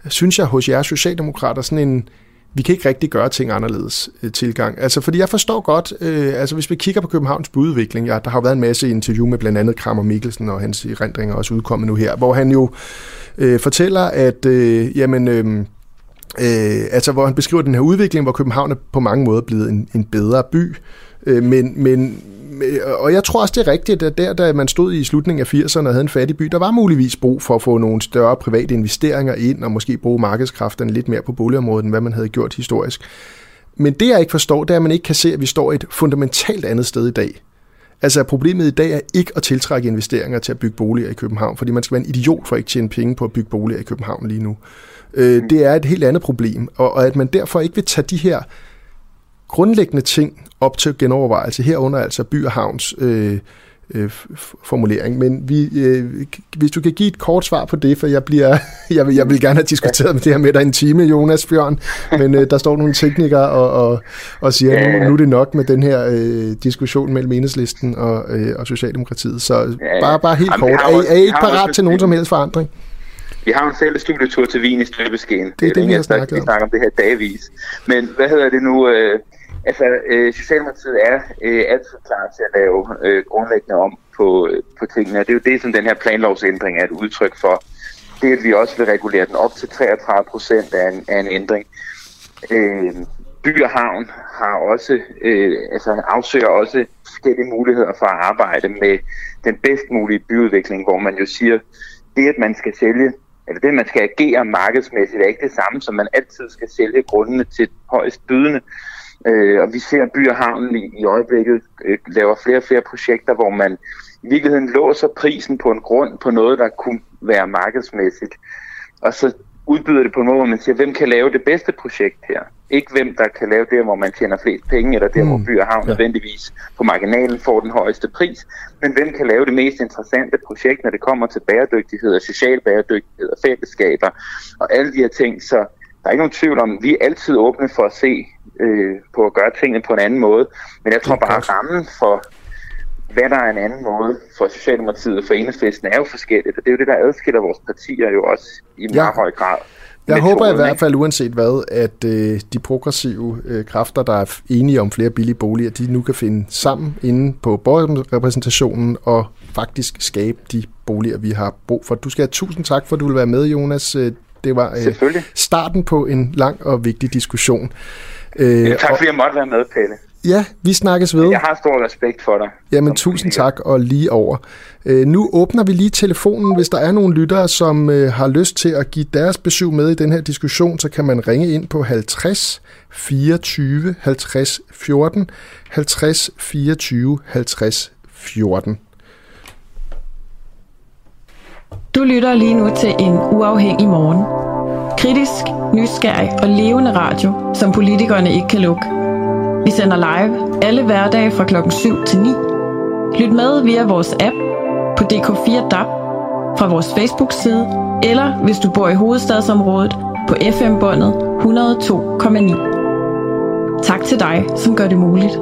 synes jeg, hos jer socialdemokrater, sådan en, vi kan ikke rigtig gøre ting anderledes øh, tilgang. Altså, fordi jeg forstår godt, øh, altså hvis vi kigger på Københavns byudvikling, ja, der har jo været en masse interview med blandt andet Kramer Mikkelsen, og hans erindringer også udkommet nu her, hvor han jo øh, fortæller, at øh, jamen, øh, Øh, altså hvor han beskriver den her udvikling, hvor København er på mange måder blevet en, en bedre by. Øh, men, men, øh, og jeg tror også, det er rigtigt, at der, da man stod i slutningen af 80'erne og havde en fattig by, der var muligvis brug for at få nogle større private investeringer ind, og måske bruge markedskræfterne lidt mere på boligområdet, end hvad man havde gjort historisk. Men det, jeg ikke forstår, det er, at man ikke kan se, at vi står et fundamentalt andet sted i dag. Altså problemet i dag er ikke at tiltrække investeringer til at bygge boliger i København, fordi man skal være en idiot for at ikke tjene penge på at bygge boliger i København lige nu. Øh, det er et helt andet problem, og, og at man derfor ikke vil tage de her grundlæggende ting op til genovervejelse, herunder altså by og havns øh, øh, formulering. Men vi, øh, hvis du kan give et kort svar på det, for jeg, bliver, jeg, vil, jeg vil gerne have diskuteret med det her med dig en time, Jonas Bjørn, men øh, der står nogle teknikere og, og, og siger, nu, nu er det nok med den her øh, diskussion mellem enhedslisten og, øh, og Socialdemokratiet. Så bare, bare helt kort. Er, er I ikke parat til nogen som helst forandring? Vi har en selv studietur til Wien i støbeskeen. Det er det, vi har snakket om. Vi snakker om det her dagvis. Men hvad hedder det nu? Øh, altså, øh, Socialdemokratiet er øh, altid klar til at lave øh, grundlæggende om på, øh, på tingene. Det er jo det, som den her planlovsændring er et udtryk for. Det, at vi også vil regulere den op til 33 procent af en, af en ændring. Øh, By og Havn har også, øh, altså afsøger også forskellige muligheder for at arbejde med den bedst mulige byudvikling, hvor man jo siger, det at man skal sælge eller det, man skal agere markedsmæssigt, er ikke det samme, som man altid skal sælge grundene til højst bydende. Øh, og vi ser By og Havn i, i øjeblikket øh, laver flere og flere projekter, hvor man i virkeligheden låser prisen på en grund på noget, der kunne være markedsmæssigt. Og så udbyder det på en måde, hvor man siger, hvem kan lave det bedste projekt her? Ikke hvem, der kan lave det, hvor man tjener flest penge, eller der, mm. hvor by og havn ja. nødvendigvis på marginalen får den højeste pris, men hvem kan lave det mest interessante projekt, når det kommer til bæredygtighed og social bæredygtighed og fællesskaber og alle de her ting. Så der er ikke nogen tvivl om, vi er altid åbne for at se øh, på at gøre tingene på en anden måde. Men jeg tror bare, at rammen for, hvad der er en anden måde for Socialdemokratiet og for Enhedslisten, er jo forskelligt. Og det er jo det, der adskiller vores partier jo også i meget ja. høj grad. Jeg håber i hvert fald, uanset hvad, at øh, de progressive øh, kræfter, der er enige om flere billige boliger, de nu kan finde sammen inde på borgerrepræsentationen og faktisk skabe de boliger, vi har brug for. Du skal have tusind tak for, at du vil være med, Jonas. Øh, det var øh, starten på en lang og vigtig diskussion. Øh, ja, tak fordi jeg måtte være med, Pelle. Ja, vi snakkes ved. Jeg har stor respekt for dig. Jamen, tusind tak, og lige over. Øh, nu åbner vi lige telefonen. Hvis der er nogle lyttere, som øh, har lyst til at give deres besøg med i den her diskussion, så kan man ringe ind på 50 24 50 14, 50 24 50 14. Du lytter lige nu til en uafhængig morgen. Kritisk, nysgerrig og levende radio, som politikerne ikke kan lukke. Vi sender live alle hverdage fra klokken 7 til 9. Lyt med via vores app på DK4 DAB, fra vores Facebook-side, eller hvis du bor i hovedstadsområdet på FM-båndet 102,9. Tak til dig, som gør det muligt.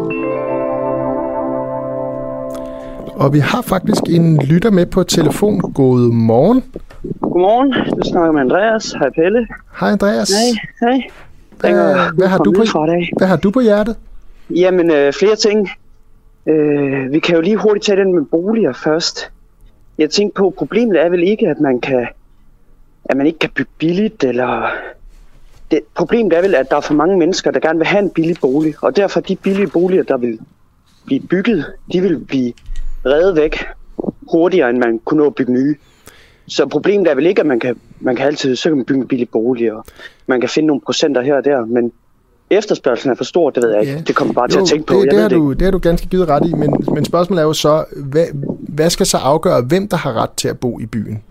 Og vi har faktisk en lytter med på telefon. God morgen. Godmorgen. Du snakker med Andreas. Hej Pelle. Hej Andreas. Hej. Hej. Hvad, hvad, har du på, hvad har du på hjertet? Jamen, øh, flere ting. Øh, vi kan jo lige hurtigt tage den med boliger først. Jeg tænker på, problemet er vel ikke, at man kan at man ikke kan bygge billigt, eller det, problemet er vel, at der er for mange mennesker, der gerne vil have en billig bolig, og derfor de billige boliger, der vil blive bygget, de vil blive reddet væk hurtigere, end man kunne nå at bygge nye. Så problemet er vel ikke, at man kan, man kan altid søge om bygge en billig bolig, og man kan finde nogle procenter her og der, men efterspørgselen er for stor, det ved jeg ikke. Ja. Det kommer bare jo, til at tænke på. Det, jeg det, har du, det har du ganske givet ret i, men, men spørgsmålet er jo så, hvad, hvad skal så afgøre, hvem der har ret til at bo i byen?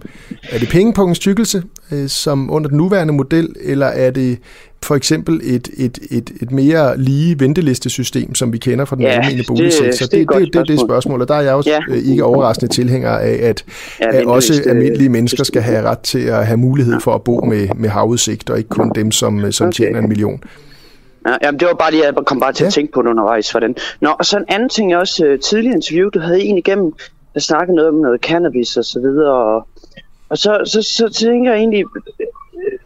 Er det pengepungens tykkelse, øh, som under den nuværende model, eller er det for eksempel et, et, et, et mere lige ventelistesystem, som vi kender fra den ja, almindelige boligsektor? Det, det, det, det, det er det spørgsmål, og der er jeg også ja. Øh, ikke overraskende tilhænger af, at, ja, at også almindelige mennesker skal have ret til at have mulighed for at bo med, med havudsigt, og ikke kun dem, som, som okay. tjener en million. Ja, jamen, det var bare lige, jeg kom bare til ja. at tænke på det undervejs. For den. Nå, og så en anden ting, jeg også uh, tidligere interview, du havde en igennem, der snakkede noget om noget cannabis og så videre. Og, og så, så, så tænker jeg egentlig, øh,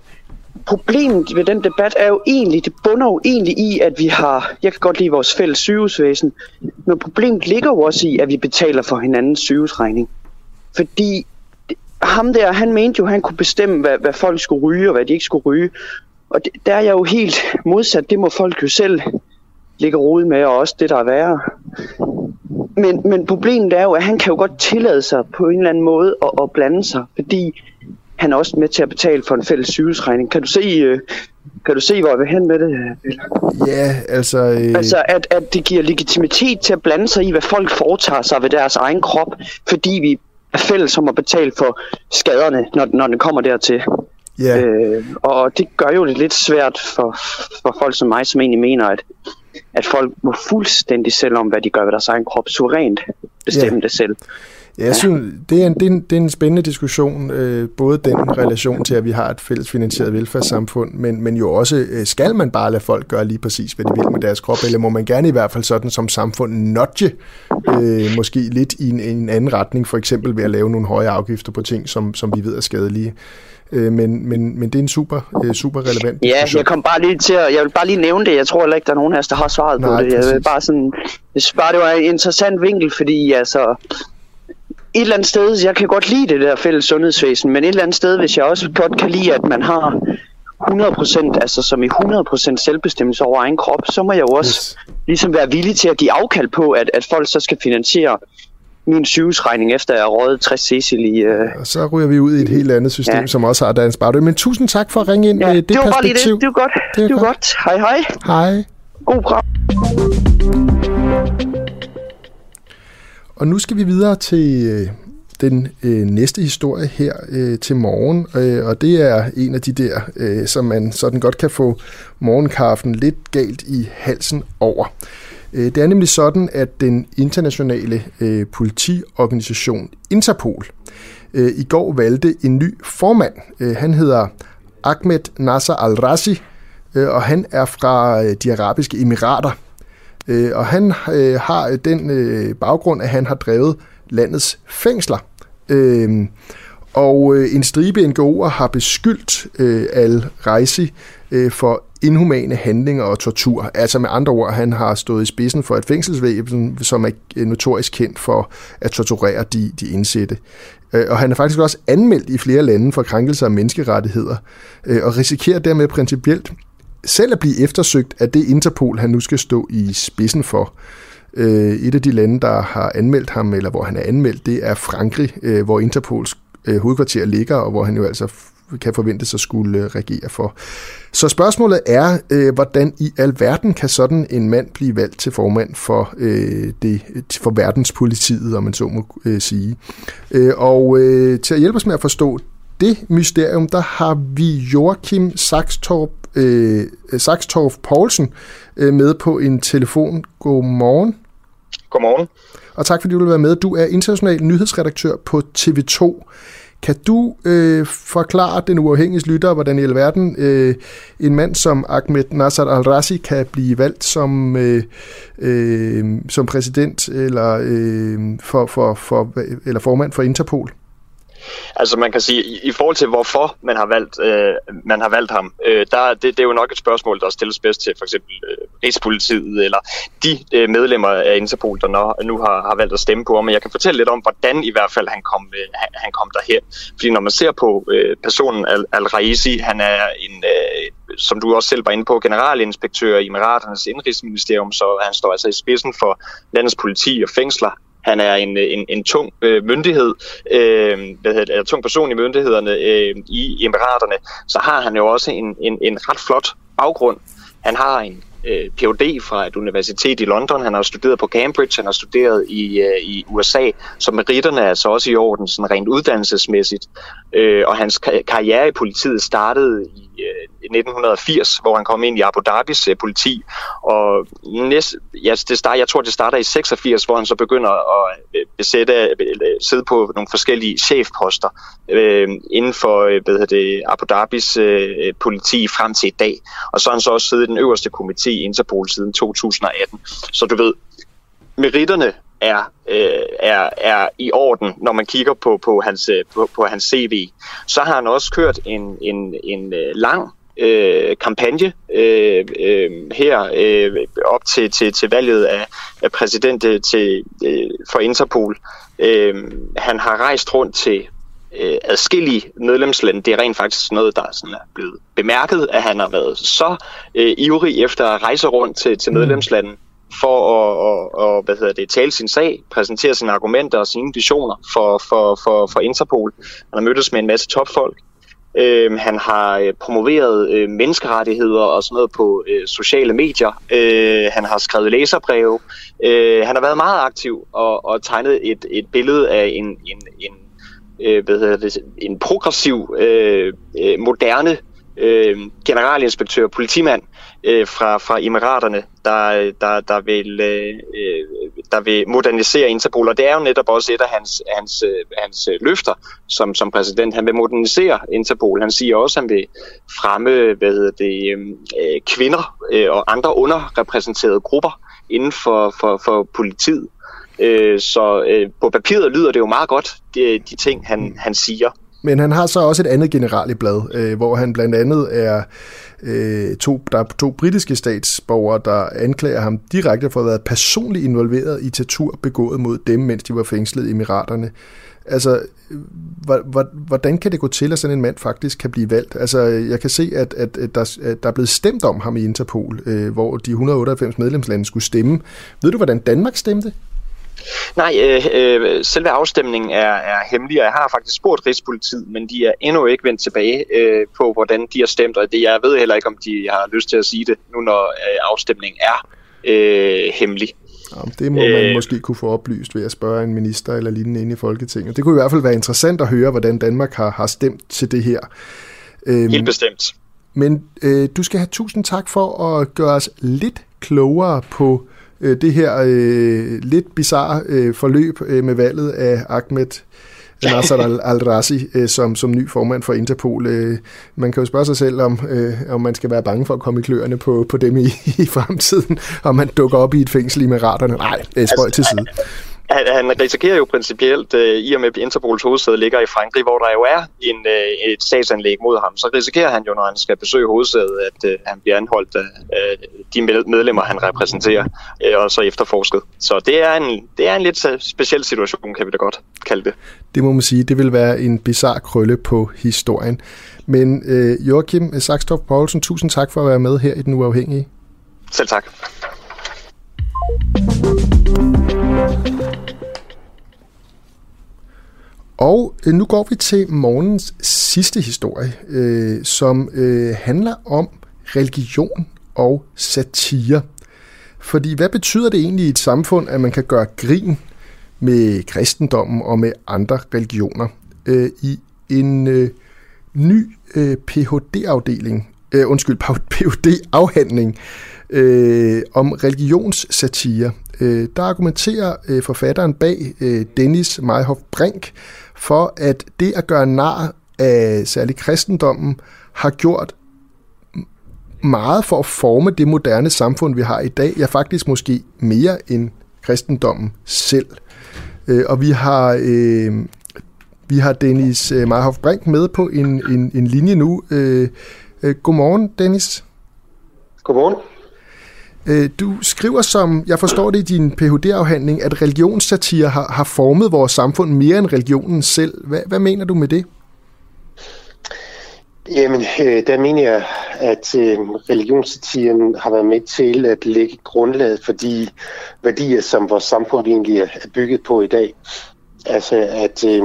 problemet ved den debat er jo egentlig, det bunder jo egentlig i, at vi har, jeg kan godt lide vores fælles sygehusvæsen, men problemet ligger jo også i, at vi betaler for hinandens sygehusregning. Fordi ham der, han mente jo, at han kunne bestemme, hvad, hvad folk skulle ryge og hvad de ikke skulle ryge. Og det, der er jeg jo helt modsat. Det må folk jo selv ligge rode med, og også det, der er værre. Men, men problemet er jo, at han kan jo godt tillade sig på en eller anden måde at, at blande sig, fordi han er også med til at betale for en fælles sygehusregning. Kan du se, øh, kan du se hvor jeg vil hen med det? Ja, altså... Øh... Altså, at, at det giver legitimitet til at blande sig i, hvad folk foretager sig ved deres egen krop, fordi vi er fælles om at betale for skaderne, når, når det kommer dertil. Yeah. Øh, og det gør jo det lidt svært for, for folk som mig, som egentlig mener, at, at folk må fuldstændig selv om, hvad de gør ved deres egen krop, suverænt bestemme yeah. det selv. Ja, jeg synes, det er en, det er en, det er en spændende diskussion, øh, både den relation til, at vi har et fælles finansieret velfærdssamfund, men, men jo også, øh, skal man bare lade folk gøre lige præcis, hvad de vil med deres krop, eller må man gerne i hvert fald sådan som samfund nudge, øh, måske lidt i en, en anden retning, for eksempel ved at lave nogle høje afgifter på ting, som, som vi ved er skadelige. Øh, men, men, men det er en super, øh, super relevant Ja, jeg kom bare lige til at, jeg vil bare lige nævne det. Jeg tror heller ikke, der er nogen af os, der har svaret Nej, på det. Jeg vil bare sådan, jeg synes bare, det var en interessant vinkel, fordi altså, et eller andet sted, jeg kan godt lide det der fælles sundhedsvæsen, men et eller andet sted, hvis jeg også godt kan lide, at man har 100%, altså som i 100% selvbestemmelse over egen krop, så må jeg jo også yes. ligesom være villig til at give afkald på, at, at folk så skal finansiere min sygehusregning, efter jeg har røget 60 Cecil i... Øh... Og så ryger vi ud i et helt andet system, ja. som også har Dans Bardø. Men tusind tak for at ringe ind ja, med det, det var perspektiv. Bare lige det. Det var godt. Det, det var godt. godt. Hej hej. Hej. God program. Og nu skal vi videre til øh, den øh, næste historie her øh, til morgen, øh, og det er en af de der, øh, som man sådan godt kan få morgenkaffen lidt galt i halsen over. Øh, det er nemlig sådan, at den internationale øh, politiorganisation Interpol øh, i går valgte en ny formand. Øh, han hedder Ahmed Nasser al-Razi, øh, og han er fra de arabiske emirater. Og han har den baggrund, at han har drevet landets fængsler. Og en stribe NGO'er har beskyldt Al-Reisi øh, for inhumane handlinger og tortur. Altså med andre ord, han har stået i spidsen for et fængselsvæsen, som er øh, notorisk kendt for at torturere de, de indsatte. Øh, og han er faktisk også anmeldt i flere lande for krænkelser af menneskerettigheder, øh, og risikerer dermed principielt selv at blive eftersøgt af det Interpol, han nu skal stå i spidsen for. Et af de lande, der har anmeldt ham, eller hvor han er anmeldt, det er Frankrig, hvor Interpols hovedkvarter ligger, og hvor han jo altså kan forventes at skulle reagere for. Så spørgsmålet er, øh, hvordan i alverden kan sådan en mand blive valgt til formand for, øh, det, for verdenspolitiet, om man så må øh, sige. Øh, og øh, til at hjælpe os med at forstå det mysterium, der har vi Joachim Saxtorp, øh, Saxtorp Poulsen øh, med på en telefon. Godmorgen. Godmorgen. Og tak fordi du vil være med. Du er international nyhedsredaktør på TV2. Kan du øh, forklare den uafhængige lytter, hvordan i alverden øh, en mand som Ahmed Nasser al-Razi kan blive valgt som, øh, øh, som præsident eller, øh, for, for, for, eller formand for Interpol? Altså man kan sige, i, i forhold til hvorfor man har valgt, øh, man har valgt ham, øh, der, det, det er jo nok et spørgsmål, der stilles bedst til for eksempel øh, Rigspolitiet eller de øh, medlemmer af Interpol, der nu, nu har, har valgt at stemme på ham. Men jeg kan fortælle lidt om, hvordan i hvert fald han kom, øh, han, kom derhen. Fordi når man ser på øh, personen Al- Al-Raisi, han er en, øh, som du også selv var inde på, generalinspektør i Emiraternes Indrigsministerium, så han står altså i spidsen for landets politi og fængsler. Han er en, øh, en, en tung øh, myndighed, øh, hvad hedder det, tung person i myndighederne øh, i Emiraterne, så har han jo også en, en, en ret flot baggrund. Han har en øh, Ph.D. fra et universitet i London. Han har studeret på Cambridge, han har studeret i, øh, i USA, så meritterne er så også i orden, sådan rent uddannelsesmæssigt. Øh, og hans karriere i politiet startede i øh, 1980, hvor han kom ind i Abu Dhabis øh, politi. Og næst, ja, det start, jeg tror, det starter i 86, hvor han så begynder at øh, besætte, øh, sidde på nogle forskellige chefposter øh, inden for øh, hvad det, Abu Dhabis øh, politi frem til i dag. Og så har han så også siddet i den øverste komité i Interpol siden 2018. Så du ved, meritterne er, øh, er, er i orden, når man kigger på, på, hans, øh, på, på hans CV. Så har han også kørt en, en, en øh, lang øh, kampagne øh, øh, her øh, op til, til, til valget af, af præsident øh, til, øh, for Interpol. Øh, han har rejst rundt til øh, adskillige medlemslande. Det er rent faktisk noget, der sådan er blevet bemærket, at han har været så øh, ivrig efter at rejse rundt til, til mm. medlemslanden for at, at, at hvad hedder det, tale sin sag, præsentere sine argumenter og sine visioner for, for, for, for Interpol. Han har mødtes med en masse topfolk. Øh, han har øh, promoveret øh, menneskerettigheder og sådan noget på øh, sociale medier. Øh, han har skrevet læserbreve. Øh, han har været meget aktiv og, og tegnet et, et billede af en, en, en, øh, hvad hedder det, en progressiv, øh, øh, moderne øh, generalinspektør, politimand øh, fra, fra Emiraterne, der, der, der, vil, øh, der vil modernisere Interpol. Og det er jo netop også et af hans, hans, øh, hans øh, løfter som, som præsident. Han vil modernisere Interpol. Han siger også, at han vil fremme hvad hedder det, øh, kvinder øh, og andre underrepræsenterede grupper inden for, for, for politiet. Øh, så øh, på papiret lyder det jo meget godt, de, de ting, han, han siger. Men han har så også et andet general i blad, øh, hvor han blandt andet er øh, to, der er to britiske statsborgere, der anklager ham direkte for at have været personligt involveret i tortur begået mod dem, mens de var fængslet i Emiraterne. Altså, hvordan kan det gå til, at sådan en mand faktisk kan blive valgt? Altså, jeg kan se, at, at, at, der, at der er blevet stemt om ham i Interpol, øh, hvor de 198 medlemslande skulle stemme. Ved du, hvordan Danmark stemte? Nej, øh, øh, selve afstemningen er, er hemmelig, og jeg har faktisk spurgt Rigspolitiet, men de er endnu ikke vendt tilbage øh, på, hvordan de har stemt, og det, jeg ved heller ikke, om de har lyst til at sige det, nu når øh, afstemningen er øh, hemmelig. Ja, det må man øh, måske kunne få oplyst ved at spørge en minister eller lignende inde i Folketinget. Det kunne i hvert fald være interessant at høre, hvordan Danmark har, har stemt til det her. Øhm, Helt bestemt. Men øh, du skal have tusind tak for at gøre os lidt klogere på øh, det her øh, lidt bizarre øh, forløb øh, med valget af Ahmed Nasser al-Razi øh, som, som ny formand for Interpol. Øh, man kan jo spørge sig selv, om, øh, om man skal være bange for at komme i kløerne på, på dem i, i fremtiden, om man dukker op i et fængsel i Meraterne. Nej, øh, spøj til side. Han, han risikerer jo principielt, øh, i og med Interpols hovedsæde ligger i Frankrig, hvor der jo er en, øh, et statsanlæg mod ham, så risikerer han jo, når han skal besøge hovedsædet, at øh, han bliver anholdt af øh, de medlemmer, han repræsenterer, øh, og så efterforsket. Så det er, en, det er en lidt speciel situation, kan vi da godt kalde det. Det må man sige, det vil være en bizarre krølle på historien. Men øh, Joachim Saxtorff Poulsen, tusind tak for at være med her i Den Uafhængige. Selv tak. Og øh, nu går vi til morgens sidste historie, øh, som øh, handler om religion og satire. Fordi hvad betyder det egentlig i et samfund, at man kan gøre grin med kristendommen og med andre religioner? Øh, I en øh, ny øh, Ph.D.-afdeling, øh, undskyld, Ph.D.-afhandling øh, om religionssatire, øh, der argumenterer øh, forfatteren bag øh, Dennis Meyhoff Brink for, at det at gøre nar af særligt kristendommen har gjort meget for at forme det moderne samfund, vi har i dag. Ja, faktisk måske mere end kristendommen selv. Øh, og vi har, øh, vi har Dennis øh, Brink med på en, en, en linje nu. Øh, øh, godmorgen, Dennis. Godmorgen. Øh, du skriver, som jeg forstår det i din Ph.D.-afhandling, at religionssatire har, har formet vores samfund mere end religionen selv. Hvad, hvad mener du med det? Jamen, øh, der mener jeg, at øh, religionssatiren har været med til at lægge grundlaget for de værdier, som vores samfund egentlig er bygget på i dag. Altså, at øh,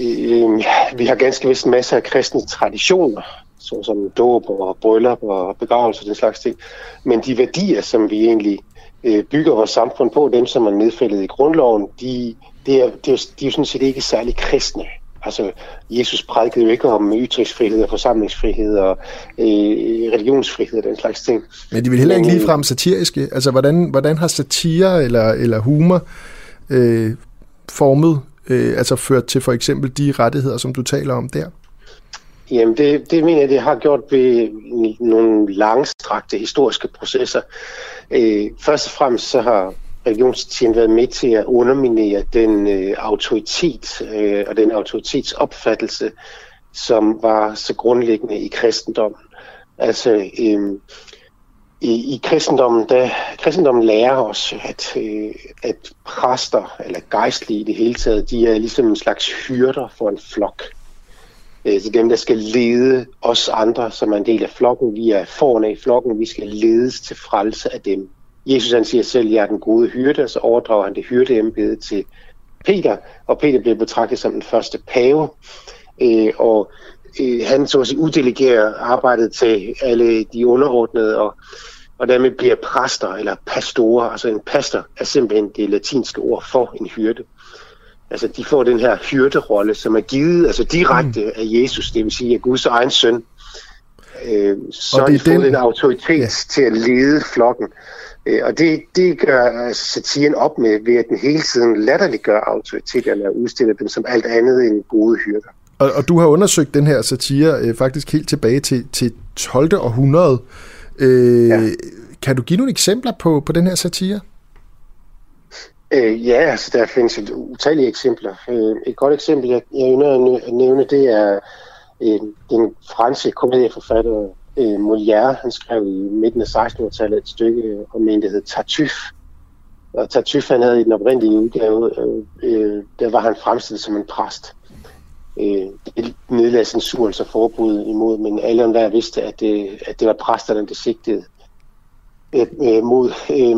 øh, vi har ganske vist masser af kristne traditioner, såsom dåb og bryllup og begravelse og den slags ting. Men de værdier, som vi egentlig øh, bygger vores samfund på, dem som er nedfældet i grundloven, de, det er, det er, de er jo sådan set ikke særlig kristne. Altså, Jesus prædikede jo ikke om ytringsfrihed og forsamlingsfrihed og øh, religionsfrihed og den slags ting. Men de vil heller ikke ligefrem satiriske. Altså, hvordan, hvordan har satire eller, eller humor øh, formet, øh, altså ført til for eksempel de rettigheder, som du taler om der? Jamen, det, det mener jeg, det har gjort ved nogle langstrakte historiske processer. Øh, først og fremmest så har religionstiden været med til at underminere den øh, autoritet øh, og den autoritetsopfattelse, som var så grundlæggende i kristendommen. Altså, øh, i, i kristendommen, der, kristendommen lærer os, at, øh, at præster, eller gejstlige i det hele taget, de er ligesom en slags hyrder for en flok. Øh, så dem, der skal lede os andre, som er en del af flokken. Vi er foran i flokken, vi skal ledes til frelse af dem. Jesus han siger selv, jeg er den gode hyrde, og så overdrager han det hyrdeembede til Peter, og Peter bliver betragtet som den første pave. Øh, og øh, han så at sige uddelegerer arbejdet til alle de underordnede, og, og dermed bliver præster eller pastorer. Altså en pastor er simpelthen det latinske ord for en hyrde. Altså, de får den her hyrderolle, som er givet altså direkte mm. af Jesus, det vil sige af Guds egen søn. Øh, så og det de får den... en autoritet ja. til at lede flokken. Øh, og det, det gør altså, satiren op med, ved at den hele tiden latterliggør autoriteterne og udstiller dem som alt andet end gode hyrder. Og, og du har undersøgt den her satire øh, faktisk helt tilbage til, til 12. århundrede. Øh, ja. Kan du give nogle eksempler på, på den her satire? Øh, ja, altså der findes et utallige eksempler. Øh, et godt eksempel, jeg, jeg ønsker at nævne, det er øh, den franske komedieforfatter øh, Molière. Han skrev i midten af 1600-tallet et stykke øh, om en, der hed Tartuffe. Og Tartuffe, han havde i den oprindelige udgave, øh, øh, der var han fremstillet som en præst. Øh, det nedlagde censuren så altså forbud imod, men alle der vidste, at det, at det var præsterne, der sigtede øh, mod. Øh,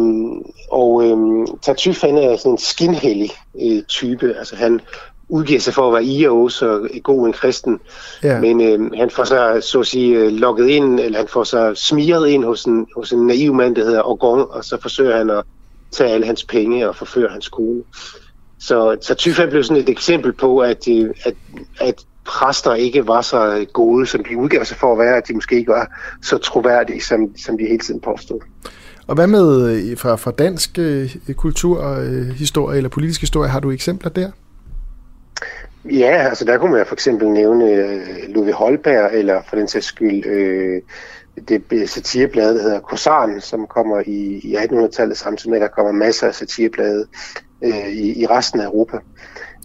og øh, Tartuffe han er sådan en skinhellig øh, type. Altså han udgiver sig for at være IO, så god en kristen. Ja. Men øh, han får sig, så at sige, øh, lukket ind, eller han får sig smiret ind hos en, hos en naiv mand, der hedder Orgon, og så forsøger han at tage alle hans penge og forføre hans kone. Så Tartuffe blev sådan et eksempel på, at, øh, at, at præster ikke var så gode, som de udgav sig for at være, at de måske ikke var så troværdige, som, som de hele tiden påstod. Og hvad med øh, fra, fra dansk øh, kulturhistorie øh, eller politisk historie, har du eksempler der? Ja, altså der kunne man for eksempel nævne øh, Ludvig Holberg, eller for den sags skyld øh, det satireblad, der hedder Korsaren, som kommer i, i 1800-tallet, samtidig med, at der kommer masser af satireblade øh, i, i resten af Europa. Øh,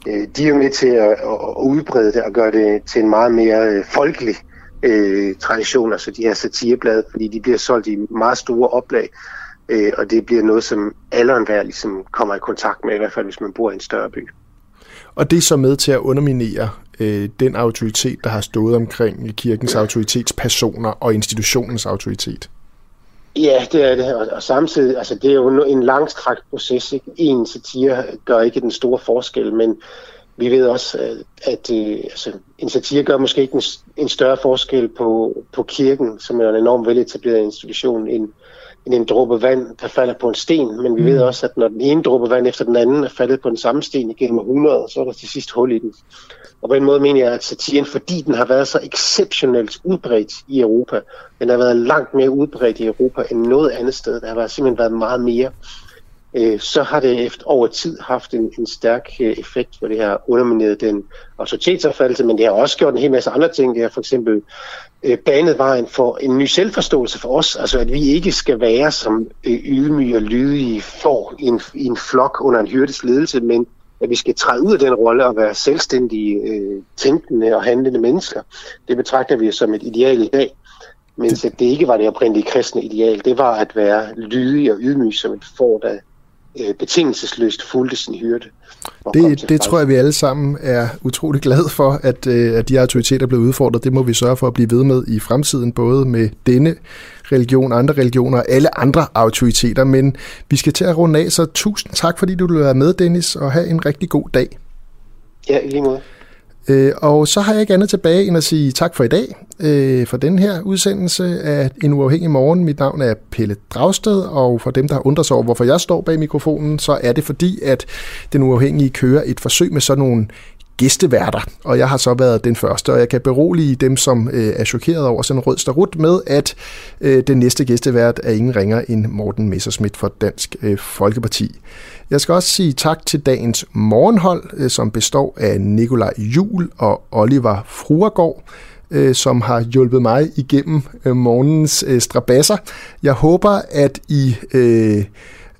de er jo med til at, at udbrede det og gøre det til en meget mere øh, folkelig øh, tradition, altså de her satireblade, fordi de bliver solgt i meget store oplag, øh, og det bliver noget, som alle og enhver ligesom kommer i kontakt med, i hvert fald hvis man bor i en større by. Og det er så med til at underminere øh, den autoritet, der har stået omkring kirkens autoritetspersoner og institutionens autoritet. Ja, det er det. Og, og samtidig, altså det er jo en langstrakt proces. Ikke? En satire gør ikke den store forskel, men vi ved også, at, at øh, altså, en satire gør måske ikke en, en større forskel på, på kirken, som er en enormt veletableret institution, end, end en dråbe vand, der falder på en sten. Men vi mm. ved også, at når den ene dråbe vand efter den anden er faldet på den samme sten igennem 100, så er der til sidst hul i den. Og på den måde mener jeg, at satiren, fordi den har været så exceptionelt udbredt i Europa, den har været langt mere udbredt i Europa end noget andet sted. Der har simpelthen været meget mere. Øh, så har det efter over tid haft en, en stærk øh, effekt, hvor det har undermineret den autoritetsopfattelse, men det har også gjort en hel masse andre ting. Det har for eksempel øh, banet vejen for en ny selvforståelse for os, altså at vi ikke skal være som øh, ydmyge og lydige for i en, i en flok under en hyrdes ledelse, men at vi skal træde ud af den rolle og være selvstændige, øh, tænkende og handlende mennesker. Det betragter vi som et ideal i dag. Mens det ikke var det oprindelige kristne ideal. Det var at være lydig og ydmyg som et får, der øh, betingelsesløst fulgte sin hyrde. Det, det tror jeg, vi alle sammen er utrolig glade for, at, øh, at de autoriteter blev udfordret. Det må vi sørge for at blive ved med i fremtiden, både med denne religion, andre religioner og alle andre autoriteter. Men vi skal til at runde af, så tusind tak, fordi du vil være med, Dennis, og have en rigtig god dag. Ja, i lige måde. Øh, og så har jeg ikke andet tilbage end at sige tak for i dag, øh, for den her udsendelse af En Uafhængig Morgen. Mit navn er Pelle Dragsted, og for dem, der har undret sig over, hvorfor jeg står bag mikrofonen, så er det fordi, at Den Uafhængige kører et forsøg med sådan nogle gæsteværter, og jeg har så været den første, og jeg kan berolige dem, som øh, er chokeret over sådan en rød starut med, at øh, den næste gæstevært er ingen ringer end Morten Messerschmidt for Dansk øh, Folkeparti. Jeg skal også sige tak til dagens morgenhold, øh, som består af Nikolaj Jul og Oliver Fruergaard øh, som har hjulpet mig igennem øh, morgens øh, strabasser. Jeg håber, at I øh,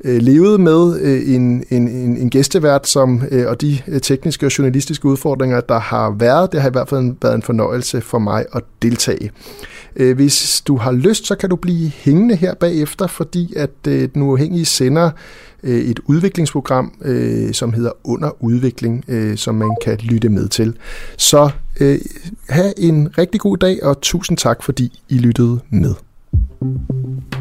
øh, levede med øh, en, en, en, en gæstevært, som, øh, og de øh, tekniske og journalistiske udfordringer, der har været, det har i hvert fald været en fornøjelse for mig at deltage. Øh, hvis du har lyst, så kan du blive hængende her bagefter, fordi at øh, den uafhængige sender øh, et udviklingsprogram, øh, som hedder Under Udvikling, øh, som man kan lytte med til. Så øh, have en rigtig god dag, og tusind tak, fordi I lyttede med. thank you